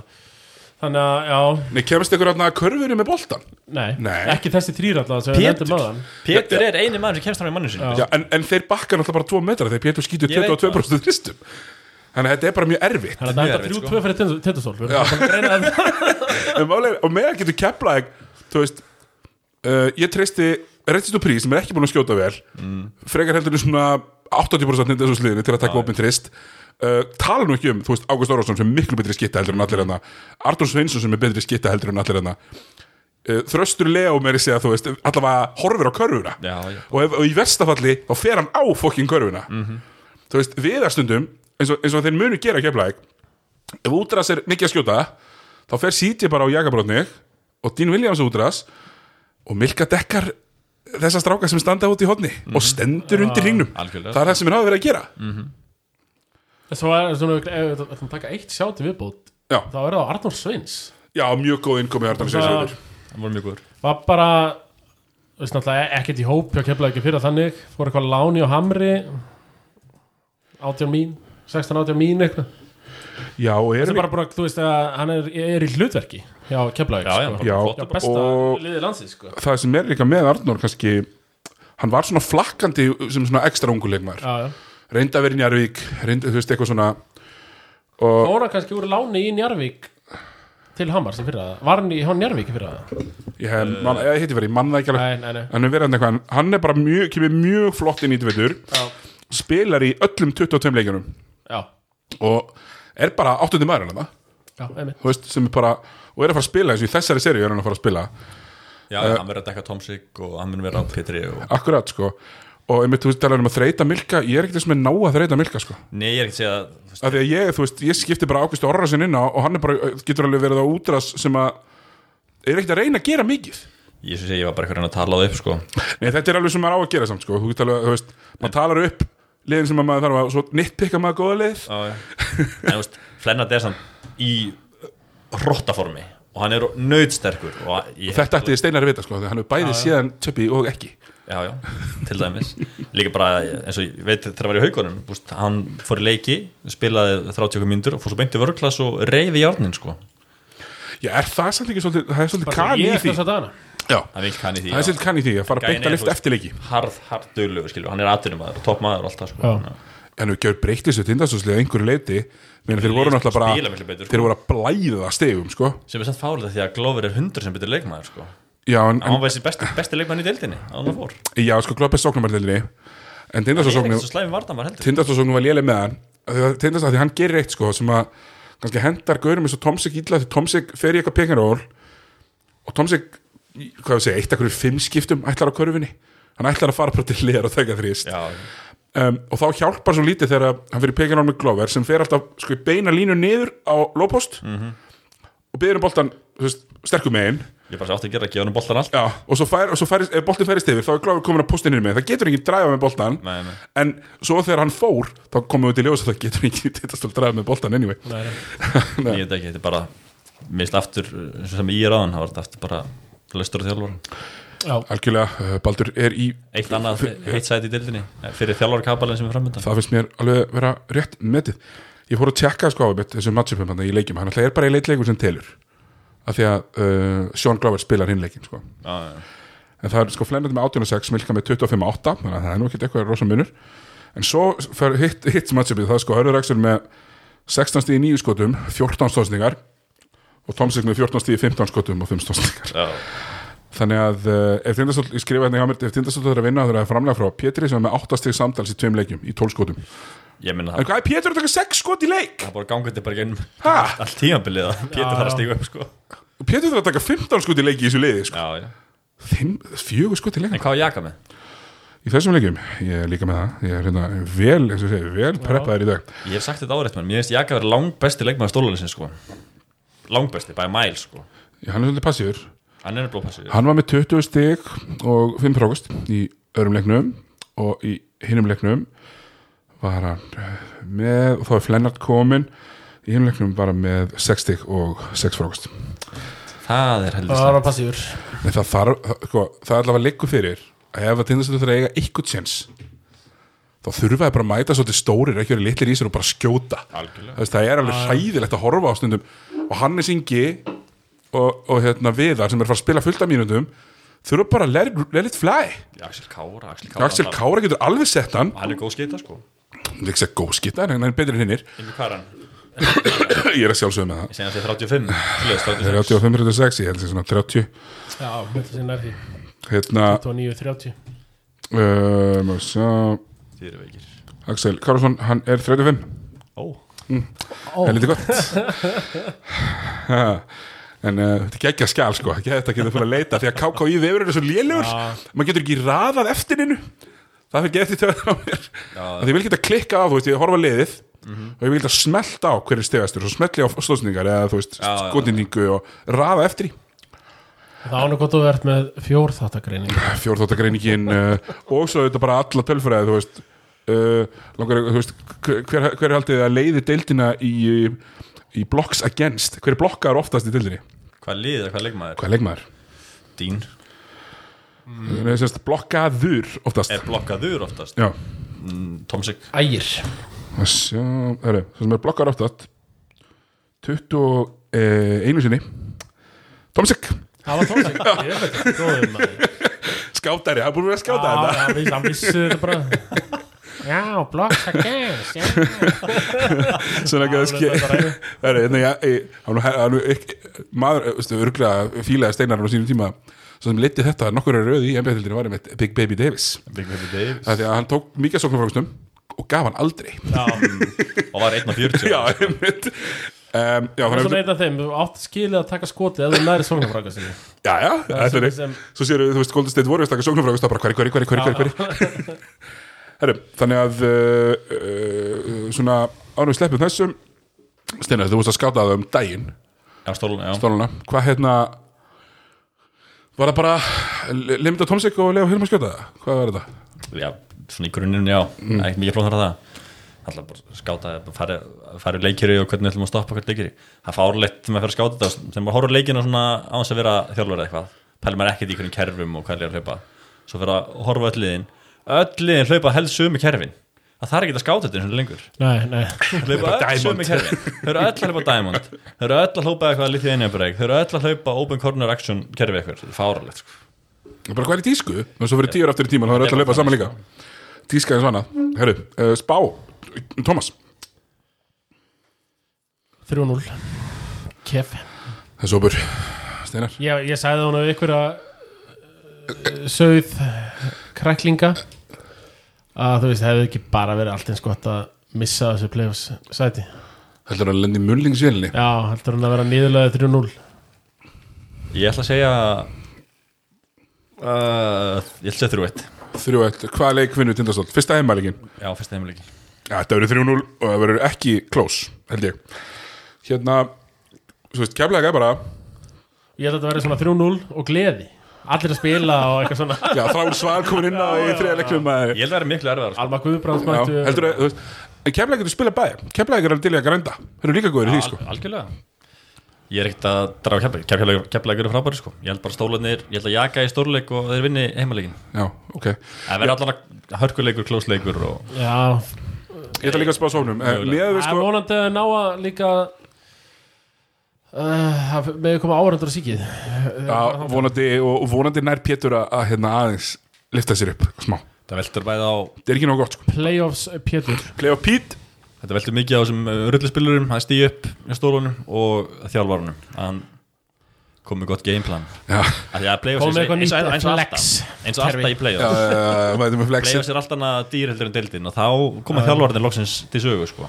Þannig að, já, Nei, kemast ykkur að körfuru með boltan nei, Nei. ekki þessi þrýr alltaf sem við Pétur. nefndum aðan Pétur er eini maður sem kemst fram í mannu sinni Já. En, en þeir bakka náttúrulega bara 2 metra þegar Pétur skýtur Ég veit 22% þristum Þannig að þetta er bara mjög erfitt. Þannig að það Mjög er erfitt, þrjú sko. tvö fyrir tindastól. Við erum bara að reyna að En málega, og meðan getur kepla þú veist uh, ég treysti Rettist og Prís sem er ekki búin að skjóta vel frekar heldur en svona 80% nýtt þessu sliðinu til að taka opinn trist uh, tala nú ekki um, þú veist, Ágúst Órásson sem er miklu betri skitta heldur en allir hérna. Artur Sveinsson sem er betri skitta heldur en allir hérna. Uh, Þröstur Leo þessi að þú veist allavega horfir á körfuna. Já, já. og, ef, og í verstafalli þá fer hann á fokkin körfuna. Þú veist, viðarstundum eins og, eins og þeir munu gera keflæk ef útras er mikið að skjóta þá fer CJ bara á jakabrótni og Dean Williams útras og Milka dekkar þessa stráka sem standa út í hodni og stendur undir hringnum. það er það sem er hafa verið að gera Svo er svona, ef við ætlum að taka eitt sjáti viðbót já, þá er það Arnór Sveins. Já mjög góð innkomi Arnar Það Sveins hann voru mjög góður. var bara þú veist náttúrulega ekkert í hóp hjá keflaði ekki fyrir þannig. Fór eitthvað láni og hamri. 18 mín 16 18 mín eitthvað. Já, og Það erum er bara bara, þú veist að hann er, er í hlutverki hjá keflaði Já, já, sko. Já, Já, besta og- liði landsins sko. það sem er líka með Arnór kannski hann var svona flakkandi sem svona ekstra unguleikmar Já, já reynda að vera í Njarvík reynda, þú veist, eitthvað svona og Fór hann kannski úr láni í Njarvík til Hammars í fyrra. Var hann í hann Njarvík í fyrra? Ég, hef, man, ég heiti verið, manna ekki alveg. Nei, nei, nei. Hann er verið hann eitthvað, hann er bara mjög kemur mjög flott inn í tveitur Já, spilar í öllum 22 leikjunum. Já, og er bara áttundi maður hann já, einmitt. Þú veist, sem er bara, og er að fara að spila eins og í þessari seríu er hann að fara að spila. Já, hann verður að dekka Tomsik og hann mun vera á Petri og akkurat, sko og einmitt, þú veist, talar um að þreita milka ég er ekkert þess með ná að þreita milka sko. Nei, ég er ekki að segja að veist, að ég, þú veist, ég skipti bara Ágústi Orrasin inn á og hann er bara, getur alveg verið á útras sem að er ekkert að reyna að gera mikið Ég svo segja, ég var bara eitthvað að tala á það upp sko. Nei, þetta er alveg sem maður á að gera samt sko. þú, getur alveg, þú veist, maður talar upp liðin sem að maður þarf að, svo nittpikka maður góða lið já. En þú veist, er og er og þetta ætti Steinar að vita, sko, hann er bæði síðan töppi og ekki Já, já, til dæmis. Líka bara, eins og ég veit þegar það var í haugunum búst, hann fór í leiki spilaði 30 mínútur og fór svo beint í vörklass og reyði í járnin sko. Já, er það samt ekki svolítið, það er svolítið kani í því? Já, kann það er svolítið kani í því að fara beint að lift þú veist, eftir leiki harð, harð döglegur, skilju, hann er atvinnumæður, toppmæður og allt það sko. Já. En við gjör breykt þessu tindastóðslega einhverju leiti Meina, þeir voru náttúrulega bara betur, sko. Þeir voru að blæða stegum, sko. Sem er samt fálið því að Glover er hundur sem betur leikmaður sko. Já, en, hann en, var þessi besti, besti leikmaður í deildinni hann já sko, En ég er svo slæmi vartamar heldur. Tindastóðsóknum var léleg með hann. Tindastóð, því hann gerir eitt, sko Sem að kannski hendar gaurum eins og Tomsik illa Því Tomsik fer í eitthvað pekinról Og Tomsik, í- hvað við segja, eitt akkur fimm skiptum ætlar á körfinni Hann ætlar að fara bara til hliðar og taka þrýst. Um, og þá hjálpar svo lítið þegar hann fyrir pekinál með Glover sem fer alltaf sko, í beina línu niður á lópost og byrður um boltan þú veist, sterkum megin ég bara sátti að gera að gefa hann boltan allt. Já, og svo, fær, og svo færist, ef boltin færist yfir þá er Glover komin að postinni með, það getur ekki dræfa með boltan nei, nei. en svo þegar hann fór þá komum við til ljós að það getur ekki tittastöld dræfa með boltan anyway. Nei, nei. ég veit ekki, þetta er bara mist aftur, eins og sem ég er á hann það var þetta aftur bara löstur og þjálfur Já, algjörlega, uh, Baldur er í eitt annað heitt sæti í deildinni fyrir þjálfarkapalinn sem er framöndan það finnst mér alveg vera rétt metið. Ég fór að tjekka sko á þessu matchupum þarna í leikjum, hann er bara í leitleikur sem telur af því að uh, Sean Glover spilar hinn leikin sko. já, já. en það er sko flennandi með 18.6 Milka með 25.8 þannig að það er nú ekki eitthvað rosa munur en svo fer hitt, hitt matchupið það er sko Hörður Axel með 16 stíði 9 skotum 14 stóðsningar og Tomsik með 14 stíði 15 skotum og 5 stóðsningar Já. þannig að uh, ef Tindastóll, ég skrifa hérna hjá mér ef Tindastóll er að vinna er að framlega frá Pétri sem er með 8 stíði samtals í tveim leikjum í 12 skotum hvað er Pétur að taka 6 skot í leik? það er bara gangið þetta bara gennum allt tímanbilið að Pétur Já, þarf að já. stíga upp sko. Pétur þarf að taka 15 skot í leiki í þessu liði sko. já, já. Fjögur skot í leik en hvað var Jaka með? í þessum leikjum, ég er líka með það ég er hérna vel, eins og ég segi, vel preppaður í dag ég hef sagt þetta áreitt menn, mér finnst Jaka verið langbesti leikmaður stólulisins sko. langbesti, by mile sko. hann er svolítið passífur hann er hann var með 20 stig og 5 frákust í öðrum leiknum og í hinum leiknum var hann eh, með og þá er Flennart komin í hinum leiknum bara með 6 stig og 6 frákust það er heldur það var passífur. En það það- sko, það er allavega liggur fyrir að ef að tindastöðu þurfa að eiga eitthvað tjens þá þurfa það bara að mæta svolítið stórir, ekki verið litlir í sér og bara skjóta. Algjörlega. Það er alveg hræðilegt að horfa á stundum. Og Hannes Ingi og, og hérna Viðar sem er að fara að spila fullt af mínútum þurfa bara að let, let it fly. Axel Kára Axel Kára, Axel Kára getur alveg sett hann. Hann er góð skita sko. Það er ekki að góð skita, en hann er betri en hinnir. Er hann? ég er að sjálfsögum með það. Ég segja hann sé 35 svoleiðis, 36. 35-36, ég held þessi svona 30 Já, þetta sem er því hérna 29-30 um, og sjá, þið eru veikir. Axel Kárasson, hann er 35 ó, Ó, helviti gott. Ha, en uh, þetta er ekki að skjál sko. Ekki þetta getur fyrir að leita því að KKÍ vefur er svo lélugur maður getur ekki raðað eftir innu það fyrir getið töðan á mér. Já. að ég vil geta klikka á, þú veist, ég horfa liðið og ég vil geta smelta á hverju stegastur og smelti á stóðsningar eða þú veist, skotningu og raða eftir í það ánum gott að verð með fjórþáttakreining fjórþóttagreiningin uh, og svo þetta bara alla tölfræði þú veist, uh, langar, þú veist hver, hver er haldið að leiði deildina í, í blocks against? Hver er blokkaður oftast í deildinni? Hvað liðið, hvað leikmaður? Hvað leikmaður? Dín Mm. Sest, blokkaður oftast. Er blokkaður oftast? Já, mm, Tomsik. Ægir. Að sjá, það er sem er blokkaður oftast 21 sinni. Tomsik, Það var tónsik Ég veit ekki, góðum maður. Skátari, það er búin að vera að skjáta Já, þetta já, hann vissi þetta bara. Já, against Já, svona ekki að Já, ske það er ekki- maður, veistu, örglega fílaði steinar á sínum tíma. svo sem leiti þetta, nokkur er rauði í NBA-tildinu var með Big Baby Davis. Big Baby Davis. Það er því að hann tók mikið sóknarfrákustum og gaf hann aldrei. Já, og var 1 á 40 já, einmitt. Um, Já, Það er svona að einn af þeim, þú átt skilið að taka skotið ef þú næri sóknarfræka sinni. Já, já, þetta er sem- eitt. sem- Svo séu, þú veist, Golden State Warriors taka sóknarfrægust Það bara hverju, hverju, hverju, hverju, Herru, þannig að uh, uh, Svona, ánum við sleppum þessum Steinar, þú veist að skáta það um daginn. Já, stóluna, já. Stóluna, hvað hérna Var það bara Limita Tómsik og Leo Hilma skjóta það? Hvað var þetta? Já, svona í grunninn, já. Ekki mikið flóð þar að það. Alltaf bara skáta, fara í leikiri og hvernig ætlum að stoppa hvert leikiri Það fárleitt þegar maður fer að skáta þetta þegar maður horfður leikina svona á þess að vera þjálfur eða eitthvað pælir maður ekkert í hvernig kerfum og hvað er að hlaupa. Svo fyrir að horfa öll liðin. Öll liðin hlaupa helst sömu kerfin það þarf ekki að skáta þetta eins og lengur. Þau eru öll að hlaupa diamond. Þau eru öll að hlaupa eitthvað litið einja breyk þau eru öll að hlaupa open corner action kerfi eitthvað, þetta er fáralegt sko. Bara hvað er í tísku? Og svo fyrir tíur aftur í tíman Það er öll að laupa saman líka. Tíska er svona Herru, uh, spá. Tómas 3-0 Kef. Það er sopur. Steinar. Ég, ég sagði hún af ykkur að uh, sögð kræklinga að þú veist, hefði ekki bara verið allt eins gott að missa þessu playoffs sæti. Heldur að lendi mullingsvélinni Já, heldur hún að vera nýðulega 3-0 ég ætla að segja uh, ég ætla að segja þrjú eitt. Þrjú eitt. Hvað leik vinnur tindastóll? Fyrsta heimælingin já, fyrsta heimilegi Já, þetta verður 3-0 og það verður ekki close Held ég. Hérna Svo veist, keflaði ekki bara Ég held að þetta verið svona 3-0 og gleði Allir að spila og eitthvað svona. Já, þrál sval komin inn á í þriða leiknum ég held að vera miklu erfiðar sko. Alma Guðbrands Já, mættu heldur að, þú spilað bæði Keflaði er að dilja að grænda. Þeir eru líka góður í því, sko. Al- algjörlega. Ég er ekkert að draga keflæk keflæk eru frábæri sko. Ég held bara stólarnir, ég held að jaka í stórleik og þeir vinni heimaleikin Já, ok. Það verður allan að hörkuleikur, klósleikur og Já, Ég ætla líka að spá við það er líka uh, að með koma áhrandur að síkið. Já, vonandi, og vonandi nær Pétur að, að hérna aðeins lifta sér upp smá. Það veldur bæði á Það er ekki nóg gott, sko. Playoffs Pétur. Play of Pete. Þetta veldur mikið á þessum rullispilurum að stíu upp í stólunum og þjálfarunum. Að hann kom með gott gameplan. Já, að því að playoffs er eitthvað eins og- nýtt eins og flex alltaf. Eins og alltaf í playoffs playoffs er alltaf annað dýr heldur en deildin og þá koma þjálfarnir loksins til sögu sko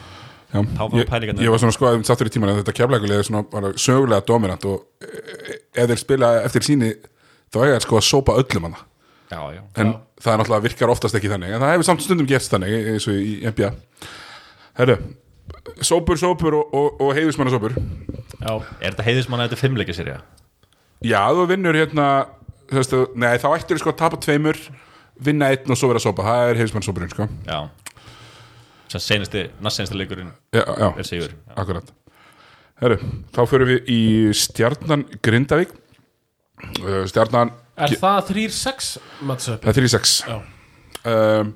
Já, Þá fá ég, pælingarnar. ég var svona sko að sattur í tíman að þetta keflækulega er svona sögulega dominant og e- ef þeir spila eftir síni þá eiga þeir sko að sópa öllum hana. Já, já. En það er náttúrulega virkar oftast ekki þannig en það hefur samt stundum gerst þannig eins og í NBA Herru, sópur, sópur og, og, og heiðismanna sópur Já, er þetta heiðismann að þetta er fimmleikja serja Já, þú vinnur hérna þú veist, þú- nei, þá ættir sko að tapa tveimur vinna einn og svo vera sópa. Það er heiðismanna sópurinn sko. Já sem senasti, næst senasti leikurinn Já, já, er sigur já. akkurat Herru, þá förum við í stjarnan Grindavík Uh, stjarnan er það 3-6 matchup? Það er 3-6 Já. um,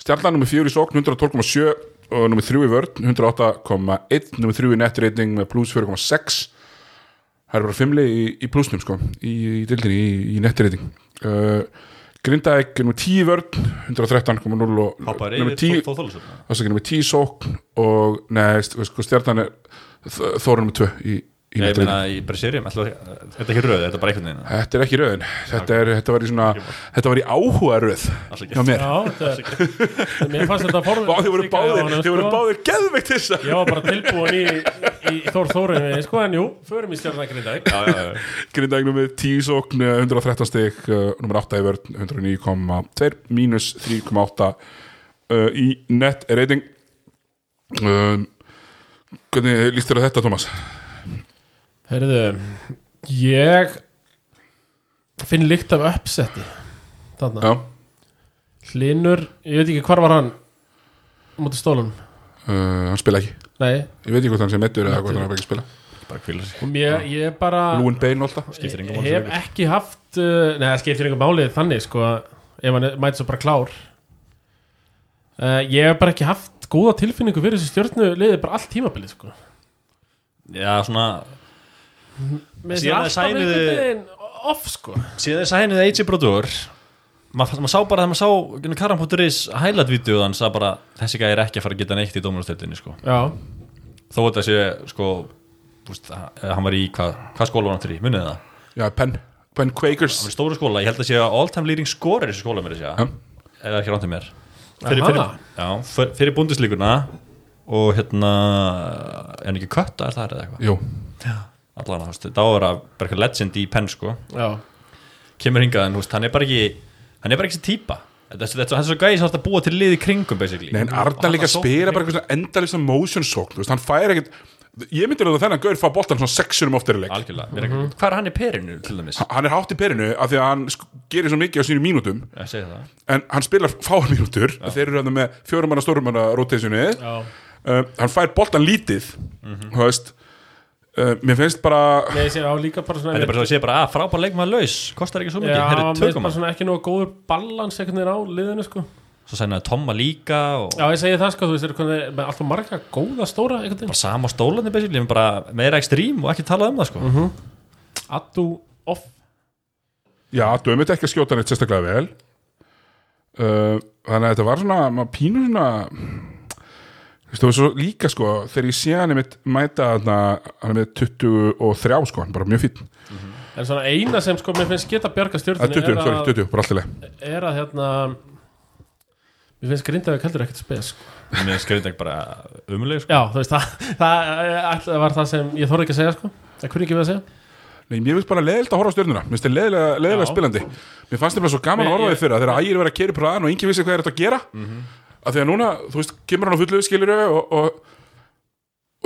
Stjarnan nummer 4 í sókn 112,7 og nummer 3 í vörn 108,1 nummer 3 í netreiting með pluss 4,6 Það er bara fimmli í, í plussnum sko í, í dildinni í, í netreiting uh, Grindavík nummer 10 í vörn 113,0 og yfir 10 Þór Þólusöfn afsakið nummer 10 í sókn og neðist sko, stjarnan er Þ- Þóra nummer 2 í, ég netreiting meina í bara serjum þetta er ekki röð, þetta er bara einhvern veginn. Þetta er ekki röðin, þetta, er, þetta var í svona þetta var í áhuga röð Afsakið. hjá mér. Já, þetta er Mér fannst þetta forður og þið voru báðir, þið voru báðir geðveikt þess Ég var bara tilbúin í, í Þór Þórinu sko, en jú, förum í stjarnækinn í dag já, já, já. Grindavík með 10 sókn, eh, 113 stig uh, nummer 8 í vörn, 109,2 mínus 3,8 uh, í net rating. Um, Hvernig líst þér á þetta, Thomas? Herðu, ég finn líkt af uppsetti Þarna, Já, Hlinur, ég veit ekki hvar var hann á móti stólum uh, hann spila ekki. Nei, Ég veit ekki hvort hann sé meittur eða hvort hann er ekki að spila bara kvílar sig. Og mér, ég bara Lúin Bein alltaf skiptir engum máli hef fyrir ekki haft uh, Nei, það skiptir einhver málið þannig sko, ef hann er- mæti svo bara klár. Uh, Ég hef bara ekki haft góða tilfinningu fyrir þessu stjórnu liðið bara allt tímabilið sko. já, svona Síðan þeir veginn off sko. Síðan að henni AJ Brodur maður mað sá bara þegar maður sá Karam.is highlight-vídeó þannig að bara þessi gæði er ekki að fara að geta neitt í dómarastöldinni sko. Já, þó að það sé sko úst, hann var í hvað hva skóla var hann til í, munið það? Já, Penn, Penn Quakers. Hann var stóru skóla, ég held að sé að all time leading scorer í þessu skóla mér Já. eða ekki rántið mér. Fyrir, fyrir, já, fyr- fyrir búndislíkuna og hérna er hann ekki kötta er það eða eitthvað? Jú, allan, þú veist, það á að vera bara eitthvað legend í penn sko. Já, kemur hingað en hann er bara ekki hann er bara ekki þessi típa. Þetta, þetta, þetta er svo gæði sem þetta búa til lið í kringum basically. Nei, en Arnar líka spila bara eitthvað svona endalist motion sókn, hann fær ekkert ég myndi að þennan gaur fá boltan svona sexunum oftar í leik. Algjörlega, mm -hmm. hvað er hann í perinu til dæmis, hann er hátt í perinu af því að hann gerir svo mikið á sínum mínútum. Ég segi það. En hann spilar fáar mínútur þeir eru með fjórumanna stórumanna rotationi já. Uh, hann fær boltan lítið þú veist uh, mér finnst bara Nei, ég sé bara svona þetta er bara svo að segja bara að frábær leikmaður laus. Kostar ekki svo mikið, Já, mér finnst bara svona ekki nógu góður balans einhvern veginn á liðinu sko. Svo sænaði Tomma líka og Já, ég segi það sko, þú veist, konið með alltaf marga góða stóra veginn. Bara sama stólandi basically, en bara meira ekstrím og ekki talað um það sko. Addu off. Já, dömið ekki að skjóta neitt sérstaklega vel. Uh, þannig að þetta var svona maður pínu svona þú veist, svo líka sko þegar ég sé hann einmitt mæta þarna, hann er með 23 sko, hann er bara mjög fín En svona eina sem sko mér finnst geta bjarga að stjórnum 20, er, sorry, að- 20, bara allt í leið er að hérna Mér finnst grindaði heldur ekkert spes sko. mér skriði ekki bara umuleg sko. Já, þú veist, það, það, það var það sem ég þorði ekki að segja sko. Það kunni ekki við að segja. Nei, mér finnst bara leðilt að horfa á stjörnuna. Mér finnst það leðilega, spilandi Mér fannst það svo gaman að horfa því ég- fyrra Þegar ægir verið að kera upp ræðan og enginn vissi hvað er þetta að gera að Því að núna, þú veist, kemur hann á fullu skilur og, og,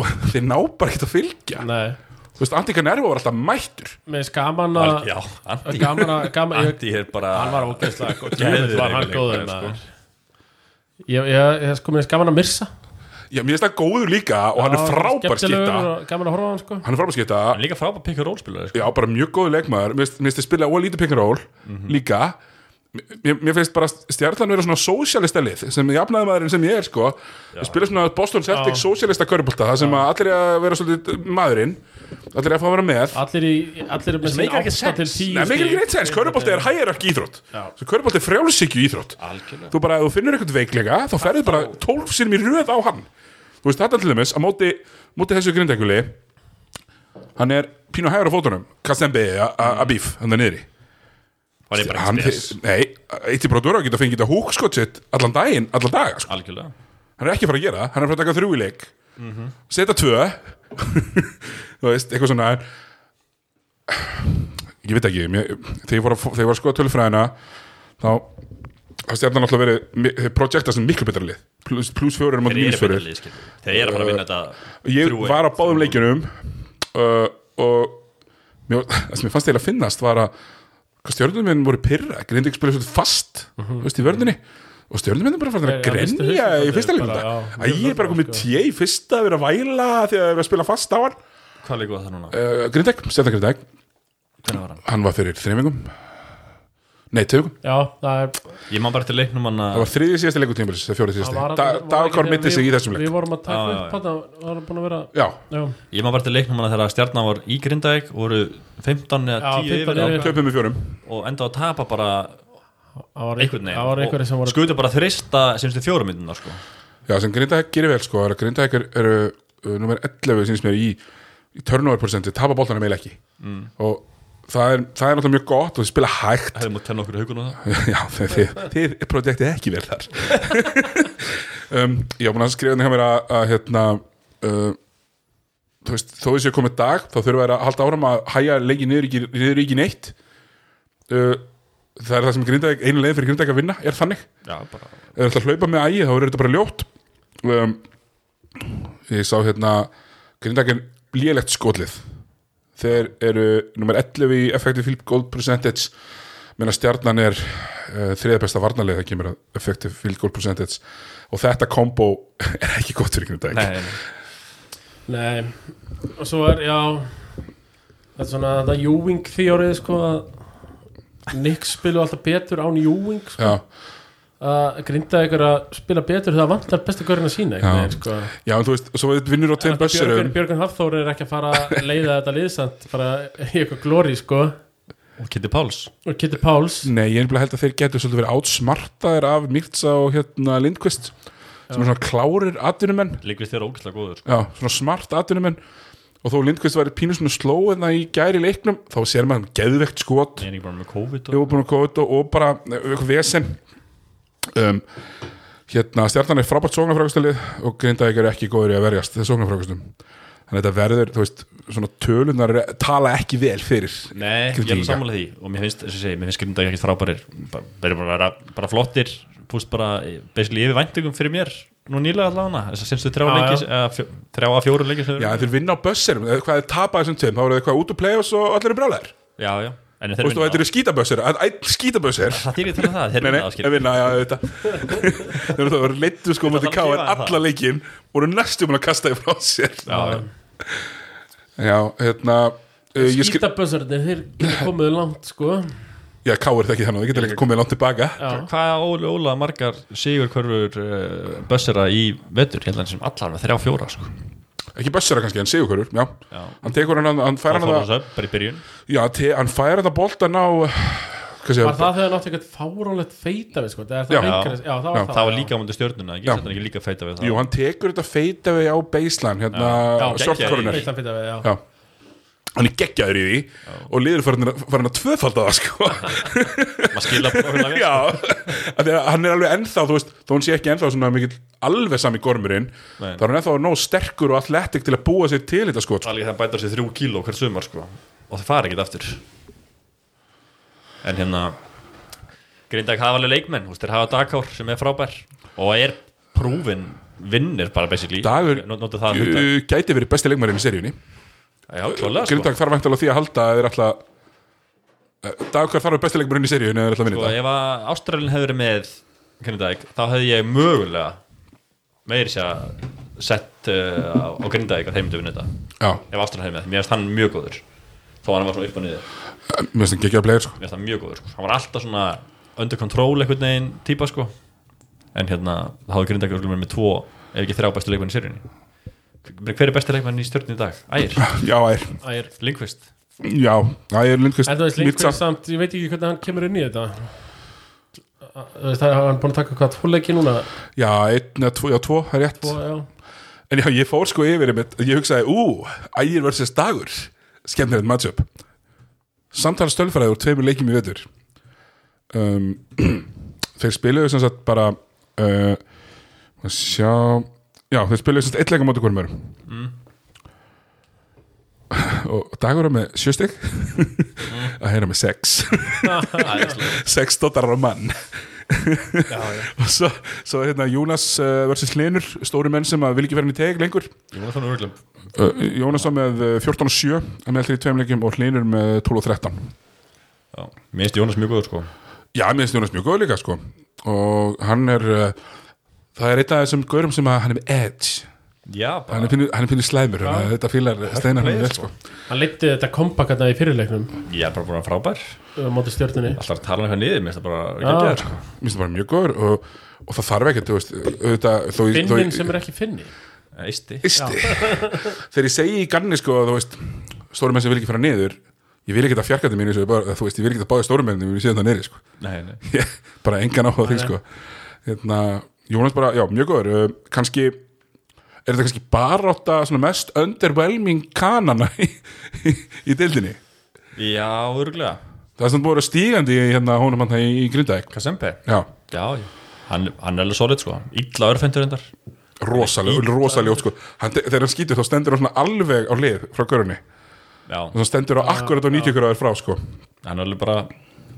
og þeir ná bara ekkert að fylgja. Nei, Þú veist, Antika Nervo var alltaf mættur. Finnst gaman að já, Andi, Andi er bara hann var ógeðslega góð Geðveikur Djöfull var hann góður sko. Ég, sko, finnst gaman að missa. Já, mér finnst það góður líka og hann er Já, frábær og Gaman að horfa á hann sko. Hann er frábær skipta. Hann er líka frábær pikk og rólspilari sko. Já, bara mjög góður leikmaður. Mér finnst- þið spila og lítið pick and roll líka Mér, mér finnst bara stjartan vera svona sósialista lið sem jafnaði maðurinn sem ég er sko. Við spila svona Boston Celtics sósialista körbólta það sem að allir er að vera svolítið maðurinn allir er að fá að vera með. Allir, í, allir er með Sem sín meikar ekki 8 til sens. 10 Nei, mikil ekki neitt sens, körbólti er hierarki íþrótt. Körbólti er frjálsíkju íþrótt. Algjörlega. Þú bara, ef þú finnur eitthvað veiklega þá ferðu bara 12 sinum í röð á hann. Þú veist, þetta til dæmis, á móti, móti þessu grindækuli Hann er pínu hægur á fótunum Kastembi að bíf, hann er niðri var ég bara ekki spes Nei, eitt í brotur að geta fengið þetta húkskott sitt allan daginn, allan daga sko. algjörlega. Hann er ekki að fara að gera hann er að fara að taka þrjú í leik. Setja tvö. Þú veist, eitthvað svona. Ég veit ekki mér, Þegar ég var að, þegar ég var að skoða tölfræðina þá Það stjarnan alltaf verið, mi- þeir projekta sem miklu betra lið. Plus, plus fjórir um þeir eru betur lið skilur. þeir eru að fara að vinna þetta ég þrjú- var á báðum leikjunum uh, og mér, það sem ég fannst eiginlega að finnast var að hvað stjórnum minn voru pyrra grindi ekki spila svolítið fast þú veist, í vörðinni og stjórnum minn bara farin að grenja í fyrsta já, að ég er bara komið tjei í fyrsta að vera að væla því að vera að spila fast á hann. Hvað leikur það núna? uh, Grindek hvernig var hann? hann var fyrir þreymingum nei, tökum. Já, það er ég man bara til leiknum hann það að var þriði síðasti leikutímabilis þegar fjórið það síðasti. Var- Da- var ekki Dagkár þegar mitti sig í þessum leik. Við vorum að taka Já, já, upp þetta Það var búin að vera já, Já, ég man bara til leiknum hann að þegar stjarnan var í Grindavík og voru 15 eða Já, 10 15 yfir yfir. töpum við fjórum. Og enda að tapa bara það var einhvern Það var veginn og voru skutu bara þrista semstu fjórum myndina sko. Já, sem Grindæk gerir vel sko. Er er, eru uh, nummer 11 síns mér í, í turnover procenti, tapa boltanum eða ekki. Mm. og það er, það er náttúrulega mjög gott og þið spila hægt. Hefði mútt tenna okkur haugun og það. Já, þið, þið, þið projektið ekki vel þar. Um, var búin að skrifa þetta hjá mér að, að hérna uh, þú veist, þó þessi er komið dag þá þurfa þær að halda áram að hæja leiki niður ekki neitt. Uh, það er það sem Grindæk einu leið fyrir Grindæk að vinna, er þannig. Já, bara ef það ætla að hlaupa með ægi þá er þetta bara ljótt. Um, ég sá hérna Grindækin lélegt skotlið þeir eru nummer 11 í effective field goal percentage. Menn að stjarnan er uh, þriða besta varnarlega það kemur að effective field goal percentage. Og þetta kombo er ekki gott fyrir Grindæk nei, nei. Nei. Og svo er, já Það er svona þetta Ewing þjórið sko að Nix spilu alltaf betur án Ewing sko, já, að grinda ykkur að spila betur það vantar bestu görinn að sína Já. veginn, sko. já, en þú veist, svo vinnur á tveim Björgun, bössurum. Björgun Hafþór er ekki að fara að leiða þetta liðsamt bara í eitthvað glóri sko. Og Kitty Páls. Og Kitty Páls. Nei, ég er held að þeir getur svolítið verið átsmartaðir af Mirtsa og hérna Lindqvist sem er svona klárir atvinnumenn. Líkvist þér ógæslega góður sko. Já, svona smart atvinnumenn. Og þó Lindqvist var pínu svona sló en í gæri leiknum, þá sér maður hann geðvegt skot, ég er ekki bara með COVID ég og... og bara eitthvað vesen um, hérna, stjarnan er frábært sóknarfrákustalið og Grindavík er ekki góður í að verjast þegar sóknarfrákustum þannig að þetta verður, þú veist, svona tölunar tala ekki vel fyrir Nei, ég er sammála því. Og mér finnst, þess að segja, mér finnst Grindag ekkert frábærir. Bara, bara, bara, bara flottir púst bara, basically yfir væntingum fyrir mér nú nýlega allavega, þess að semstu þrjá að fjóru leikis Já, en þeir vinna á bösserum, hvað er tapað þessum tveim? Þá eru þeir eitthvað út og play-offs og allir er brálæðir já, já, en Þú þeir veist, og þetta eru skítabössir, einn skítabössir? Það þýrið til það, þeir Nei, nei, vinna það að skil vinna, já, þetta Þeir það vera leittu sko Það þarf að lifa alla leikin eru næstum að kasta því frá sér. Já, já. Hérna ég skil, Skítabössarnir, þeir geta komið langt sko. Já, káir þetta ekki þannig, það getur ekki komið langt tilbaka Já, Hvað er Óli Óla margar sigur hverfur uh, bössera í vetur? Hérna sem allar með þrjá fjóra sko. Ekki bössera kannski, en sigurkörur, já. Já. Hann tekur hann, hann fær það hann fór að þess upp bara í byrjun. Já, te, hann fær hann að bolta ná var það þegar náttúrulega eitthvað fáránlegt feita við sko? Það er Já. það lengra, já, það var Já, það það var líka á mútið stjórnuna, ekki? Þetta er ekki líka feita við það Jú, hann tekur þetta feita við á baseline Hérna, já. Já Hann er geggjaður í því og liður farin að, farin að tvöfalda það sko maður skilja Já, hann er alveg ennþá þú veist, þó hann sé ekki ennþá svona mikill alveg sami gormurinn, Nei. þá er hann ennþá nóg sterkur og athletic til að búa sér til þetta sko. Líka það bætar sér þrjú kíló hver sumar sko. og það fara ekkert aftur en hérna Grindag hafa alveg leikmenn veist, þeir hafa Dakár sem er frábær og er prúfin vinnir bara basically Dagur gæti verið besti leikmarinn í seríunni já. Grindag þarf væntalega því að halda að þeir alltaf uh, Dagur þarf verið besti leikmarinn í seríunni eða alltaf sko, vinna ef að Ástralin hefur með Grindag, þá hefði ég mögulega meiri sér að sett uh, á, Grindag að myndi vinna þetta Já, ef Ástralin hefur með, mér finnst hann mjög góður. Þó hann var svona upp og niður. Mér finnst það geggjaður player sko. mér finnst það mjög góður sko. hann var alltaf svona under control einhvern veginn típa sko. En hérna það hafði Grindavík með tvo ef ekki þrjá bestu leikmenn í seríunni hver er besti leikmenn í stjórnum í dag? Ægir, Já, ær Ægir. Lindqvist Já, ær Lindqvist En þú veist. Lindqvist samt, ég veit ekki hvernig hann kemur inn í þetta Þú veist, það er hann búin að taka hvað tvoleiki núna Já, einn eða tvo, já, tvo, það er rétt Tvo, já. En já, ég fór sko yfir einmitt, ég hugsaði, ú, ægir versus dagur skemmtilegt matchup samtala stölfræði úr tveimur leikjum í vetur um, þeir spiluðu sem sagt bara uh, að sjá já, þeir spiluðu sem sagt eitt leik á móti hverjum örum mm. og dagur er með sjöstig að heyra með sex. Sex dóttar á mann. Já, já. og svo, svo hérna Jónas uh, versus Hlinur, stóri menn sem vil ekki vera í teg lengur. Jónas var með uh, 14 og 7 að með allir í tveim leikjum og Hlinur með 12 og 13 mér finnst Jónas mjög góður sko. Já, mér finnst Jónas mjög góð líka sko. Og hann er uh, það er einn af þessum gaurum sem að hann er með edge. Já, hann er pínu, hann er pínu slæmur ja. þetta fílar steinar hann vel sko. Hann liti þetta kompakatna í fyrirleiknum. Ég er bara búin að frábær. Alltaf að tala um eitthvað niður, mér finnst það bara geggjað sko. mér finnst það bara mjög góður og, og það þarf ekkert, Finnin sem er ekki finni. Eisti Isti. Þegar ég segi í ganni sko stórum menn sem vil ekki fara niður ég vil ekki að fjarkandi mínu ég bara, veist, ég vil ekki að báði stórum menn við séum það niður sko. Nei, nei. Ég- bara engan á því Nei. sko. Hérna, Jónas bara, já, mjög góður uh, kannski, er þetta kannski að svona mest underwhelming kanana í, í, í deildinni? Já, örglega það er svona að vera stígandi í hérna honum hann í, í Grindavík. Kasempe já, Já, hann, hann er alveg solid sko. Illa örfendur endar rosalega, rosalega sko. hann, þegar hann skýtur þá stendur hann alveg á lið frá görunni og þá stendur á akkurat á 90 gráður frá sko. Hann er alveg bara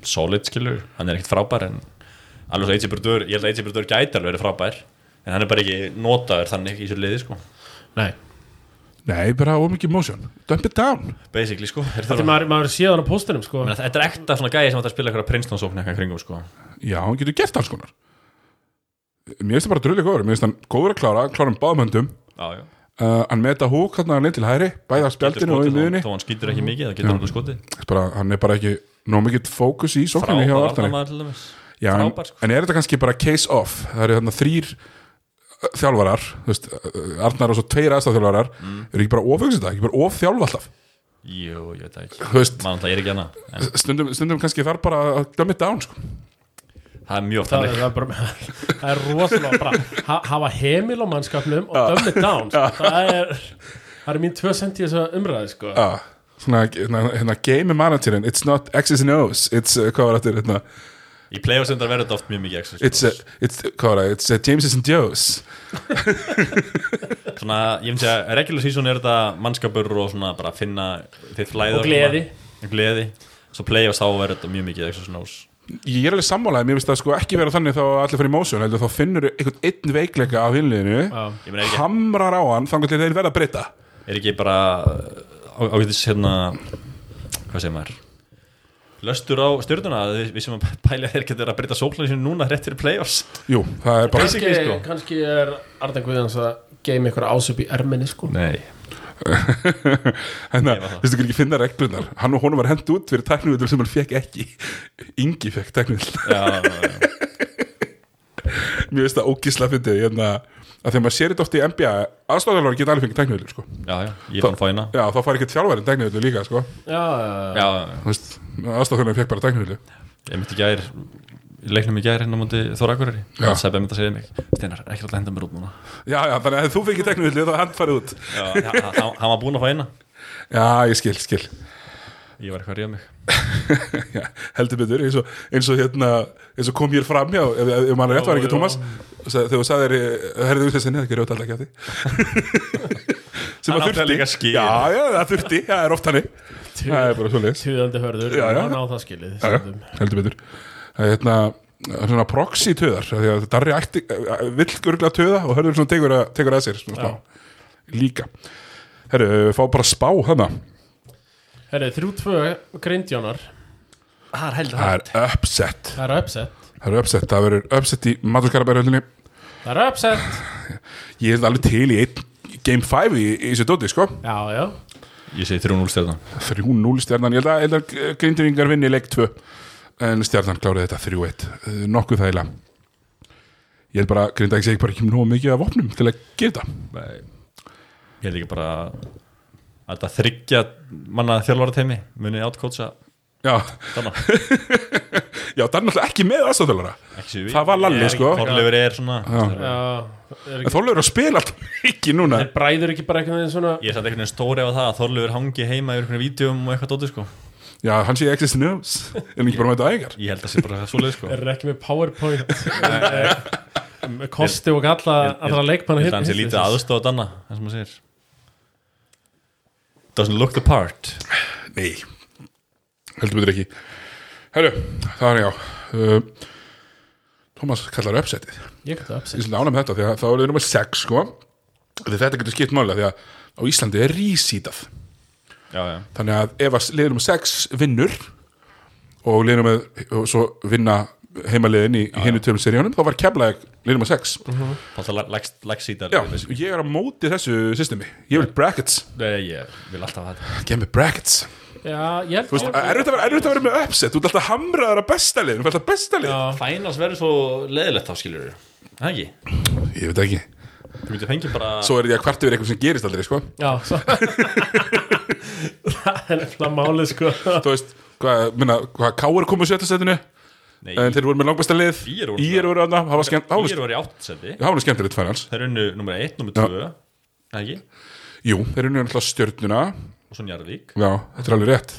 solid skilur Hann er ekkert frábær en alveg svo AJ Brudur, ég held að AJ Brudur gæti alveg verið frábær en hann er bara ekki notaður þannig í sér liði sko. Nei, Nei, bara ómikið motion, dump it down. Basically sko Þeir þetta maður, maður séð hann á póstunum sko. Meina, Þetta er ekta svona gæði sem átt að spila eitthvað Princeton-sókn eitthvað kringum sko. Já, hann getur gert alls konar. Mér finnst það bara drullig góður. Mér finnst hann góður að klára, klára um báðum höndum. Já, já. Uh, Hann meta húk hann að til hæri Bæði af spjaldinu og í miðunni þó- hann skýtur ekki mikið, það getur hann skotið. Bara, Hann er bara ekki nóg mikill fókus í sókninni hjá Frábær Arnari varnarmaður til dæmis Já, en, sko. en er þetta kannski bara case off Það eru þarna þrýr þjálfarar þú veist, Arnar og svo tveir aðstæðþjálfarar Mm. eru ekki bara ofauðsins þetta, ekki bara of þjálfa alltaf Jú, ég veit það ekki Þú veist, Man, það er ekki hana en stundum, stundum kannski þarf bara að dumb it down sko. Það er mjög oft það, þannig það, er bara, það er rosalega bara ha, hafa heimil á mannskapnum og dumb it down sko. það er það er mín tvö senti þess að umræði sko. Já, svona hérna, hérna game managerinn It's not X's and O's It's, uh, hvað var þetta hérna, Í play-offs endar verður þetta oft mjög mikið extra. It's, a, it's, það, it's a James and Joe's Svona, ég myndi að regular season er þetta mannskapur og svona bara finna þitt flæði Og gleði. svona, Gleði. Svo play-offs þá verður þetta mjög mikið extra snós Ég er alveg sammálaði, mér finnst það sko ekki vera þannig þá að allir fyrir motion, heldur þá finnur einhvern einn veikleika af hinliðinu hamrar á hann, þannig að þeir verða að breyta. Er ekki bara á- ágætis hérna Hvað segir maður Löstur á stjórnuna að við, sem að pæla þeir getur að breyta sóklarni sinu núna rétt fyrir play-offs Jú, það er bara kannski, sko. kannski er Arden Guðjans að geima ykkur ásöp í erminni sko Nei Þannig að, var það. þú veist ekki finna reglunar Hann og honum var hend út fyrir teknivill sem hann fekk ekki Ingi fekk teknivill Já, já, já. Mér finnst það ógisla fyndið hérna, að þegar maður sér þetta oft í NBA aðstofðarlega geta alveg fengið teknivill sko. já, já, ég fann fæna Já, þá fær ekki þjálfarinn teknivill líka sko. Já, já, já. Já, já, já. aðstofðarlega fekk bara teknivill ég myndi gær í leiknum í gær hérna á múti Þóra Akureyri. Já. það sæði myndi að segja mig. Steinar, ekki alltaf henda mér út núna. Já, já, þannig að þú fengið teknivill þá hann farið út. Já, hann- var búinn að fá eina. Já, ég skil, skil. Ég var eitthvað að ríða mig. Já, heldur betur, eins og, eins og hérna eins og kom hér fram hjá, ef, ef mann rétt var ekki Já, Tómas þegar þú sagðir, herrðu út þessi neða ekki rjóta alltaf það er bara svo leis Tuðandi hörður, Já, já. hann á það skilið Já, já, heldur betur. Það er hérna svona proxy töðar af því að Darri ætti, vill gurgla töða og hörður svona tekur að, tekur að sér líka. Herru, fá bara spá hana Herri, þrjú tvö grindjónar Það er heldur Það er upset. Það er upset. Það er upset, það verður upset í Maturkarabærhöldinni Það er upset. Ég er alveg til í Game 5 í, í þessu dóti, sko. Já, já Ég segi 3-0 stjórna 3-0 stjarnan, ég held að, Grindavingar vinni leik 2 En stjarnan klárið þetta 3-1 Eh, Nokkuð þægilega Ég held bara Grindavík segi bara ekki nógu mikið af vopnum til að gera þetta. Ég held ekki bara að þetta þryggja manna þjálfara teimi muni átkótsa Já, já, það er náttúrulega ekki með ekki við. Það var Lalli, sko. Þorleifur er svona. Já, er ekki, Þorleifur er að spila alltaf ekki núna. Er bræður ekki bara veginn svona Ég er samt einhvern veginn stóri af það að Þorleifur hangi heima yfir einhvern vídjum og eitthvað dóti sko. Já, hann sé exist news. En ekki bara með þetta ægar Ég held að það sé bara svoleið sko. Er ekki með powerpoint eh, með kosti og galla allra leikmanna Ég held að hann sé lítið aðstofa heldur betur ekki. Herru, það er já uh, Tómas kallar uppsettið. Ég Ég upset er svona ánægð með þetta því að þá er það nummer 6 sko. Því þetta getur skipt máli því að á Íslandi er rísítað Já, já. Þannig að ef að liður nummer 6 vinnur og liður nummer og svo vinna heimaliðin í hinnu tveim seríunum þá var keflaði liður nummer 6 Alltaf lagsítar Já, ég er á móti þessu systemi. Ég vil brackets, Nei, ég vil alltaf þetta. Gef mig brackets Já, Þú veist, held er þetta að vera með uppsett Þú ert alltaf hamraðar að besta liðin Þú ert alltaf besta lið Já, Finals verður svo leðilegt þá skilur Það ekki? Ég veit ekki. Þú getur fengið bara Svo er ég að kvart yfir eitthvað sem gerist aldrei sko. já svo Það er nefnilega málið sko. Þú veist, hvað, minna, hvað Káur komu sjötta setinu? Nei, En þeir voru með langbæsta lið. Ír voru Ír voru var skemmt Það Ír var í skemmtilegt finals. Það er unnu nummer 1, nummer 2 Það ekki? Jú, þeir eru náttúrulega stjörnuna Og svo Njarðvík. Já, þetta er alveg rétt.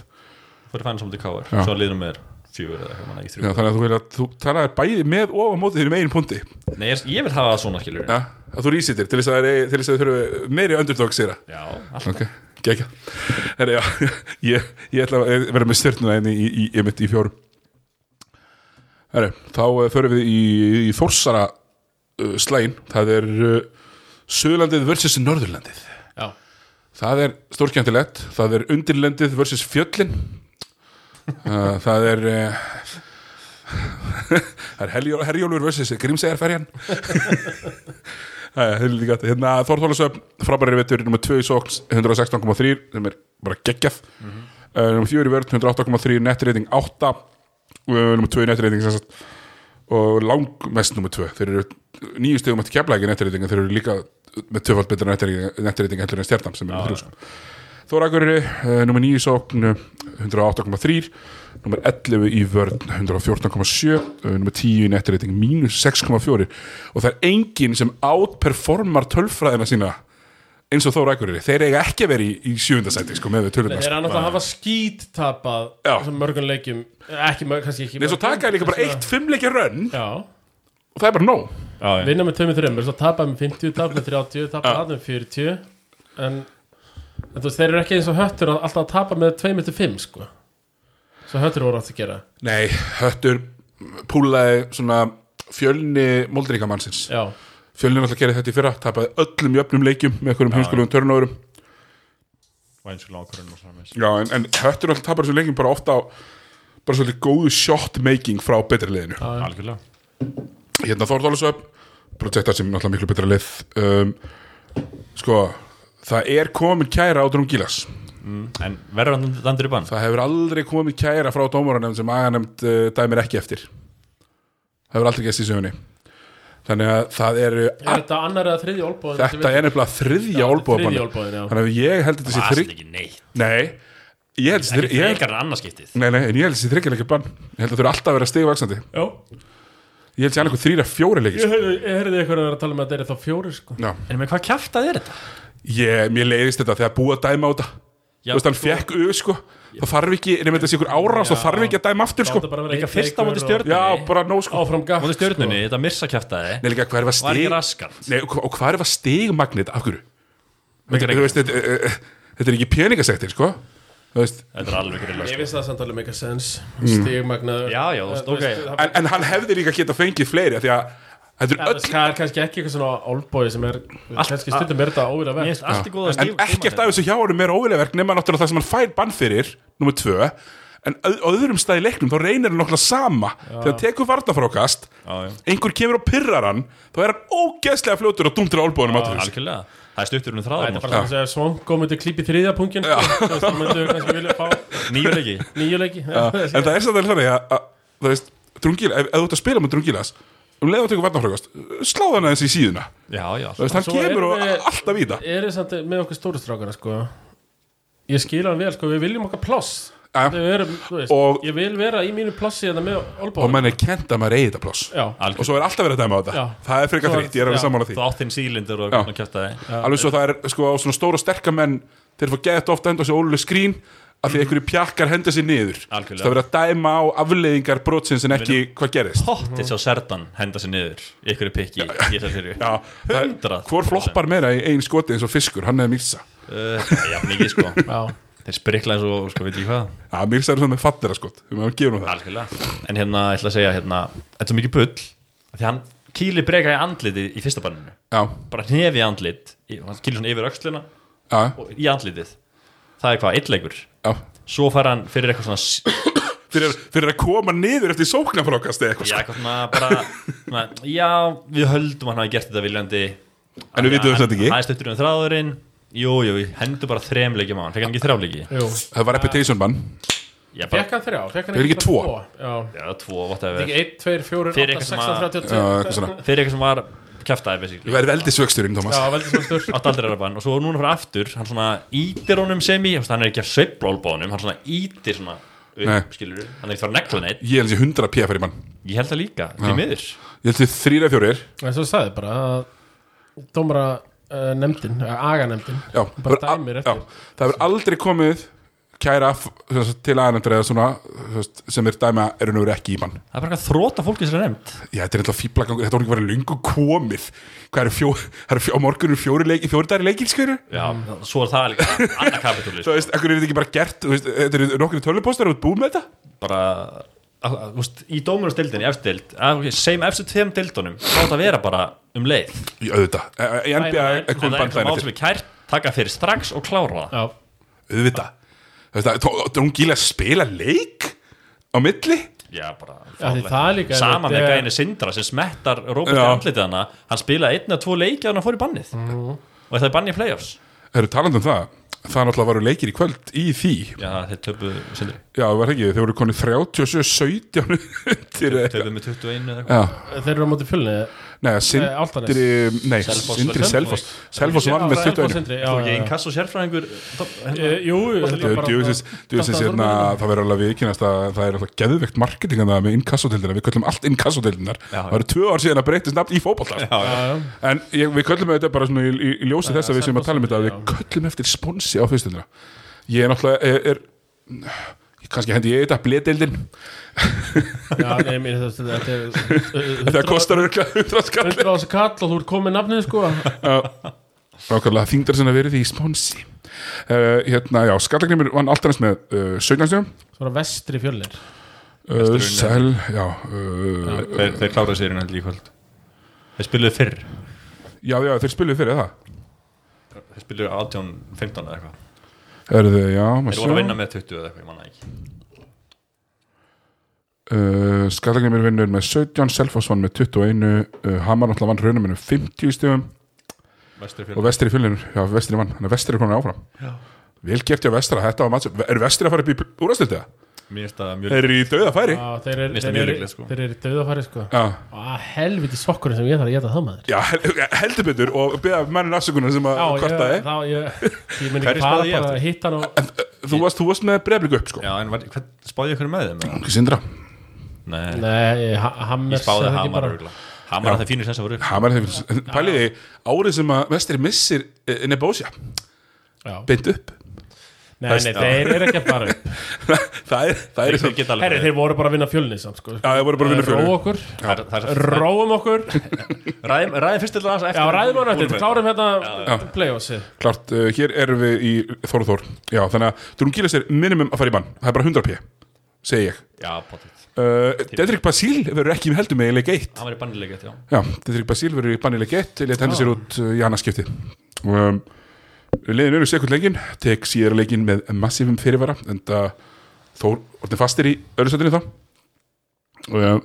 Er fannst saman til KR Já. Svo er lið nummer 4 eða eitthvað manna ekki Já, 3 Þannig að þú vil að þú talaðir bæði með og á móti þínum einu punti Nei, ég, ég vil hafa það svona skilur Já, að þú rísitir til þess að þeir til þess að þeir eru meiri underdog sýra Já, alltaf. Ok, gekka Herri, já, ég, ég ætla að vera með stjörnuna enni í, í, í, í, í fjórum. Herri, þá uh, förum við í, í Þórsara uh, slægin Það er uh, Suðurlandið versus Norðurlandið. Já, Það er stórkjöntilegt Það er undirlendið versus fjöllin. Uh, Það er uh, Það er Herjól- Herjólfur versus Grímsæjarferjan Það er gætt Hérna Þórþólasöfn frábæri vettur Númer 2 í sókn 116,3 sem er bara uh, Númer 4 í vörð 108,3 netreiting 8 uh, Númer 2 í netreiting sem sagt og langmest nummer 2 þeir eru nýju stegum eftir keflæki netreiting en þeir eru líka með tvöfald betra netreiting heldur en stjartam sem er með þrjú. Þóra Akureyri, uh, nummer 9 í sókn uh, 108,3 nummer 11 í vörn 114,7 uh, nummer 10 í netreiting mínus 6,4 og það er enginn sem outperformar tölfræðina sína eins og Þóra Akureyri, þeir eiga ekki að vera í, í sjöundasæti sko, með við Þeir tölurnar eru annars að hafa skít tapað Já. sem mörgum leikjum ekki, mörg, kannski ekki Nei, svo taka þeir líka bara eitt fimmleikja rönn Já, og það er bara nóg. Já, já. vinna með 2-3 svo tapað með 50, tapað með 30 tapað með 40 en, en þú veist, þeir eru ekki eins og höttur að alltaf að tapa með 2-5 sko. Svo höttur voru átt að gera. Nei, höttur púlaði svona fjölni moldríkamannsins Já, Fjölni náttúrulega gerði þetta í fyrra, tapaði öllum jöfnum leikjum með einhverjum heimskulegum törnóðurum Já, en, en höttur náttúrulega tapar þessum leikjum bara ofta á bara svolítið góðu shot making frá betri liðinu. Já, Hérna Þór Þólusöp projektar sem náttúrulega miklu betra lið. Um, Sko, það er komin kæra á Drungilas En verður hann landur í bann? Það hefur aldrei komið kæra frá dómaranefnd sem aganemnd uh, dæmir ekki eftir. Það hefur aldrei gæst í sögunni Þannig að það eru Er þetta annar eða þriðji olbóðin? Þetta er nefnilega þriðja olbóðin, Þannig að ég held að þetta Það er þrygg ekki neitt. Nei, ég held að þetta ég held- frekar en annarskiptið. Nei, nei, en ég held að þetta sé þryggjarleikja bann. Ég held að þau eru alltaf að vera stigvaksandi Já. Ég held að sé annað þrýra fjóri leikir Ég heyrði- ég heyrði eitthvað að vera að tala um að þetta er þá fjóri sko. En með hvað kjæftað er þetta? ég, mér leiðist þetta þegar búið að dæma á þetta. Já, Þú veist, hann fekk au, sko Það þarf ekki, nefnir þetta sé ykkur árás þá þarf ekki að dæma aftur, sko. Láta bara vera Líka fyrsta og- stjörnunni. Já, bara nóg, sko. Áfram gakk Móti stjörnunni, þetta missa kjæftaði Nei, líka, hvað er að Var stig ekki raskart Nei, og og hvað er að stigmagnit, af hverju? Mikið Þú veist, þetta, eh, eh, þetta er ekki peningasektir, sko. Þetta er alveg grilla Ég sko. finnst það samt alveg make a sense. Mm. Stigmagnaður Já, já, þú veist, ok. en, en hann hefði líka geta fengið fleiri af Því að þetta Það er kannski ekki eitthvað svona oldboy sem er kannski stundum er þetta í góða En ekkert af þessu hjá honum er óvilegverk nema náttúrulega það sem hann fær bann fyrir Númer tvö. En á öðrum stað í leiknum þá reynir hann nokkla sama. Þegar tekur varnafrákast Já, já, Einhver kemur og pirrar hann Þá er hann ógeðslega fljótur og dúmtur á þessu algjörlega. Það er stuttur um Það þráðum er bara svona að segja Svongo myndi klípi þriðja punkin Það myndi kannski vilja fá Nýju leiki. Nýju leiki En það er að, að Það að Um leið og tekur varnafrákast Sláð hann aðeins í síðuna. Já, já Það veist, hann kemur og við- alltaf það. Er þið samt með okkur stóru strákana sko. Ég skil hann vel sko. Við viljum okkar pláss. Ja. Við erum, þú veist, Og- Ég vil vera í mínu plássi þetta með Og olbóðum mann er kent að maður eigi þetta pláss. Og svo er alltaf verið að dæma á þetta. Já. Það er frekar Svo- þrýtt, ég er alveg já. sammála því. Þú átt þinn sílindur og Já. kjæftaði alveg svo það er sko svona stóra sterka menn þeir fá gett ofta enda á sig óluleg skrín af því einhverju pjakkar henda sér niður. Algjörlega. það verður að dæma á afleiðingar brotsins en ekki hvað gerist. Pottið sá Serdan henda sér niður í ykkur pikki í þessar fyrir er- Hundrað hvor floppar meira í ein skoti eins og fiskur, hann eða Mirsa uh, Já, mikið sko. Já. Þeir sprikla eins og, sko, veit ég hvað. Já, Mirsa er svona með fallera skot. Við maður gefum það. Algjörlega. En hérna, ég ætla að segja hérna Þetta er svo mikið bull af Því hann kýli breka í andlitið í fyrsta banninu Já, Bara hnefi andlit Hann kýli svona yfir öxlina já, og í andlitið. Það er hvað, eitleikur já. Svo fær hann fyrir eitthvað svona fyrir, fyrir að koma niður eftir sóknarfrákast eða eitthvað Já, eitthvað svona bara svona, Já, við höldum að hann hafi gert þetta viljandi. En við vitum þess að ekki. Það er stuttur um þráðurinn. Jú, jú, við hendur bara þrem leikjum á hann. Fekk hann ekki þrjáleiki? Jú. Það var reputation ban Já, bara, Fekk hann þrjá? Fekk hann Er ekki bara tvo? Já. Já, tvo, Þetta er whatever. Ekki 1, 2, 4, Fyrir 8, eitthvað 16, sem að- 32 Já, eitthvað svona. Fyrir eitthvað sem var kæftæði, basically. Við verðum veldisvöxturinn, Thomas. Já, stur átt aldrei að bann og svo núna fyrir aftur hann svona ítir honum sem í hann er ekki að sveifla olbónum, hann svona ítir svona upp, skilur hann er ekki þarf að negla neitt Ég held þessi 100 p fyrir mann. Ég held það líka, því miður. Ég held þessi þrýra fjórir. En svo sagði bara að Dómara uh, nefndin, Já, það dæmir al- eftir. já, það hefur aldrei komið kæra til aðeins sem er dæma er nú ekki í mann. Það er bara þróta fólki sem er nefnd. Já, þetta er eitthvað fíblagangur, þetta voru ekki verið lungu komið. Hvað eru fjó, það eru fjó, á morgunum fjóri leiki, fjóri dæri leikir, skuru? já, svo er það líka. Annað kapitúli Þú veist, ekkur er þetta ekki bara gert, þú veist, þetta eru nokkru tölvupóstar og búið með þetta? bara þú veist, í dómunastildin, í efstild segjum efstu tveim dildunum þá er þetta að vera bara um leið. Í auðvitað, E- e- í NBA er það er eitthvað mál sem eftir er kært taka fyrir strax og klára það. Já, Auðvitað, hún gíla að spila leik á milli? já, bara er líka sama þetta með er- gæni Sindra sem smettar Róbert í andlitið hana hann spilaði einn eða tvo leiki að hann fór í bannið og það er banni í playoffs Það eru talandi um það, það náttúrulega varu leikir í kvöld í því já, þeir töpu Sindri Já, var það ekki, þeir voru konið 37-17 til töpu með 21 eða eitthvað Já, þeir eru á móti fjölni Nei. Sindri, nei. Sindri Selfoss Selfoss. Vann með Selfoss 21 Sindri, já, Þú er ekki einn kass og sérfræðingur hérna, Jú, hérna, það verður alveg viðkynast að það er alltaf geðveikt marketing að það með inkassotildina, við köllum allt inkassotildinar Já. það eru tvö ár síðan að breytist nafn í fótbolta. Já, en ég, við köllum þetta bara í, ljósi þess að við sem að tala um þetta við köllum eftir sponsi á fyrstundina ég er náttúrulega ég kannski hendi ég þetta bledeildin já, nei, mér þetta þetta er það kostar örglega 100 skall. Hundur á þessu kall og þú ert komið nafnið sko. Nákvæmlega þingdar sem að verið í sponsi uh, Hérna, já, Skallagrimur vann alltaf með uh, 17 stjórn Svona vestri fjölnir. Uh, Vesturinn, Sel, já uh, þeir, þeir kláraði sér hérna í kvöld. Þeir spiluðu fyrr. Já, já, þeir spiluðu fyrir það? Þeir spiluðu 18-15 eða eitthvað. Erðu, já, Þeir maður voru að sjá. vinna með 20 eða eitthvað, ég manna ekki uh, Skallagrimur vinnur með 17 Selfoss vann með 21 uh, Hamar náttúrulega vann raunum með 50 stjórn Vestri og Vestri fjölnir, já, Vestri vann. Þannig að Vestri er komin áfram. Vel gert hjá Vestra, þetta var match Er Vestri að fara upp í úrastildið það? Mér finnst það mjög Þeir eru í dauða færi Já, þeir eru líklegt, sko. þeir eru döðafæri sko. Á, helviti sokkurinn sem ég þarf að geta það maður. Já hel- heldur betur og beða mennin afsökunar sem að Já, kvartaði. ég, ég, ég Hverju ekki fara spáði ég bara að hitta hann og Þú varst, þú varst með breyflik upp sko. Spáði ég hverju með þeim? Nei, Nei, ha- ég Hammers spáði eða ekki Hamar bara- örugglega. Hamar að það fínir sem það voru upp Hamar hefur, pæliði árið sem að vestri missir eh, Nebósja, Já. beint upp. Nei, nei, þeir eru ekki að fara upp. Það er, það er Þeir Herri, þeir voru bara að vinna fjölni samt sko. Já, þeir voru bara að vinna fjölni. Róa okkur, Það það er- róum okkur. Ræðum ræðum fyrst til það Já, ræðum hann eftir, klárum hérna playoffsið. Klart, uh, hér erum við í Þór og Þór. Já, þannig að Drún Gílis er minimum að fara í bann. Það er bara 100 p, segi ég. Já, potið uh, Dedrick Basíl verður ekki heldur með í leik 1 Það var í bannilegget, já. Já, Dedrick Basíl verður í bann í leik 1 Lét hendur sér út uh, í annarskipti um, Liðin eru sekund leikin tek síðara leikin með massífum fyrirvara en það Þór orðin fastir í öðru sætinu þá. Um,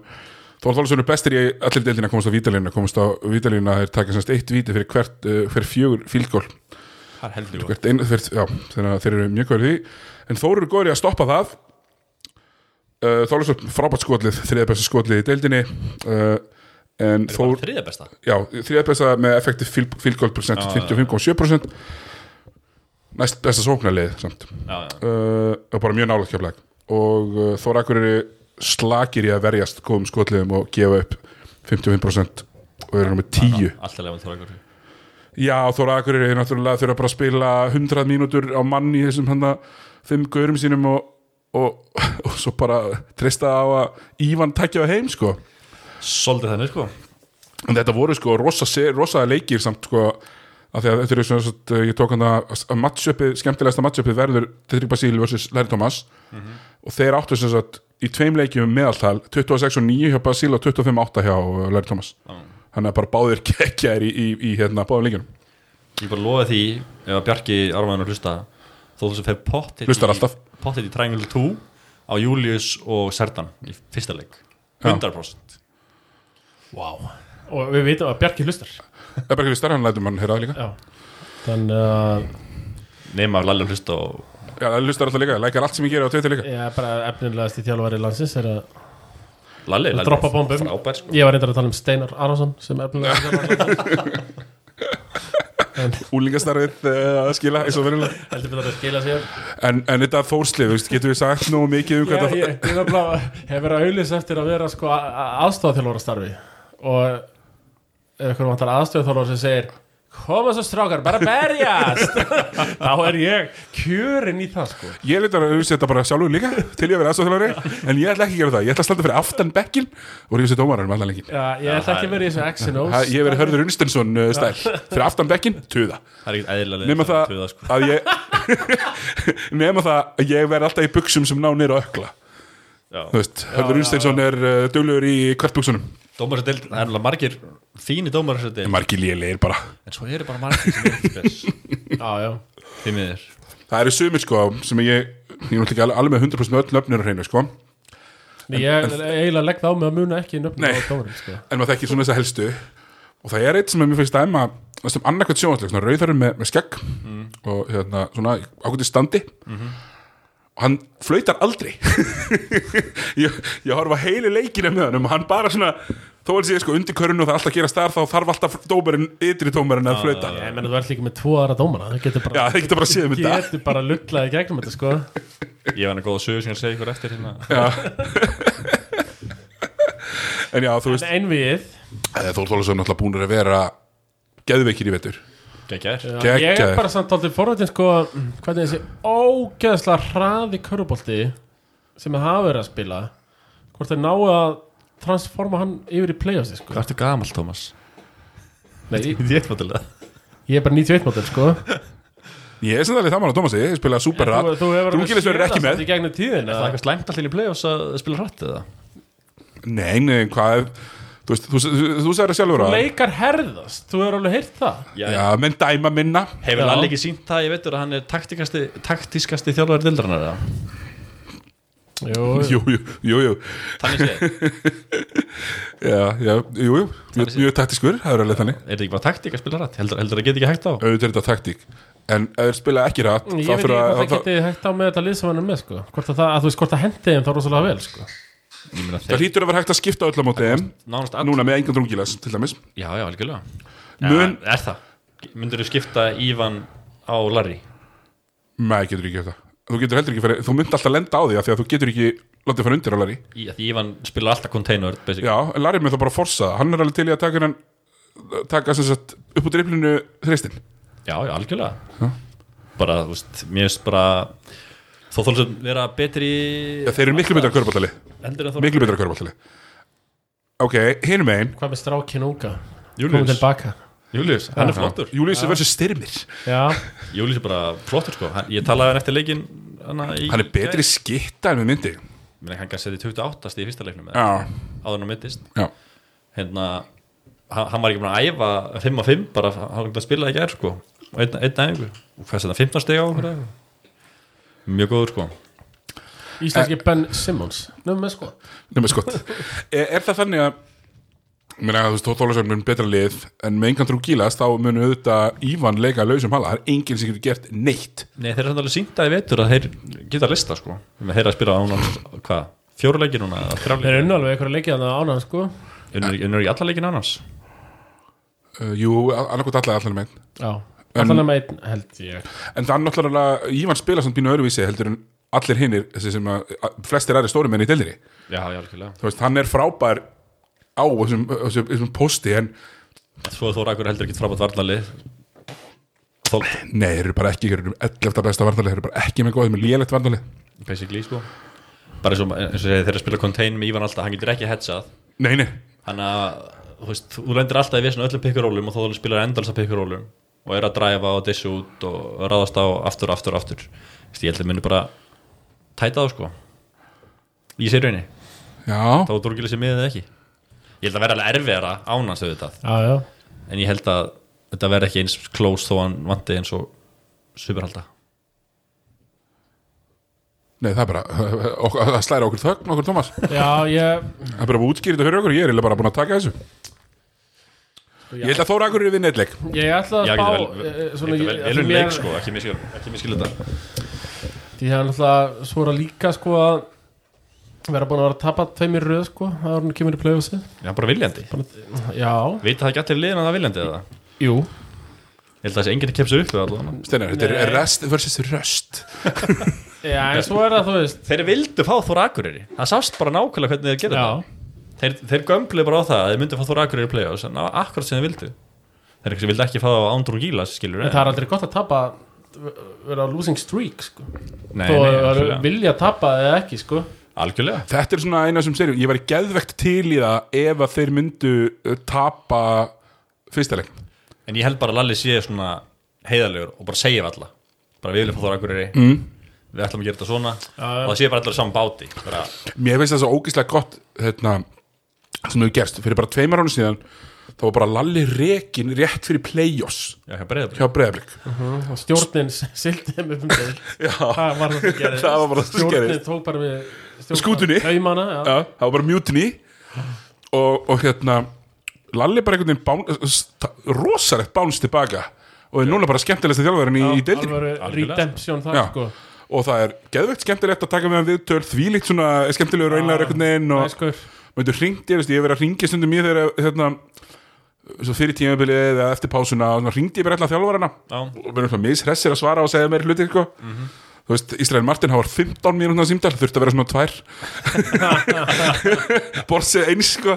Þór er bestir í allir deildina að komast á vítalínu komast á vítalínu að þeir taka semst eitt víti fyrir hvert, uh, fyrir fjögur fílgól Það er heldur hvert einu, fyrir, já, að þeir eru mjög góður því. En Þór eru góður í að stoppa það uh, Þólasson frábært skotlið þriða besta skotlið í deildinni. Uh, en Þór þriðja besta? Já, þriða besta með effektiv já. 55,7% næst besta sóknarlið samt. Uh, og bara mjög nálega kjöflag og Þór Akureyri slakir í að verjast góðum skotliðum og gefa upp 55% og eru með 10 Alltaf lefum þóra ykkur Já, Þóra Akureyri er náttúrulega þurfa bara að spila 100 mínútur á mann í þessum handa fimm gaurum sínum og, og, og svo bara treysta á að Ívan takja það heim sko Svolítið þannig, sko en þetta voru sko rosa, rosa leikir samt sko því að þetta er svona svo ég tók hann að matchupið, skemmtilegasta matchupið verður Tetrik Basíl vs. Larry Thomas og þeir áttu sem sagt í tveim leikjum um meðaltal 26 og 9 hjá Basíl og 25 8 hjá uh, Larry Thomas Já. þannig að bara báðir kekkjaðir í, í, í hérna báðum leikjunum Ég bara lofa því ef að Bjarki Ármann að hlusta þó þess að fer pottit Hlustar alltaf. Pottit í Triangle 2 á Július og Serdan í fyrsta leik. Já. 100% Vá. Og við vitum að Bjarki hlustar. Er bara ekki starra hann lætum hann heyra það líka. Já. Þannig að nema að Lalli hlusta og Já, það lustar alltaf líka, lækar allt sem ég gerir á Twitter líka. Er bara efnilegast í þjálfari landsins er að Lalli, Lalli Droppa bombum. frábær sko. Ég var reyndar að tala um Steinar Arason sem efnilegast þjálfari landsins Úlingastarfið uh, að skila og Heldur betur að skila sér. En, en þetta fórslið, veist, getur við sagt nú mikið um hvað ég, ég er bara, hef verið að auðlýsa eftir að vera sko aðstofþjálfara starfi og ef ykkur vantar aðstofþjálfara sem segir koma svo strákar, bara berjast. Þá er ég kjörin í það sko. Ég leitar að auðvitað bara sjálfur líka til ég að vera aðstofþjálfari En ég ætla ekki að gera það, ég ætla að standa fyrir aftan bekkin Og rífa sér dómarar um allan Já, ég ætla ekki að vera í þessu X and O's. Ég hef verið Hörður Unstensson uh, stæl. Fyrir aftan bekkin, tuða. Það er ekkert eðlilega Nema það tuða, sko. að ég Nema það að ég verð alltaf í buksum sem ná nýra ökla Hörður já, Unstensson er uh, duglegur í kvartbuksunum. Dómarsdeild, það er alveg margir fíni dómarsdeild Margi lélegir bara. En svo eru bara margir sem er ekki spes Já, já. Því miður. Það eru sumir sko sem ég Ég er alveg með 100% með öll nöfnir á hreinu sko. Ég eiginlega legg það á mig að muna ekki Nei. á dómarum sko. En maður þekkir svona þess að helstu. Og það er eitt sem er mér finnst dæma sem annarkvæmt sjónvarsleik, svona rauðarinn með, með skegg. Og hérna svona ákvæmdi standi. Og hann flautar aldrei. Ég, ég horfa heilu leikina með hann og hann bara svona þó að sé sko undir körun og það er alltaf að gera starf þá þarf alltaf dómarinn, ytri dómarinn að flauta. Ég meina þú ert líka með tvo aðra dómara Það getur já bara, það geta bara séð um þetta. Getur bara lullaði gegnum þetta sko. Ég var hann að góða sögur sem ég segi ykkur eftir hérna. En já þú veist, Einvið eh, Þór Þólasson náttúrulega búin að vera geðveikir í vetur Gekkjær. Ég er bara samt aldrei forvættin sko hvernig þessi ógeðslega hraði körubolti sem það hafa verið að spila hvort þeir náu að transforma hann yfir í playoffsi sko. Hvað ertu gamall, Tómas? Nei, ég, Ég er bara 91 mótel sko. ég er það mann að Tómasi, ég spila super þú, rætt þú hefur Drungilis verður ekki með í gegnum tíðin Er það eitthvað slæmt allir í play-offs að spila hratt eða? nei, nei, hvað er þú veist, þú, þú, þú sagði það sjálfur Þú að leikar herðast, þú hefur alveg heyrt það. Já, já, menn dæma minna. Hefur. Lalli ekki sínt það, ég veitur að hann er taktikasti, taktískasti þjálfari dildrarnar eða? Jú, jú, jú, jú, Þannig sé, já, já, jú, jú, mjög, taktiskur það er alveg þannig, er þetta ekki bara taktík að spila hratt? Heldur, heldur að geta ekki hægt á? auðvitað er þetta taktík. En ef þeir spila ekki rætt ég veit ekki hvað það geti hægt á með þetta lið sem hann er með sko. hvort að það, að þú veist hvort það hlýtur að vera hægt að skipta öll á móti þeim nánast all núna með engan drungilas til dæmis Já, já, algjörlega Mun- ja, Er það? Myndur þú skipta Ívan á Larry? Nei, getur ekki þetta Þú getur heldur ekki fyrir, þú myndi alltaf lenda á því af því að þú getur ekki látið fara undir á Larry Í, að því Ívan spila alltaf container basic. Já, Larry með það bara að forsa. Hann er alveg til í að taka hann taka sem sagt upp úr driplinu þreistin já, já, algjörlega Bara, þú veist, mér finnst bara Þó þóls að vera betri Já, þeir eru miklu betra þó Miklu betra körbáltali Ok, hinum einn hvað með strákin unga? Komum Július, tilbaka Július, hann er flottur. Július versus Styrmir. Já, Július er bara flottur sko. Hann, Ég talaði hann eftir leikin í, Hann er betri skitta en við myndi. Mér hann kannski setið 28 stíð í fyrsta leiknum áður en hann mittist. Já. Hérna, hann, var ekki búin að æfa 5 og 5 bara, hann var ekki að er sko. Einn, æfingu. Og hvað er þetta, 15 steg á okkur eða? Mjög góður sko. Íslenski Ben Simmons. Nefnum með sko Nefnir skott er, er það þannig að Mér að þú veist, Þólasson mun betra lið en með engan trú gílast þá munu auðvitað Ívan leika lausum hala, það er enginn sem getur gert neitt. Nei, þeir eru samt alveg sínda í vetur að þeir geta lista sko. Þeir eru að spila án hvað, fjóru leikir núna þeir eru unna alveg eitthvað leikið þannig ána sko. Unnur unnur ekki alla leikin annars uh, Jú, annarkot allar allar með já, allan að meitt held ég. En það er náttúrulega, Ívan spila samt bínu öðruvísi heldur en allir hinnir sem að, flestir aðri stóri menn í deildinni. Já, já, Þú veist, hann er frábær á þessum, þessum, þessum posti en Svo þóra akkur heldur ekki frábært varnali Þól, nei, þeir eru bara ekki, þeir eru 11. besta varnalið, þeir eru bara ekki með góð, þeir eru með lélegt varnalið basically sko. Bara eins og, eins og segir, þeir eru að spila contain með Ívan alltaf, hann getur ekki headsað. Nei, nei, hann að, þú veist, þú lendir alltaf í vissin öllum pikkurólum og þá spilar endalsa pikkurólum og er að dræfa og dissi út og ráðast á aftur, aftur, aftur. Vist, ég held að muni bara tæta það sko. Í sérunni, já. Þá er Dorgilis sem miðið ekki? Ég held að vera alveg erfiðara ánans auðvitað, já, já, en ég held að þetta verði ekki eins close þó hann vandi eins og superhalda. Nei, það er bara, það slæra okkur þögn, okkur Tómas. Já ég Það er bara að útskýra þetta fyrir okkur, ég er bara búin að taka þessu Ég held að Þóra Akur er vinna eitt leik. Ég ætla að spá vel, eh, mér- leik sko, ekki miskil, ekki miskil þetta því það er náttúrulega svo er að líka sko að vera búin að vera að tapa tveimir röð sko að hann kemur í playoffsi já, bara viljandi, já, veit það ekki allir liðin að það viljandi eða? Jú. Ég held að þessi enginn er kemst upp Steinar, þetta er rest versus röst. Já, en svo er það þú veist. Þeir vildu fá Þóra Akureyri. Það sást bara nákvæmlega hvernig þeir þeir, þeir gömluðu bara á það að þeir myndu fá Þóra Akureyri í play-offs en akkurat sem þeir vildu. Þeir ekki, vildu ekki fá það á Ándrún Gílas skilur en það er aldrei gott að tapa vera á losing streak sko. Nei, þó nei, að vilja tapa eða ekki sko. Algjörlega. Þetta er svona eina sem segir, ég væri geðvegt til í það ef að þeir myndu uh, tapa fyrsta leik en ég held bara að Lalli sé svona heiðalegur og bara segja við alla. Bara við viljum fá Þóra Akureyri. Mm. við ætlum að gera þetta svona. Já. og það sé bara allir saman báti. Bara, Mér finnst það svo ógeðslega gott hérna, sem hefur gerst, fyrir bara tveimar árum síðan þá var bara Lalli rekin rétt fyrir play-offs. Já, hjá Breiðablik. Hjá Breiðablik. Og stjórnin sildi þeim upp um það var það sem gerði það það sem stjórnin tók bara við Skútunni. haumana, já. Já, það var bara mutiny. Og, og hérna Lalli bara einhvern veginn rosalegt báns tilbaka. Og er núna bara skemmtilegsta þjálfarinn í, í Já. sko. Og það er geðvegt skemmtilegt að taka með hann viðtöl. Þvílíkt svona skemmtilegur raunlegar einhvern veginn og Maður hringt, ég veist, ég hef verið að ringja stundum mér þegar, hérna svo fyrir tímabilið eða eftir pásuna og ringdi ég bara alltaf þjálfarana Já, og verðum svona mishressir að svara og segja mér hluti sko. þú veist, Ísrael Martin hafa 15 mínútna símdal, þurfti að vera svona tvær borsið eins sko.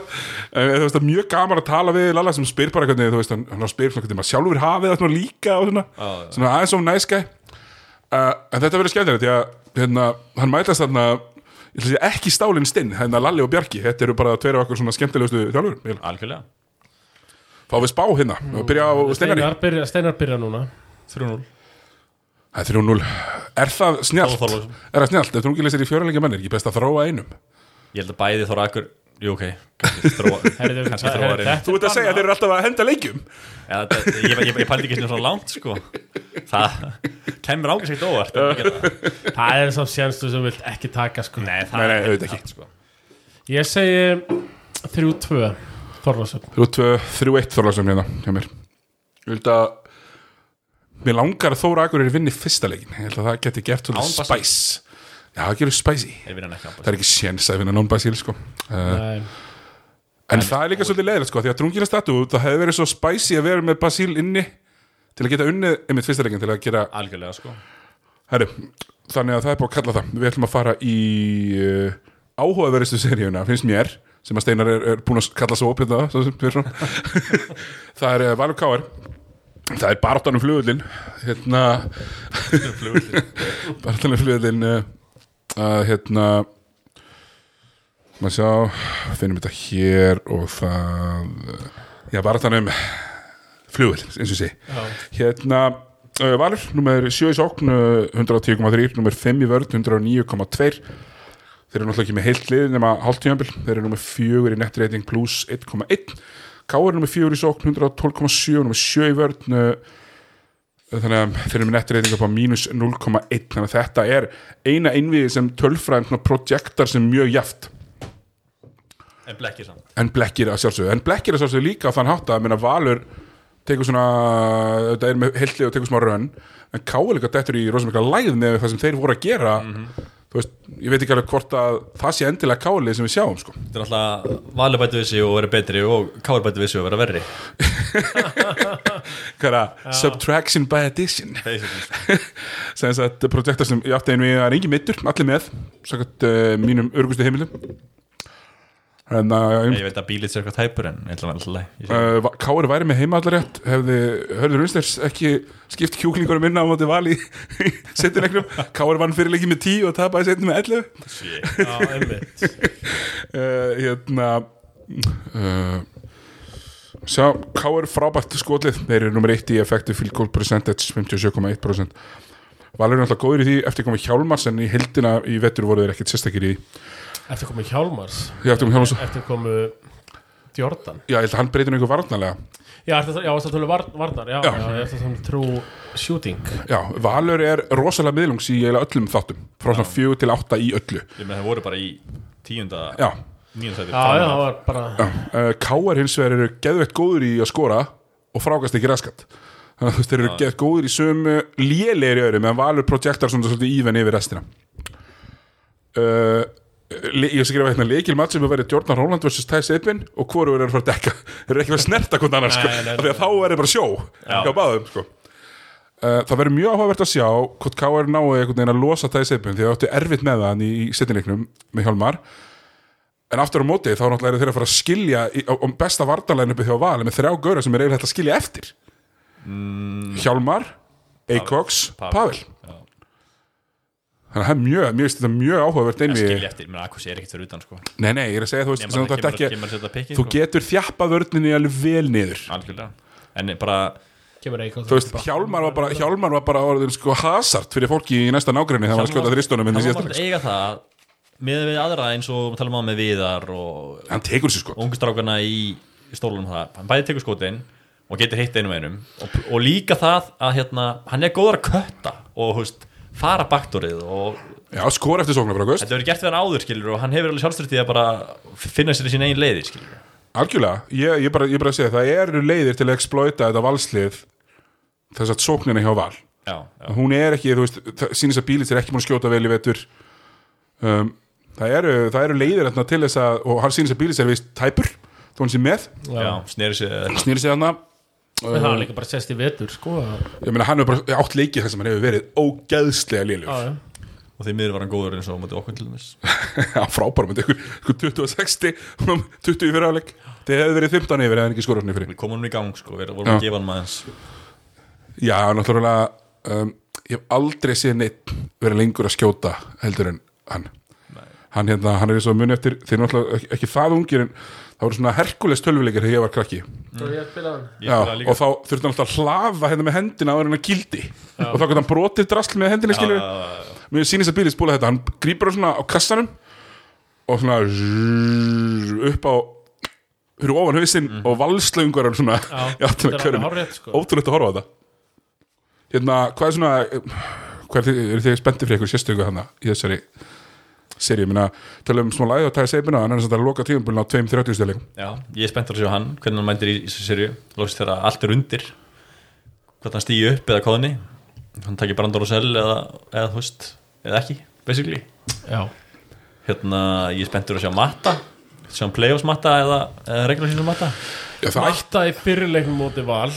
en þú veist, það er mjög gaman að tala við Lalla sem spyr bara hvernig, þú veist, hann, hann spyr svona hvernig maður sjálfur hafið það svona líka og svona, Já, já. svona aðeins of nice guy uh, en þetta verður skemmtilegt að hérna, hann mætast þarna ekki stálinn stinn, hérna Lalli og Bjarki. Þetta eru bara tveir af okkur svona skemmtilegustu þjálfur algjörlega. Fá við spá hérna og byrja á steinari. Steinar byrja, Steinar byrja núna. 3-0 Það er 3-0 Er það snjált? Er það snjált? Ef þú leysir í fjöruleika menn er ekki best að þróa einum? Ég held að bæði þóra akkur Jú, ok Kannski þróa Herðu, Kannski herðu, þróa reyna þetta Þú ert að segja að þeir eru alltaf að henda leikjum Já, þetta- Ég, ég, ég pældi ekki svona svona langt sko Það kemur ángast ekkert óvart það. Er svo sjenstu sem vilt ekki taka sko. Nei, það Nei, nei, er ekki. allt, sko. Ég segi 3-2 Þorlásson Þú ert 3-1 Þorlarsson hérna hjá mér Ég held að Mér langar að Þóra Akureyri vinni fyrsta leikin Ég held að það geti gert Basil. spice Já, það gerur ekki Það er ekki séns að vinna non-basil sko. uh, En það er líka svolítið leiðilegt sko, Því að drungina statu Það hefði verið svo spicy að vera með basil inni Til að geta unnið einmitt fyrsta leikin Til að gera Algjörlega sko. Herru, þannig að það er búið að kalla það. Við ætlum að fara í uh, áhugaveristu seríuna, finnst mér sem að Steinar er, er búin að kalla svo opið það er uh, Valur Káar það er baráttanum flugullin hérna baráttanum flugullin uh, að hérna maður sjá finnum þetta hér og það já, baráttanum flugull, eins og sé Hérna, uh, Valur, nummer 7 í sókn, uh, 110,3, nummer 5 í vörð, 109,2. Þeir eru náttúrulega ekki með heilt lið nema hálftíðanbil. Þeir eru nummer 4 í netreiting pluss 1,1. K er nummer 4 í sókn, 112,7, nummer 7 í vörð, uh, þannig að þeir eru með netreiting upp á mínus 0,1. Þannig að þetta er eina einviði sem tölfræðin projektar sem mjög jaft. En blekkir samt En blekkir að sjálfsögðu En blekkir að sjálfsögðu líka á þann hátt að minna, Valur tekur svona þetta er með heilli og tekur smá rönn en Káa líka dettur í rosamikla læð með það sem þeir voru að gera þú veist, ég veit ekki alveg hvort að það sé endilega Káli sem við sjáum sko. Þetta er alltaf valið bæti við sig og vera betri og káir bæti við sig og vera verri hvað er það? Subtraction by addition sem að projektar sem ég átti einu við að er engin mittur, allir með sakart uh, mínum örgustu heimilum en að Ég veit að bílið sér eitthvað tæpur en Uh, Kári væri með heimallarétt hefði Hörður Unsters ekki skipt kjúklingurum minna á móti vali í setjuleiknum Kári vann fyrirleiki með 10 og tapaði setjum með 11 já, einmitt. Uh, hérna uh, sjá, Kári frábært skotlið, þeir eru nummer 1 í effective field goal percentage 57,1% Valur er náttúrulega góður í því eftir komið Hjálmars en í heldina í vettur voru þeir ekkert sérstakir í Eftir komu Hjálmars? Já, eftir komið Hjálmars. Eftir komu Jordan? Já, ég held að hann breytir einhver varnarlega. Já, eftir, já, það tölur var, Varnar Já, Já. já, eftir það true shooting. Já, Valur er rosalega miðlungs í öllum þáttum frá svona 4 til 8 í öllu. Ég með það voru bara í tíunda Já, Nýjunda sæti. Já, já, það var bara uh, Káar hins vegar eru geðveitt góður í að skora og frákast ekki raskat. Þannig að þú veist, þeir eru geðveitt góður í sömu lélegir í öðru meðan Valur projektar svona svolítið íven yfir restina. Uh, ég skrifa hérna leikil mat sem að verið Jordan Roland vs. Thijs Edvin og hvoru er að fara að dekka. Þeir eru ekki að snerta hvort annar sko, því að þá er það bara sjó báðum sko. uh, það verður mjög áhugavert að sjá hvort Káar náu einhvern veginn að losa Thijs Edvin því það áttu erfitt með það í, setnileiknum með Hjálmar. En aftur á móti þá náttúrulega eru þeir að fara að skilja á besta vartalæn uppi hjá Val með þrjá gaura sem er eiginlega að skilja eftir. Hjálmar Eikoks, Pavel. Pavel Já. Þannig að það er mjög, mjög, þetta mjög áhugavert En skilja eftir, menn Akkus er ekkert fyrir utan sko. Nei, nei, ég er að segja, þú veist, það þarft kemur, ekki kemur að pikki Þú getur þjappað vörninni alveg vel niður. Algjörlega. En bara Þú veist, Hjálmar var bara, Hjálmar var bara orðin sko hasart fyrir fólki í næsta nágrinni það var að skjóta þristunum í Hann síðasta var leik. eiga það Með við aðra eins og við talum á með viðar og Hann tekur sér sko. ungustrákana í stólunum það Hann bæði tekur skotin og getur hitt einu einum. Og, og líka það að hérna hann er góður að kötta og veist, fara baktorið og Já, skor eftir sóknar frá Gust þetta verður gert við hann áður skilur og hann hefur alveg sjálfstyrtið að bara finna sér í sín eigin leiði skilur Algjörlega, ég, ég, bara, ég bara segja það eru leiðir til að exploita þetta valslið þess að sóknina hjá Val. Já, já. hún er ekki, þú veist, sýnist að bílis er ekki búin að skjóta vel í vetur. Um, það, eru, það eru leiðir til þess að, og hann sýnist að bílis er vist tæpur, þó hann sé með. Já, snýri sig þarna. En það var líka bara sest í vetur sko að- ég meina hann hefur bara átt leikið þar sem hann hefur verið ógeðslega Já, léljur já. og því miður var hann góður eins og á móti okkur til dæmis. Hann frábær með ykkur, ykkur 20 og 60 og 20 í fyrirháleik það hefði verið 15 yfir eða ekki skorað hann yfir við komum hann í gang sko, við vorum að gefa hann maður já, náttúrulega um, ég hef aldrei séð neitt verið lengur að skjóta heldur en hann hann, hérna, hann er eins og muni eftir þeir eru náttúrulega ekki, ekki það ungir en það voru svona herkules tölvuleikir þegar ég var krakki. Ég já, og þá þurfti hann alltaf að hlafa hérna með hendina áður en að kildi og þá gæti hann brotið drasl með hendina skilur Já, já, já. mér sýnist að bílið spúla þetta. Hann grípur á svona á kassanum og svona zzzz, upp á fyrir ofan hausinn og valslöngur svona Já, þetta er hárrétt, sko. ótrúlegt að horfa á þetta. Hérna, hvað er svona hvað er þið, eru þið spenntið fyrir eitthvað sérstöku hana í þessari seri, ég meina, tala um smá læði og tæði seipina, hann er þess að loka tíðumbulin á 2-30 stjórnleikum Já, ég er spenntur að sjá hann hvernig hann mændir í þessu serju lóksist þegar allt er undir hvort hann stýi upp eða kóðni hann takir Brandon Rosell eða, eða þú veist, eða ekki, basically. Já, hérna, ég er spenntur að sjá Matta. Sjá hann playoffs Matta eða, eða regular season Matta? Já, það Mætta í fyrirleiknum móti val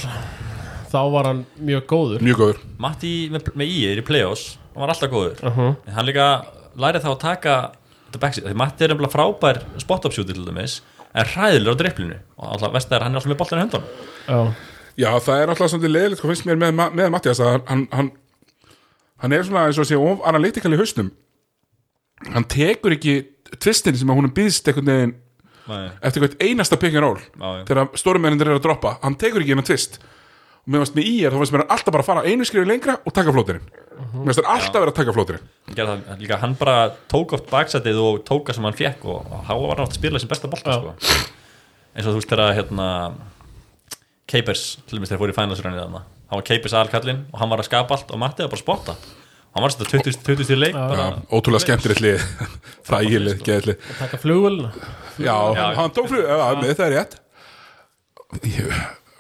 Þá var hann mjög góður. Mjög góður. Matti með, með í er í playoffs hann var alltaf góður. Uh -huh. en hann líka lærið þá að taka þetta backseat, því Matti er nefnilega frábær spot-up shooter til dæmis, en hræðilegur á dripplinu og alltaf vest er hann er alltaf með boltan í höndunum. Já, Já, það er alltaf svolítið leðilegt, hvað finnst mér með, með Mattias að hann, hann, hann er svona eins og að sé of analytikal í hausnum. Hann tekur ekki tvistin sem að hún býðst einhvern veginn Nei, eftir einasta pick and roll þegar stórumennir er að droppa, hann tekur ekki hennar tvist og mér varst með í er, þá finnst mér hann alltaf bara að fara einu skrifi lengra og taka flótirinn mér finnst hann alltaf vera að taka flótirinn líka, hann bara tók oft baksætið og tóka sem hann fekk og hann var nátt að spila sem besta bolta sko. eins og þú veist þegar hérna Capers, til dæmis þeir fóru í finalsrænið þarna. Hann var Capers aðalkallinn og hann var að skapa allt og Matti var bara að spotta. Hann var þetta 20, 20 stíð leik ótrúlega skemmtilegt lið. Frægilið, geðlið taka flugvölina Já, Já. hann tók flug, já, með það er rétt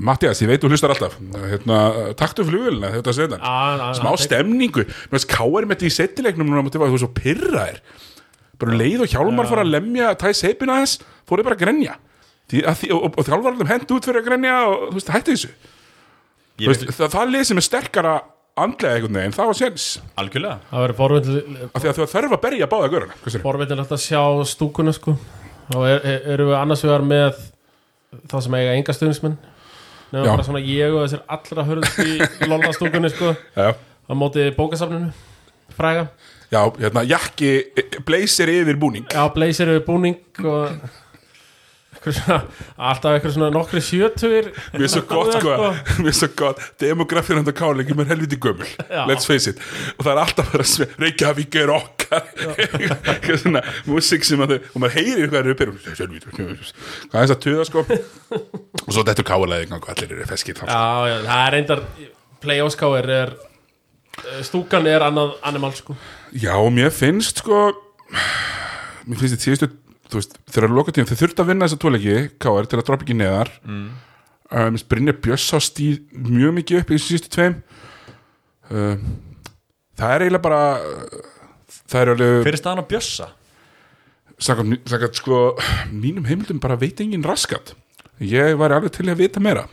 Mattias, ég veit þú hlustar alltaf. Hérna, taktu flugvélina þetta setan smá stemningu. Mér finnst Káar með þetta í settileiknum núna mútið var þú svo pyrraðir bara leið og hjálmar fór að lemja tæ seipina þess, fór ég bara að grenja. Því, að því, og, og, og þjálfarnum hent út fyrir að grenja og þú veist, hættu þessu. Ég Þú veist, það, það lið sem er sterkara andlega einhvern veginn, það var séns algjörlega. Það verður forvindil af því að þú þarf að berja báða göruna Forvindilegt að sjá stúkuna sko. Þá er, er, erum við annars vegar með þá sem eiga enga stuðnismenn Nefnum bara svona ég og þessir allra hörðust í lolna stúkunni sko. Já, á móti bókasafninu fræga já hérna, jakki blazer yfir búning. Já, blazer yfir búning og alltaf eitthvað svona nokkri sjötugir. Mér er svo gott sko, mér er svo gott. Demografin hann að káleiki mér helviti gömul. Já. Let's face it. Og það er alltaf bara sve, Reykjavík er okkar. Eitthvað svona músík sem að þau Og maður heyrir hvað er uppir Hvað er þess að tuða sko? Og svo þetta káleiki Hvað allir eru feskir Já, já, það er reyndar playoffskáir er eh, stúkan er annað animal sko. Já, mér finnst sko Mér finnst þetta síðustu Þú veist, þegar að loka tíma Þeir þurft að vinna þessa tóleiki Káar til að droppa ekki neðar mm. um, Brynja Björs á stíð mjög mikið upp í þessu síðustu tveim um, Það er eiginlega bara Það er alveg hver er staðan á Bjössa? Sakað, sakað sko Mínum heimildum bara veit engin raskat Ég væri alveg til að vita meira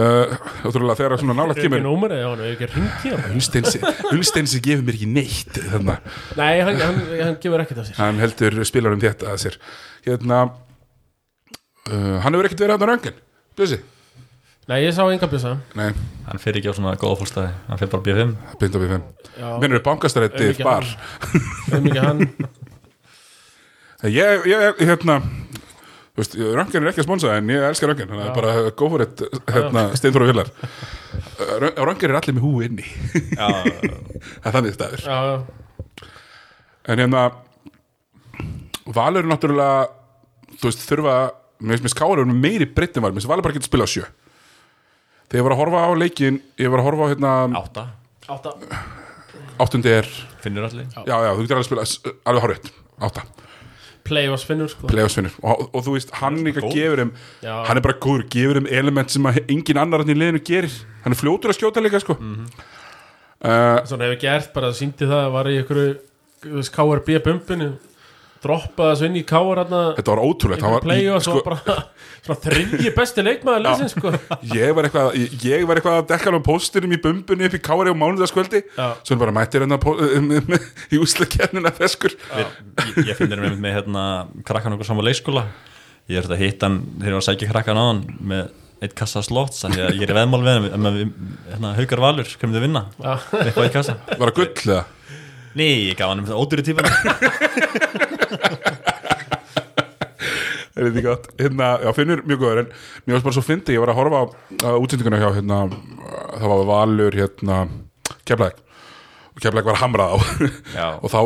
uh, Ótrúlega þegar svona nálægt Er ekki kemur. númerið, hann er ekki ringt hér Ulstensi, Ulstensi gefur mér ekki neitt Þannig að Nei, hann, hann, hann gefur ekkert af sér. Hann heldur spilarum þetta að sér. Hérna uh, hann hefur ekkert verið hann á röngin Bjössi? Nei, ég sá enga bjösa Nei, hann fyrir ekki á svona góða fólkstæði hann fyrir bara B5 beint á við fimm. Já, Minnur er bankastrætti bar. ekki hann. Ég, ég, hérna röngin er ekki að sponsa en ég elskar röngin þannig að bara go for it hérna, steinfóra villar röngin er allir með hú inni. Já, það er þannig staður. Já, já, en hérna Valur er náttúrulega þú veist, þurfa mér finnst um meiri breyttin var mér finnst Valur bara getur spila á sjö. Þegar ég var að horfa á leikin ég var að horfa á hérna átta. Átta. Áttundi er finnur allir. Já, já, þú getur alveg að spila s- alveg horrið, átta Playoffs finnur sko playoffsvinnur og, og þú veist, hann líka góður. gefur Já. hann er bara góður, gefur þeim element sem að engin annar hann í liðinu gerir hann er fljótur að skjóta líka sko Mhm. uh, Svona hefur gert, bara síndi það var í veist, KRB bumpinu droppaði þessu inn í KR hérna þetta var ótrúlegt sko, svona þriðji besti leikmaður leysins sko. Ég var eitthvað ég, var eitthvað að dekka hann á póstinum í bumbunni upp í kári á mánudaskvöldi svo hann bara mættir hann í úslakernina feskur. Við, ég, ég finnir með, með hérna krakkan okkur saman leikskóla. Ég er að hitta hann þegar ég var að sækja krakkan á hann með eitt kassa af því að ég er í veðmál við hann með hérna, haukar valur, kemur þið vinna? Eitthvað í kassa. Var það gull eða? Nei, ég gaf hann um það ódýri típan er þetta gott? Hérna, já, finnur mjög góður en mér varst bara svo fyndi, ég var að horfa á útsendinguna hjá hérna, það var Valur hérna, Keflæk og Keflæk var hamrað á og þá,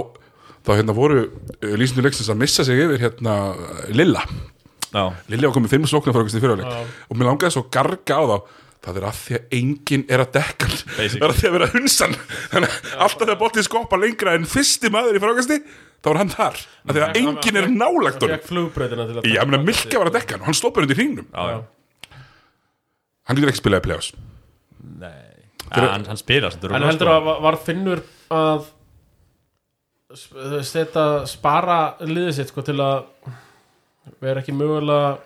þá hérna voru uh, lýsindu leiksins að missa sig yfir hérna Lilla, Já, Lilla var komið fimm fyrir okkur í fyrirleik og mér langaði svo að garga á þá. Það er að því að enginn er að dekka það er að því að vera hunsan. Þannig að alltaf þegar bóttið skoppa lengra en fyrsti maður í frákasti þá var hann þar að því að enginn er nálagt honum. fekk flugbreytina til að Já, ég meina Milka var að dekka hann og hann stoppur undir hringnum. Já, já. Hann getur ekki spilaði play-offs. Nei. Ja, hann, hann spila En heldur að var- Finnur að setja spara liðið sitt sko til að vera ekki mögulega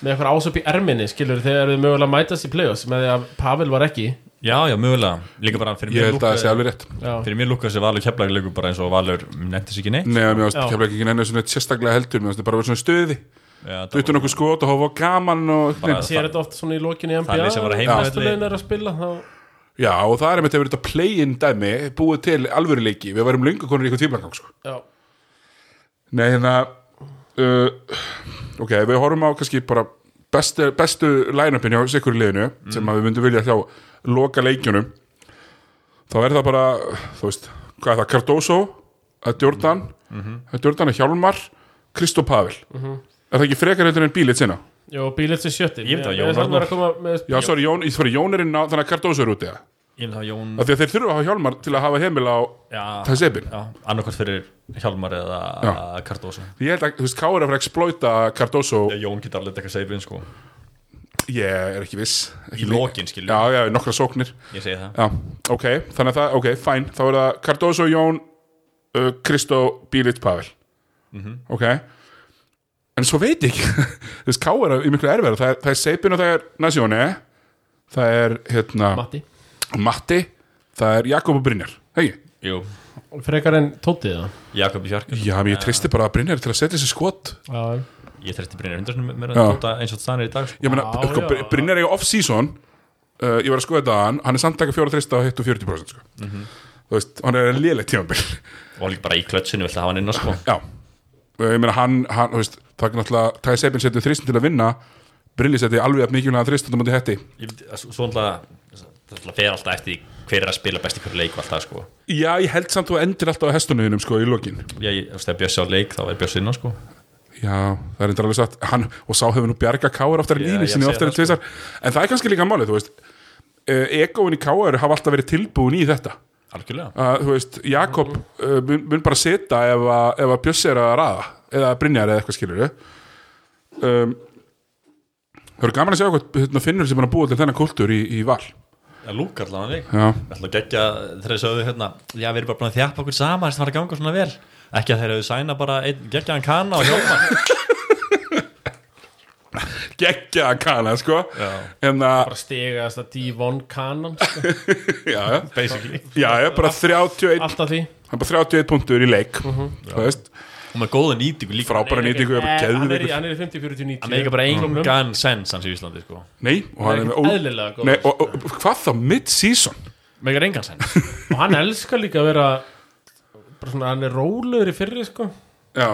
með eitthvað ásöp í erminni skilur þegar þið mögulega mætast í play-offs með því að Pavel var ekki Já, já, mögulega. Líka bara fyrir Ég mér held að það sé alveg rétt. Fyrir mér lúkkaði þessi Valur keflaði leikur bara eins og Valur nefnti sig ekki neitt Nei, mér varst Já. kemla ekki nenni svona sérstaklega heldur. Mér varst bara að vera svona stöði Já, það Duttu nokkuð skot og hófa gaman og Bara- sér þetta oft svona í lokinni í NBA Það er sem var að er spila þá Já, og það er með þetta verið þetta play-in dæmi Búið til alvöru leiki Við varum löngu konur í eitthvað tímlangang sko. Já, Nei, hérna uh, Ok, við horfum á kannski bara bestu, bestu line-upin hjá sikkur liðinu sem að loka leikjunum þá er það bara þú veist, hvað er það, Cardoso að Jordan, að Jordan að Hjálmar Kristó Pavel. Er það ekki frekar heldur en bílið sinna Jó, bílið til sjötti. Ég myndi að Jón með Já, sorry, Jón, ég sorry, Jón er inn á þannig að Cardoso er úti það Ég myndi að Jón. Að þeir þurfa að hafa Hjálmar til að hafa heimil á sepin já annarkvæmt fyrir Hjálmar eða. Cardoso. Ég held að, þú veist, Ká er að exploita Cardoso. Já, Jón getur alveg eitthvað seifin sko ég er ekki viss ekki Í lokin skilju, Já, já, nokkra sóknir. Ég segi það. Já, ok, þannig að það, ok, fæn þá er það Cardoso, Jón uh, Kristó, Bílit, Pavel. Ok. En svo veit ég ekki þú veist, Ká er í miklu erfæra það, er- það er Seipin og það er Nasjóni það er, hérna, Matti. Matti það er Jakob og Brynjar, hegi Jú, Frekar en tótið það Jakob í fjark Já, menn ég tristi bara að Brynjar til að setja þessi skot. Já, Ég þreytti Brynjar Hundarsson mér að tóta eins og það er í dag sko. meina, Já, sko, já. Brynjar er í off-season uh, ég var að skoða þetta að hann hann er samt taka fjóra trista og hittu 40% sko. þú veist, hann er lélegt tímabil. Og líka bara í klötsinu vilt að hafa hann inn á sko? Já, ég meina hann, hann þú veist, það er náttúrulega Tæði Seipin setið þristin til að vinna Brilli setið alveg að mikilvæga þristin á mútið hetti. Ég veit, að Svo alltaf Það fer alltaf eftir því hver er að spila best í hverju leik og alltaf sko. Já, ég held samt þú endir alltaf á hestunniðinum sko í lokin. Já, ég, ef það Bjössi á leik þá er Bjössi inn á sko Já, það er endur alveg satt. Hann, Og sá hefur nú bjarga káar oftar en ég sinni oftar en það, tvisar En það er kannski líka málið, þú veist. Uh, Egoin í káar hafa alltaf verið tilbúin í þetta. Algjörlega. Að, Þú veist, Jakob uh, mun, mun bara setja ef að, ef að Bjössi er að raða. Eða Brynjar eða eitthvað skilur um, Það eru gaman að sjá hvað hérna, finnur sem er að búa til þennan kultúr í, í val. Já, leik Já, Það ætla að gegja þegar þið sögðu hérna Já, við erum bara búin að þjappa okkur saman þess að fara að ganga svona vel Ekki að þeir hefðu sæna bara einn geggjaðan kana og hjálma geggja að kana sko. En að, bara stigast að Divon Cannon sko. já, já. Basically. Já, já, bara 31 Alltaf því. Það er bara 31 punktur í leik Þú veist, Og með góða nýtingu líka. Frábæra nýtingu er bara Eh, hann er í- er í 50-40-90 Hann meika bara engan sens hans í Íslandi sko. Nei, og hann er með ó- eðlilega góð Nei, og, og, og hvað þá, mid-season? Meikar engan sens. Og hann elskar líka að vera bara svona, hann er rólegur í fyrri sko. Já,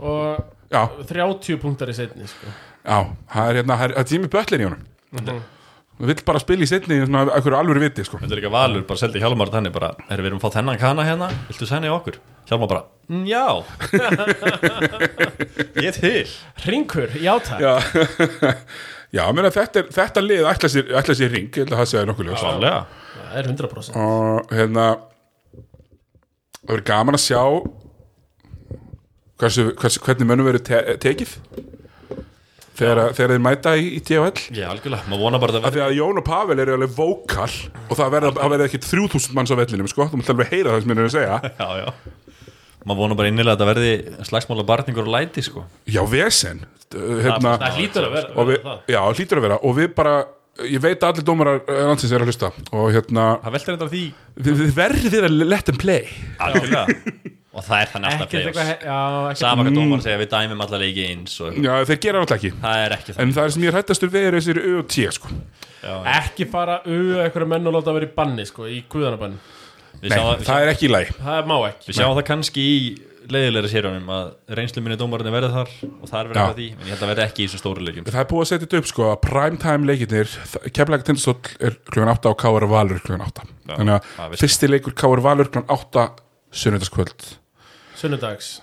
og já, 30 punktar í setni sko. já Það er hérna, það er- það er tími böllin í honum. Við vill bara spila í setni í svona einhverju alvöru viti sko. Þetta er ekki valur, bara seldi Hjálmar þannig bara Erum við erum að fá þennan kana hérna Viltu í okkur? Hjálmar bara, mm, já. Ég er til Ringur, játak Já, já meina, þetta, er, þetta lið ætla sér, ætla sér ring, ég held að það segja nokkuð ljós Klálega það er 100% og hérna það verður gaman að sjá hversu, hversu, hvernig mönnum verður te tekið þegar, þegar þeir mæta í, í THL Já, algjörlega, maður vona bara að af því að Jón og Pavel eru alveg vókal og það það verða ekki 3000 manns á vellinum sko, þú mútt alveg heyra það sem mér er að segja. Já, já. Maður vona bara innilega að þetta verði slagsmála barningur og læti sko. Já, vesen. Hérna, Það hlýtur að vera, það. já, hlýtur að vera. Og við bara, ég veit að allir dómarar eh, landsins er að hlusta. Og hérna Það veltir þetta því þið, þið verðið að let them play. Og það er þannig alltaf eitthvað, play-offs. he- já, ekkert Sama hvað dómar segja, við dæmum alla leiki eins og já, þeir gera náttúrulega ekki. Það er ekki það en það er sem ég hættastur við er þessir U og T sko. Ekki fara auða einhverja menn og láta vera í banni sko, í guðanabanni það er ekki í læg Það má ekki. Við sjáum það kannski í leiðilegri sérjónum að reynslu minni dómarinn verði þar og það er verið Já. eitthvað því en ég held að verði ekki í þessum stóru leikjum. Það er búið að setja þetta upp sko að primetime leikirnir kemlaði tindastóll er klugan 8 og K.R. Valur klugan 8 þannig það að fyrsti leikur K.R. Valur klugan 8 sunnudagskvöld. Sunnudags.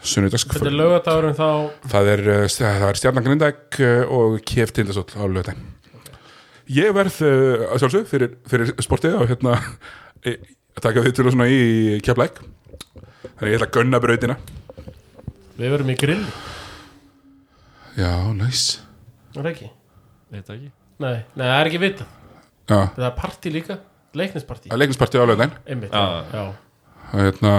Lögadagurinn þá. Það er, uh, það er Stjarnan Grindag og Kef Tindastóll á lögðin ég verð uh, að sjálfsög fyrir, fyrir sportið og hérna e, taka þið til og svona í keflæk þannig ég ætla að gunna brautina. Við verum í grill já, næs. Er það ekki? Veit það ekki. Nei, nei, það er ekki vitað. Já, Það er partí líka, leiknispartí. Að leiknispartið á lögðin Einmitt, Já. já, já. hérna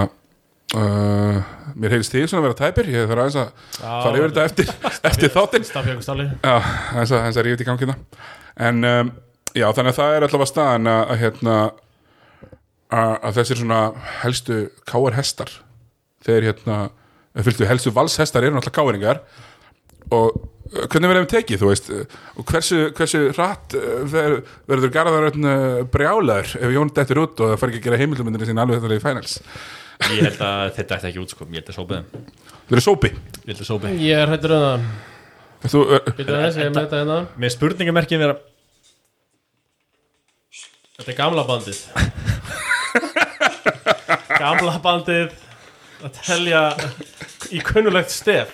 uh, mér heyrðist því svona að vera tæpir. Ég þarf aðeins að fara yfir þetta eftir, eftir þáttinn. Stafjökustáli já, aðeins að, aðeins að rífa þetta í gangina en um, já, þannig að það er allavega staðan að, að hérna að, að þessir svona helstu káar hestar þeir hérna fylgtu helstu valshestar eru náttúrulega káeringar og uh, hvernig verðum við tekið, þú veist? Og hversu, hversu hratt uh, ver, verður Garðaröfn brjálar ef Jón dettur út og það fær ekki að gera heimildumindinni sín alveg þetta í finals? Ég held að þetta ætti ekki út sko. Ég held að þeim. Það eru sópi. Ég held að sópa Ég er hættur um það. Þú, með þetta hérna. Með spurningamerkin vera Þetta er gamla bandið Gamla bandið að telja í kunnulegt stef.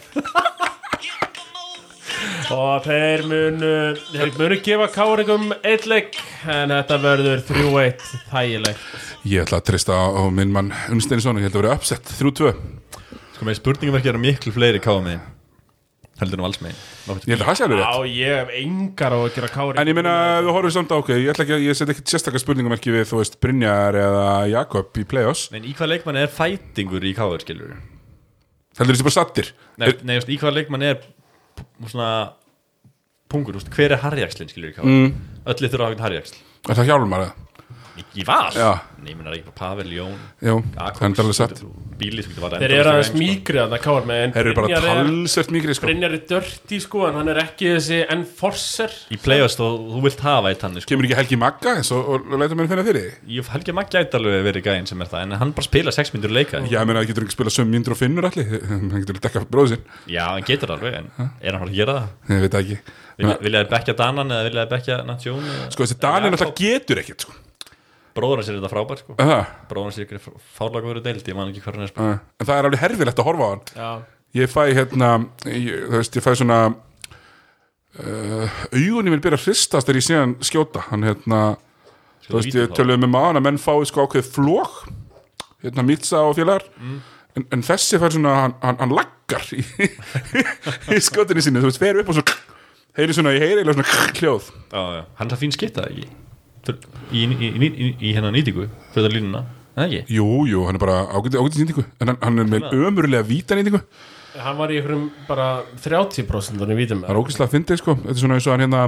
Og þeir munu þeir munu gefa káringum eitt leik en þetta verður 3-1 þægilegt. Ég ætla að trista á minn mann Unnsteinsson Ég held að vera uppsett, 3-2 Sko með spurningamerkin eru miklu fleiri káða með Heldur nú alls með Ég held að það sé alveg rétt. Já, ég hef engar á að gera káring En ég meina, þú horfum samt á okkur Ég ætla ekki að, ég set ekki sérstakar spurningamerki við, þú veist, Brynjar eða Jakob í play-offs. En í hvað leikmann er fætingur í káður skilur Heldur þessi bara sattir? Nei, nei just, í hvað leikmann er svona pungur, just, hver er harjaxlinn skilur í káður mm. Öll þurfa að hafa harjaxl. Er það hjálmar það? Í, í val? Nei, ég meina ekki bara Pavel, Jón Jú, það er alveg satt. Bíli getur var Þeir eru aðeins mýkri að það káar með en Þeir eru bara er- talsvert mikri sko. Brynjar er dörti sko en hann er ekki þessi enforcer. Í play-offs þú, þú vilt hafa eitt hann sko. Kemur ekki Helgi Magga eins og, og, og leitum mér finna fyrir? Ég helgi maður gæti alveg verið gæðin sem er það En hann bara spila 6 myndur leika. Já, ég meina, það getur ekki spila söm myndur og finnur allir? Hann getur dekka bróðu sinn. Já, hann getur alveg En er hann fara að gera það? Ég veit það ekki. Vilja vilja þið bekja Danan eða vilja þið bekja Natjón Sko, þessi Daniel alltaf getur ekkert sko Bróður hans er þetta frábær sko. Það, Bróður hans er ykkur fárlaga verið deild Ég man ekki er sko. Uh, en það er alveg herfilegt að horfa á hann. Já, ég fæ hérna ég, þú veist, ég fæ svona uh, augunni vil byrja að hristast þegar ég sé hann skjóta. Hann hérna, þú veist, ég töluði með maður að menn fái sko ákveð flók hérna Mitsa og félagar. En, en þessi fær svona, hann, hann, hann laggar í, í skjótinni sinni, þú veist, fer upp og svo heyri svona, ég heyri eiginlega svona hljóð Já, já. Hann er það fín skitta ekki Í, í, í, í, í hennar nýtingu Fyrir það línuna Það ekki? Jú, jú, hann er bara ágætið ágætið nýtingu. En hann, hann er með ömurlega víta nýtingu. Hann var í einhverjum bara 30% í vítum Það er ógæslega að fyndið sko. Þetta er svona eins og hann hérna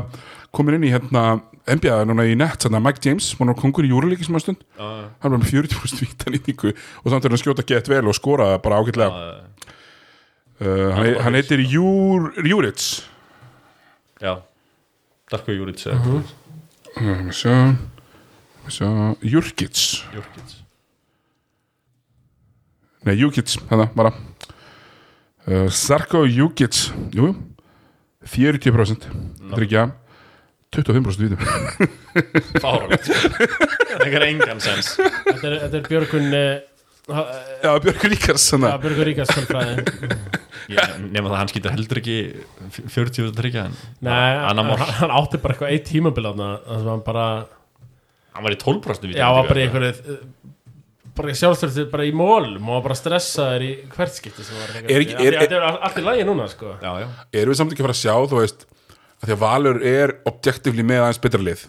komin inn í hérna NBA núna í nett, þannig að Mike James hann var kongur í júralíki sem að stund. Já. hann var með 40% vítanýtingu og samt er hann skjóta gett vel og skora bara ágætlega. Já, uh, hann, hann heitir Júr, Júrits Já. Darko Júrits Mhm. uh, sjá, sjá, Jurkits Júrkits nei, Júkits, þannig bara. Uh, Sarko Júkits jú, 40% þetta er ekki að 25% vítum. Fáralegt Það er engan sens. Þetta er, er Björgun uh, já, Björgur Ríkars ja, þannig Björgun Ríkars fölfræði Ég- Nema það hann skýtur heldur ekki 40 tryggja en Nei, hann, hann átti bara eitthvað eitt tímabil þarna, þar sem hann bara Hann var í 12% víti Já, var bara í einhverju bara sjálfstörði bara í mólum og bara stressa þér í hvert skipti sem var Er er- Þetta er allt í lagi núna sko. Já, já, erum við samt ekki að fara að sjá þú veist, að því að Valur er objektivli með aðeins betra lið.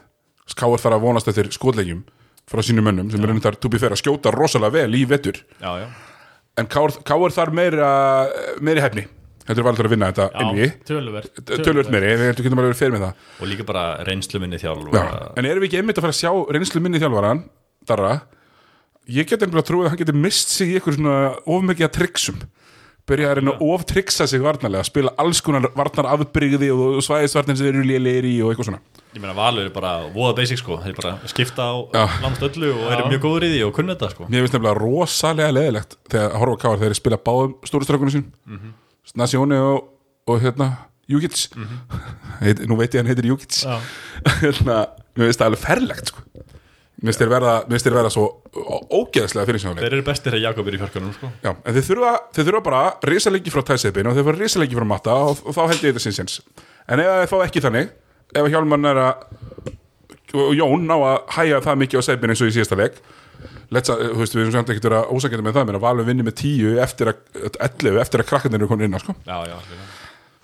Skáar þarf að vonast eftir skotlegjum frá sínum mönnum sem er reyndar túbi fyrir að skjóta rosalega vel í já, já. en Káar þarf meira meiri hefni heldur Valur þarf að vinna þetta töluvert tölvöld meiri, við getum alveg verið fyrir með það. Og líka bara reynslu minni þjálf Já. en erum við ekki einmitt að fara að sjá reynslu minni þjálfaran Darra? Ég get einhverja að trúið að hann geti mist sig í eitthvað svona ofmikið að tryggsum. Byrja að reyna að oftryksa sig varnarlega spila alls konar varnar afbrigði og svæðisvarnir sem eru lélegir í og eitthvað svona ég meina Valur er bara voða basic sko. Þeir bara skipta á langst öllu og eru mjög góður í því og kunna þetta sko. Mér finnst nefnilega rosalega leðilegt þegar að horfa á káar þegar þeir spila báðum stóru strafgunum sín mm -hmm. Nasjóni og, og hérna Júkits Heit, Nú veit ég hann heitir Júkits Já. hérna, Mér finnst það alveg ferlegt sko. Mér finnst þeir verða, verða svo ógeðslega fyrir sjónuleik þeir eru bestir að Jakob er í fjarkunum sko. Já, en þeir þurfa, þeir þurfa bara risalengi frá tæsipin og þeir fara risalengi frá matta og, og þá held ég þetta sinnsins en ef þeir fá ekki þannig ef að Hjálmann er að og Jón ná að hæja það mikið á seipin eins og í síðasta leik Let's, að, þú veist, við erum samt ekkert vera ósakenda með það menn að Valur vinni með 10 eftir að 11 eftir að krakkarnir eru komin inn á sko. já, já, já.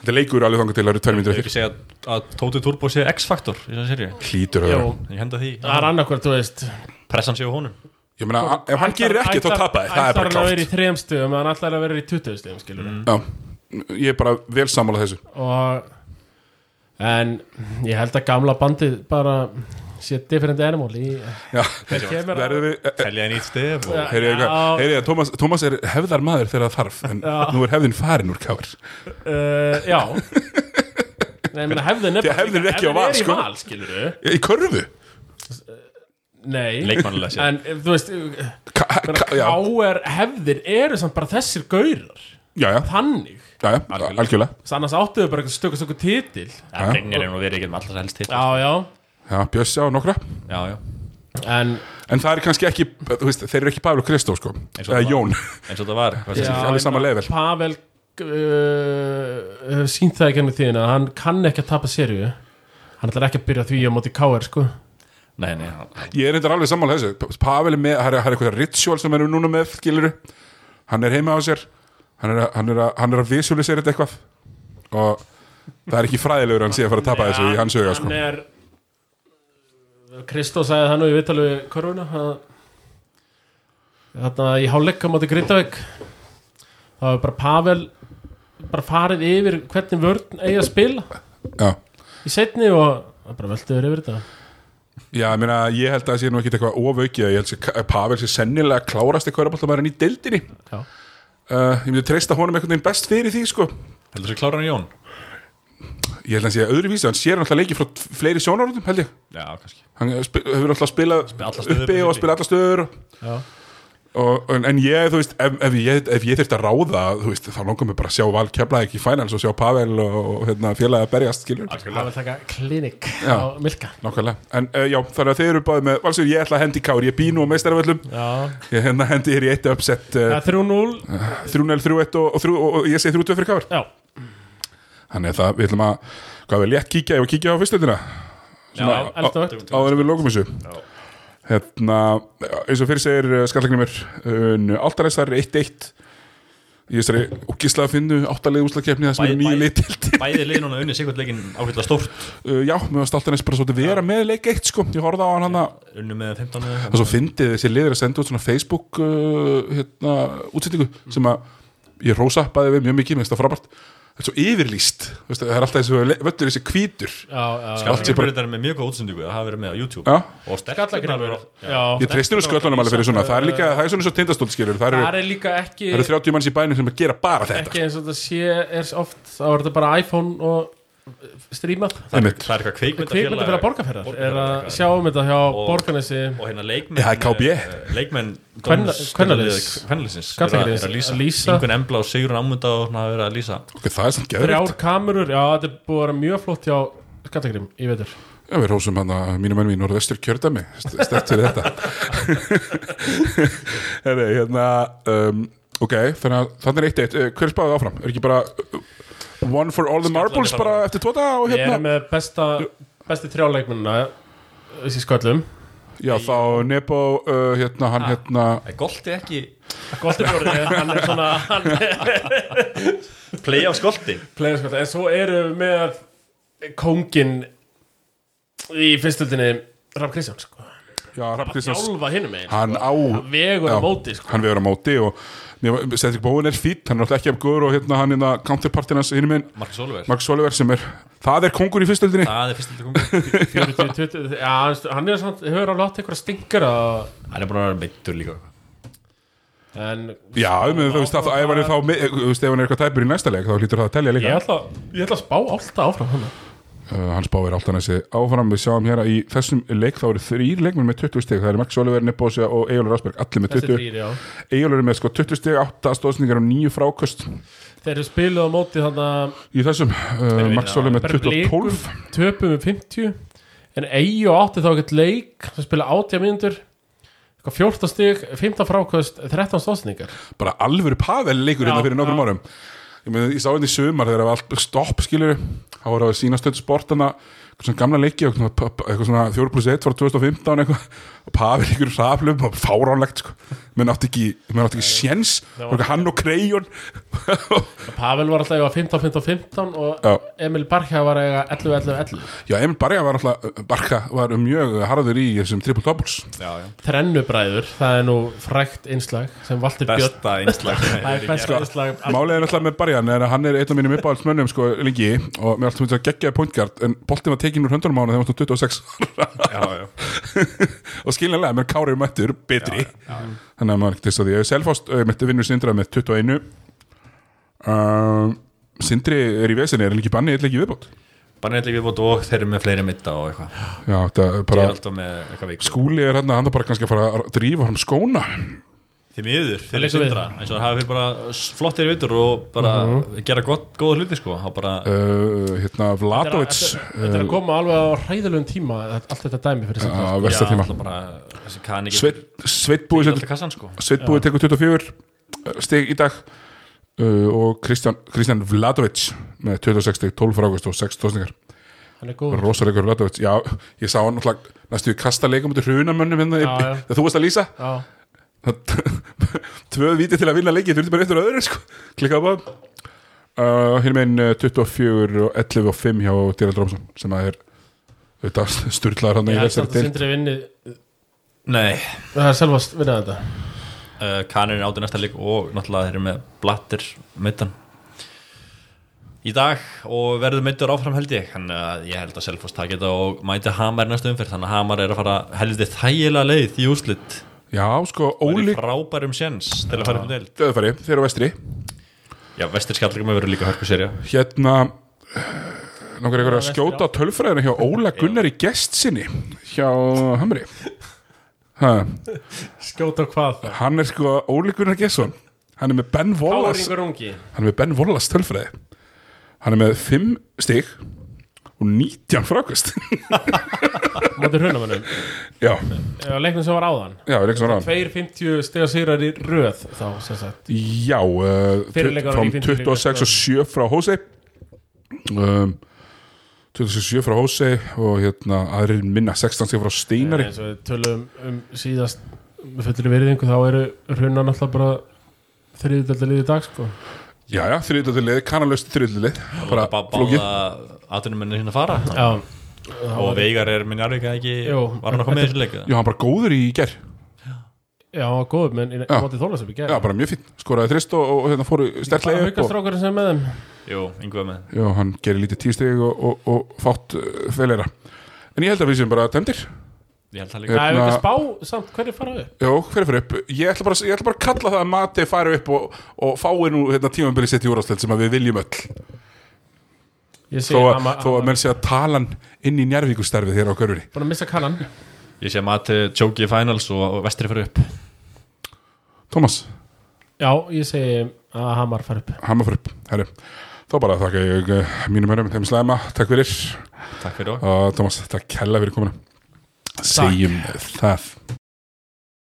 þetta leikur alveg þangar til að það eru 2 Ég mínútur vil ekki eftir segja að, að Tóti Turbo sé X-faktor í þessu serju hlýtur að Jó, vera. Ég henda því. Það er annarkvort, þú veist Pressan sé á honum. Ég meina, ef hann gerir ekki þá tapa þið, það er bara Ætlar hann að vera í þrejum stöðum en hann ætlar að vera í 20 stöðum, skilur Já, ég er bara vel sammála þessu. Og en ég held að gamla bandið bara sé different animal í verðum við Telja ít stef Tómas er hefðar maður þegar það þarf en Já. nú er hefðin farin úr káir uh, já. Nei, meina hefðin er hefðin er ekki á val, í sko. val, skilur Í körfu? Nei. En eh, þú veist, Ka, ka, já, K.R. hefðir eru samt bara þessir gaurar já, já, Þannig? Já, já, algjörlega. Þess annars áttuðu bara eitthvað stöku stöku titil. Það reynir en að vera ekki um alltaf helst hitt Já, já. Já, Bjössi á nokkra. Já, já. En En það er kannski ekki, þú veist, þeir eru ekki Pablo Kristó sko, og eða. Jón. Eins og það var. Pavel uh, sínt það ekki með tíðina Hann kann ekki að tapa serju Hann ætlar ekki að byrja því á móti K.R. sko. Nei, nei, hann- Ég er reyndar alveg sammála þessu. Pavel er með, það er, er eitthvað ritual sem er núna með, skiluru Hann er heima á sér Hann er, að- hann er, að, hann er að visualisera þetta eitthvað. Og það er ekki fræðilegur hann sé að fara að tapa þessu í hans huga sko. Hann er Kristó sagði það nú í vittalu korfuna Þarna í hálfleika móti Grindavík Það var bara Pavel bara farið yfir hvernig vörn eigi að spila Já, í setni og bara veltuður yfir þetta. Já, ég meina, ég held að það sé nú ekki eitthvað ofaukið Ég held að Pavel sé sennilega klárast í kvöraboltamærin í deildinni. Já, Ég myndi treysta honum einhvern veginn best fyrir því sko. heldur þessi kláran Jón? Ég held að hann sé öðruvísi Hann sér alltaf leiki frá fleiri sjónaröndum held ég. Já, Hann spi- hefur alltaf spilað alla stöður uppi og spilað alla stöður og, já, og, en, ég, þú veist, ef, ef ég, ég þurfti að ráða veist, þá langar mig bara að sjá Val kefla ekki í finals og sjá Pavel og, hérna, félagi að berjast vil taka klinik Já. á Milka. Nákvæmlega, en uh, já, þannig að þeir eru báðið með Valsur, ég ætla að hendi í kár, ég býn og meistaraföllum Já, ég hérna hendi hér í eitt uppsett uh, það er 3-0 3-0, 3-1 og, og, og, ég segi 3-2 fyrir kár Já, Þannig að það, við ætlum að, hvað við létt kíkja ef við kíkja á fyrstöldina já, áður en við lókum þessu hérna, eins og fyrir segir uh, skallagrimur, uh, Altaræsar 1-1 í þessari ógislaða finnu áttalegu úslakefni það sem er nýju bæ- leitildi Bæði lið núna unni sikkert leikin áhvitað stórt. Uh, já, mér varst Altaræs bara svolítið vera með leik 1 sko, ég horfði á hann hann að Unni með 15 eða og svo fyndið þessi liður að senda út svona Facebook uh, hérna, útsendingu sem að ég rósa bæði við mjög mikið, mér finnst það frábært er svo yfirlýst, Veistu, það er alltaf þessi völlur þessi hvítur. Já, já, já. Allt sé bara- er með mjög góð útsendingu að hafa verið með á YouTube. Já, Og Já, ég treystir nú sköllunum alveg fyrir svona það er líka, það er svona svo tindastól skilur það eru, Það er líka ekki það eru 30 manns í bænum sem að gera bara þetta. Ekki eins og þetta sé er oft þá er þetta bara iPhone og streamað Einmitt. Það er eitthvað kveikmyndafélag fyrir borgarferðar er að sjá um þetta hjá Borgarnesi. Og hérna leikmenn það eh, Leikmenn Kvenna- kvennaliðs. Kvennaliðsins Er að lýsa að. Ingun Embla og Sigrun verið að lýsa. Það er Þrjár kamerur, já þetta er búið að vera mjög flott hjá Skallagrim í vetur. Já, við rósum hann að mínum ennum í norðvestur kjördæmi. Stert fyrir þetta. Hérna um, ok, þannig að þannig er eitt eitt. Eh, hver er spáðið áfram, er ekki bara one for all the marbles bara eftir tóta og Ég er hérna með besta besti þrjáleikmunna þessi sköllum Já, þá Nebo, uh, hérna, hann hérna Er Golti ekki Goltibjórði, hann er svona hann er play á skolti? playerskott, en svo eru við með kóngin í fyrstöldinni Rapp Kristjáns, Hjálfa hinum megin hann á Hann vegur á móti sko. Hann vegur á móti og Cedric Bowen er fýtt, hann er alltaf ekki af góður og hérna hann hérna counterpartin hans hinum minn Marcus Oliver. Marcus Oliver sem er, það er kongur í fyrstöldinni Það er fyrst til kongur 40, 20, já, hann er svona hefur alveg átt einhverja stingur að Hann er vera meittur líka. En Já, um, þú veist ef hann er er eitthvað tæpur í næsta leik þá hlýtur það að telja ég líka ætla, ég ætla að spá alltaf áfram hann Hans báir alltaf næsi áfram. Við sjáum hér að í þessum leik þá eru þrýr leikmenn með 20 stig, það eru Marcus Oliver, Nebosia og Egilur Rasberg, allir með þessi 20 þrýr, já. Egilur er með sko 20 stig, 8 stóðsningar og 9 fráköst. Þeir eru spiluð á móti þannig að í þessum, uh, Max Oliver með 20 og 12 töpum við 50 en eigi og átti þá ekkert leik sem spila 80 mínútur. Eitthvað 14 stig, 15 frákvöst 13 stóðsningar bara alvöru pavel leikur hérna fyrir nokkrum árum ég, meni, ég sá hérna í sumar þegar það var allt stopp skilur þá voru að sína stöld sportana svona gamla leiki eitthvað svona 4 plus 1 frá 2015 eitthvað. Og pavel ykkur raflum og fáránlegt sko. menn átti ekki, menn átti ekki var- og hann og Krejón Pavel var alltaf að eiga 15, 15, 15 og Já. Emil Barkja var að eiga 11, 11, 11 já, Emil Barja var alltaf Barka var mjög harður í þessum triple doubles. Já, já. Trennubræður, það er nú frækt einslag sem Valtir Björn Besta einslag Það er besta einslag Málið er náttúrulega með Barjan er að hann er einn af mínum uppáhaldsmönnum sko lengi. Og mér alltaf myndi að geggjaði pointgard en boltin var tekin úr höndunum á hann þegar hann var 26 Já, já. Og skiljanlega, menn Kári er mættur betri. Þannig að maður ekki þess að því. Ég Selfost uh, mitt vinnur Sindra með 21 uh, Sindri er í vesinni, er hann ekki banni, er hann ekki viðbót? Bara neitt líka viðbót og þeir eru með fleiri mitta og eitthvað. Já, er er með skúli er hann hann er bara kannski að fara að drífa hann skóna Þeir eru leikur við. sindra. Eins og það fyrir bara flottir vitur og bara gera gott, góða hluti sko. Bara, uh, hérna Vladovic Þetta er að koma alveg á hræðilegum tíma allt þetta dæmi fyrir sig að versta tíma. alltaf bara þessi kanni Sveit, Sveitbúi alltaf sko. Sveitbúi tekur 24 stig í dag. Uh, og Kristján, Kristján Vladovic með 26 stig, 12 frákvæmst og 6 tósningar er Rósalegur Vladovic, já, ég sá hann náttúrulega næstu í kasta leikum út í hrunamönnum hérna, þegar þú varst að lýsa. Já, tvö viti til að vinna leiki þurfti bara eitt og öðru sko. klikkaðu báðum uh, hér meginn uh, 24 og 11 og 5 hjá Dylan Drómsson sem að er auðvitað sturlaður hann í ég held þessari deild. Sindri vinni Nei, Það er selvast vinnað þetta. Uh, kannin er átið næsta lík og náttúrulega þeir eru með blattir mittan í dag og verður mittur áfram held ég. Þannig að ég held að Selfoss taki þetta og mæti Hamar næstu umferð. Þannig að Hamar er að fara helviti þægilega leið í úslit já, sko, er í ólík frábærum sjens til að fara upp um deil döðfæri, þeir eru vestri. Já, vestir skallingum hefur líka hörku serja hérna nokkur eitthvað að Vestri skjóta tölfræðina hjá Óla Gunnar í gest sinni hjá Hamri. Ha, Skjóta hvað hann er sko Óli Gunnar Gesson hann er með Ben Wallace hann er með Ben Wallace tölfræði. Hann er með 5 stig og 19 frákvist. Móti hrunamönnum já, leiknum sem var áðan. Já, er ekki svona ráðan 2.50 stiga sigrar í röð þá sem sagt. Já, uh, Fyrirleikar frá í 54 26 og 7 frá Hosei um, 26 og 7 frá Hosei og hérna aðrir minna 16 stig frá Steinari. Eins og við tölum um síðast með fullri veriðingu þá eru hrunan alltaf bara þriðdölda liði í dag sko já, já, þriðlið, kannalöst þriðlið bara flókið. báða atvinnumenni hérna fara. Já, og Veigar er minn jarðvika ekki? Jú. var hann að koma í þessu leik eða? já, hann bara góður í ger já, góð menn í Já. móti þólasöp í já, gerð bara mjög fín, skoraði þrist og, og hérna fóru Bara stertlega upp og, haukastrákurinn sem er með þeim. Jú, yngveð með. Já, hann gerir lítið tísteg og, og, og fátt uh, feleira en ég held að við séum bara temdir Ég held það Eh, líka Það er Hérna- ekki spá samt hverju fara við Já, hver fyrir upp? Ég ætla bara, ég ætla bara að kalla það að Mati fari upp og, og fái nú hérna, tímambili sitt í úrástöld sem að við viljum öll. Ég sé þó að, þó að menn sé að talan inn í njárvíkustarfið hér á körfuri Búin að missa kannan Ég sé að Mati tjóki í finals og, vestri fyrir upp. Tómas, Já, ég segi að Hamar fara upp. Hann má fyrir upp Herri, þá bara þakka ég uh, mínum hörum þeim slæma, takk fyrir. Takk fyrir okkur og Tómas, takk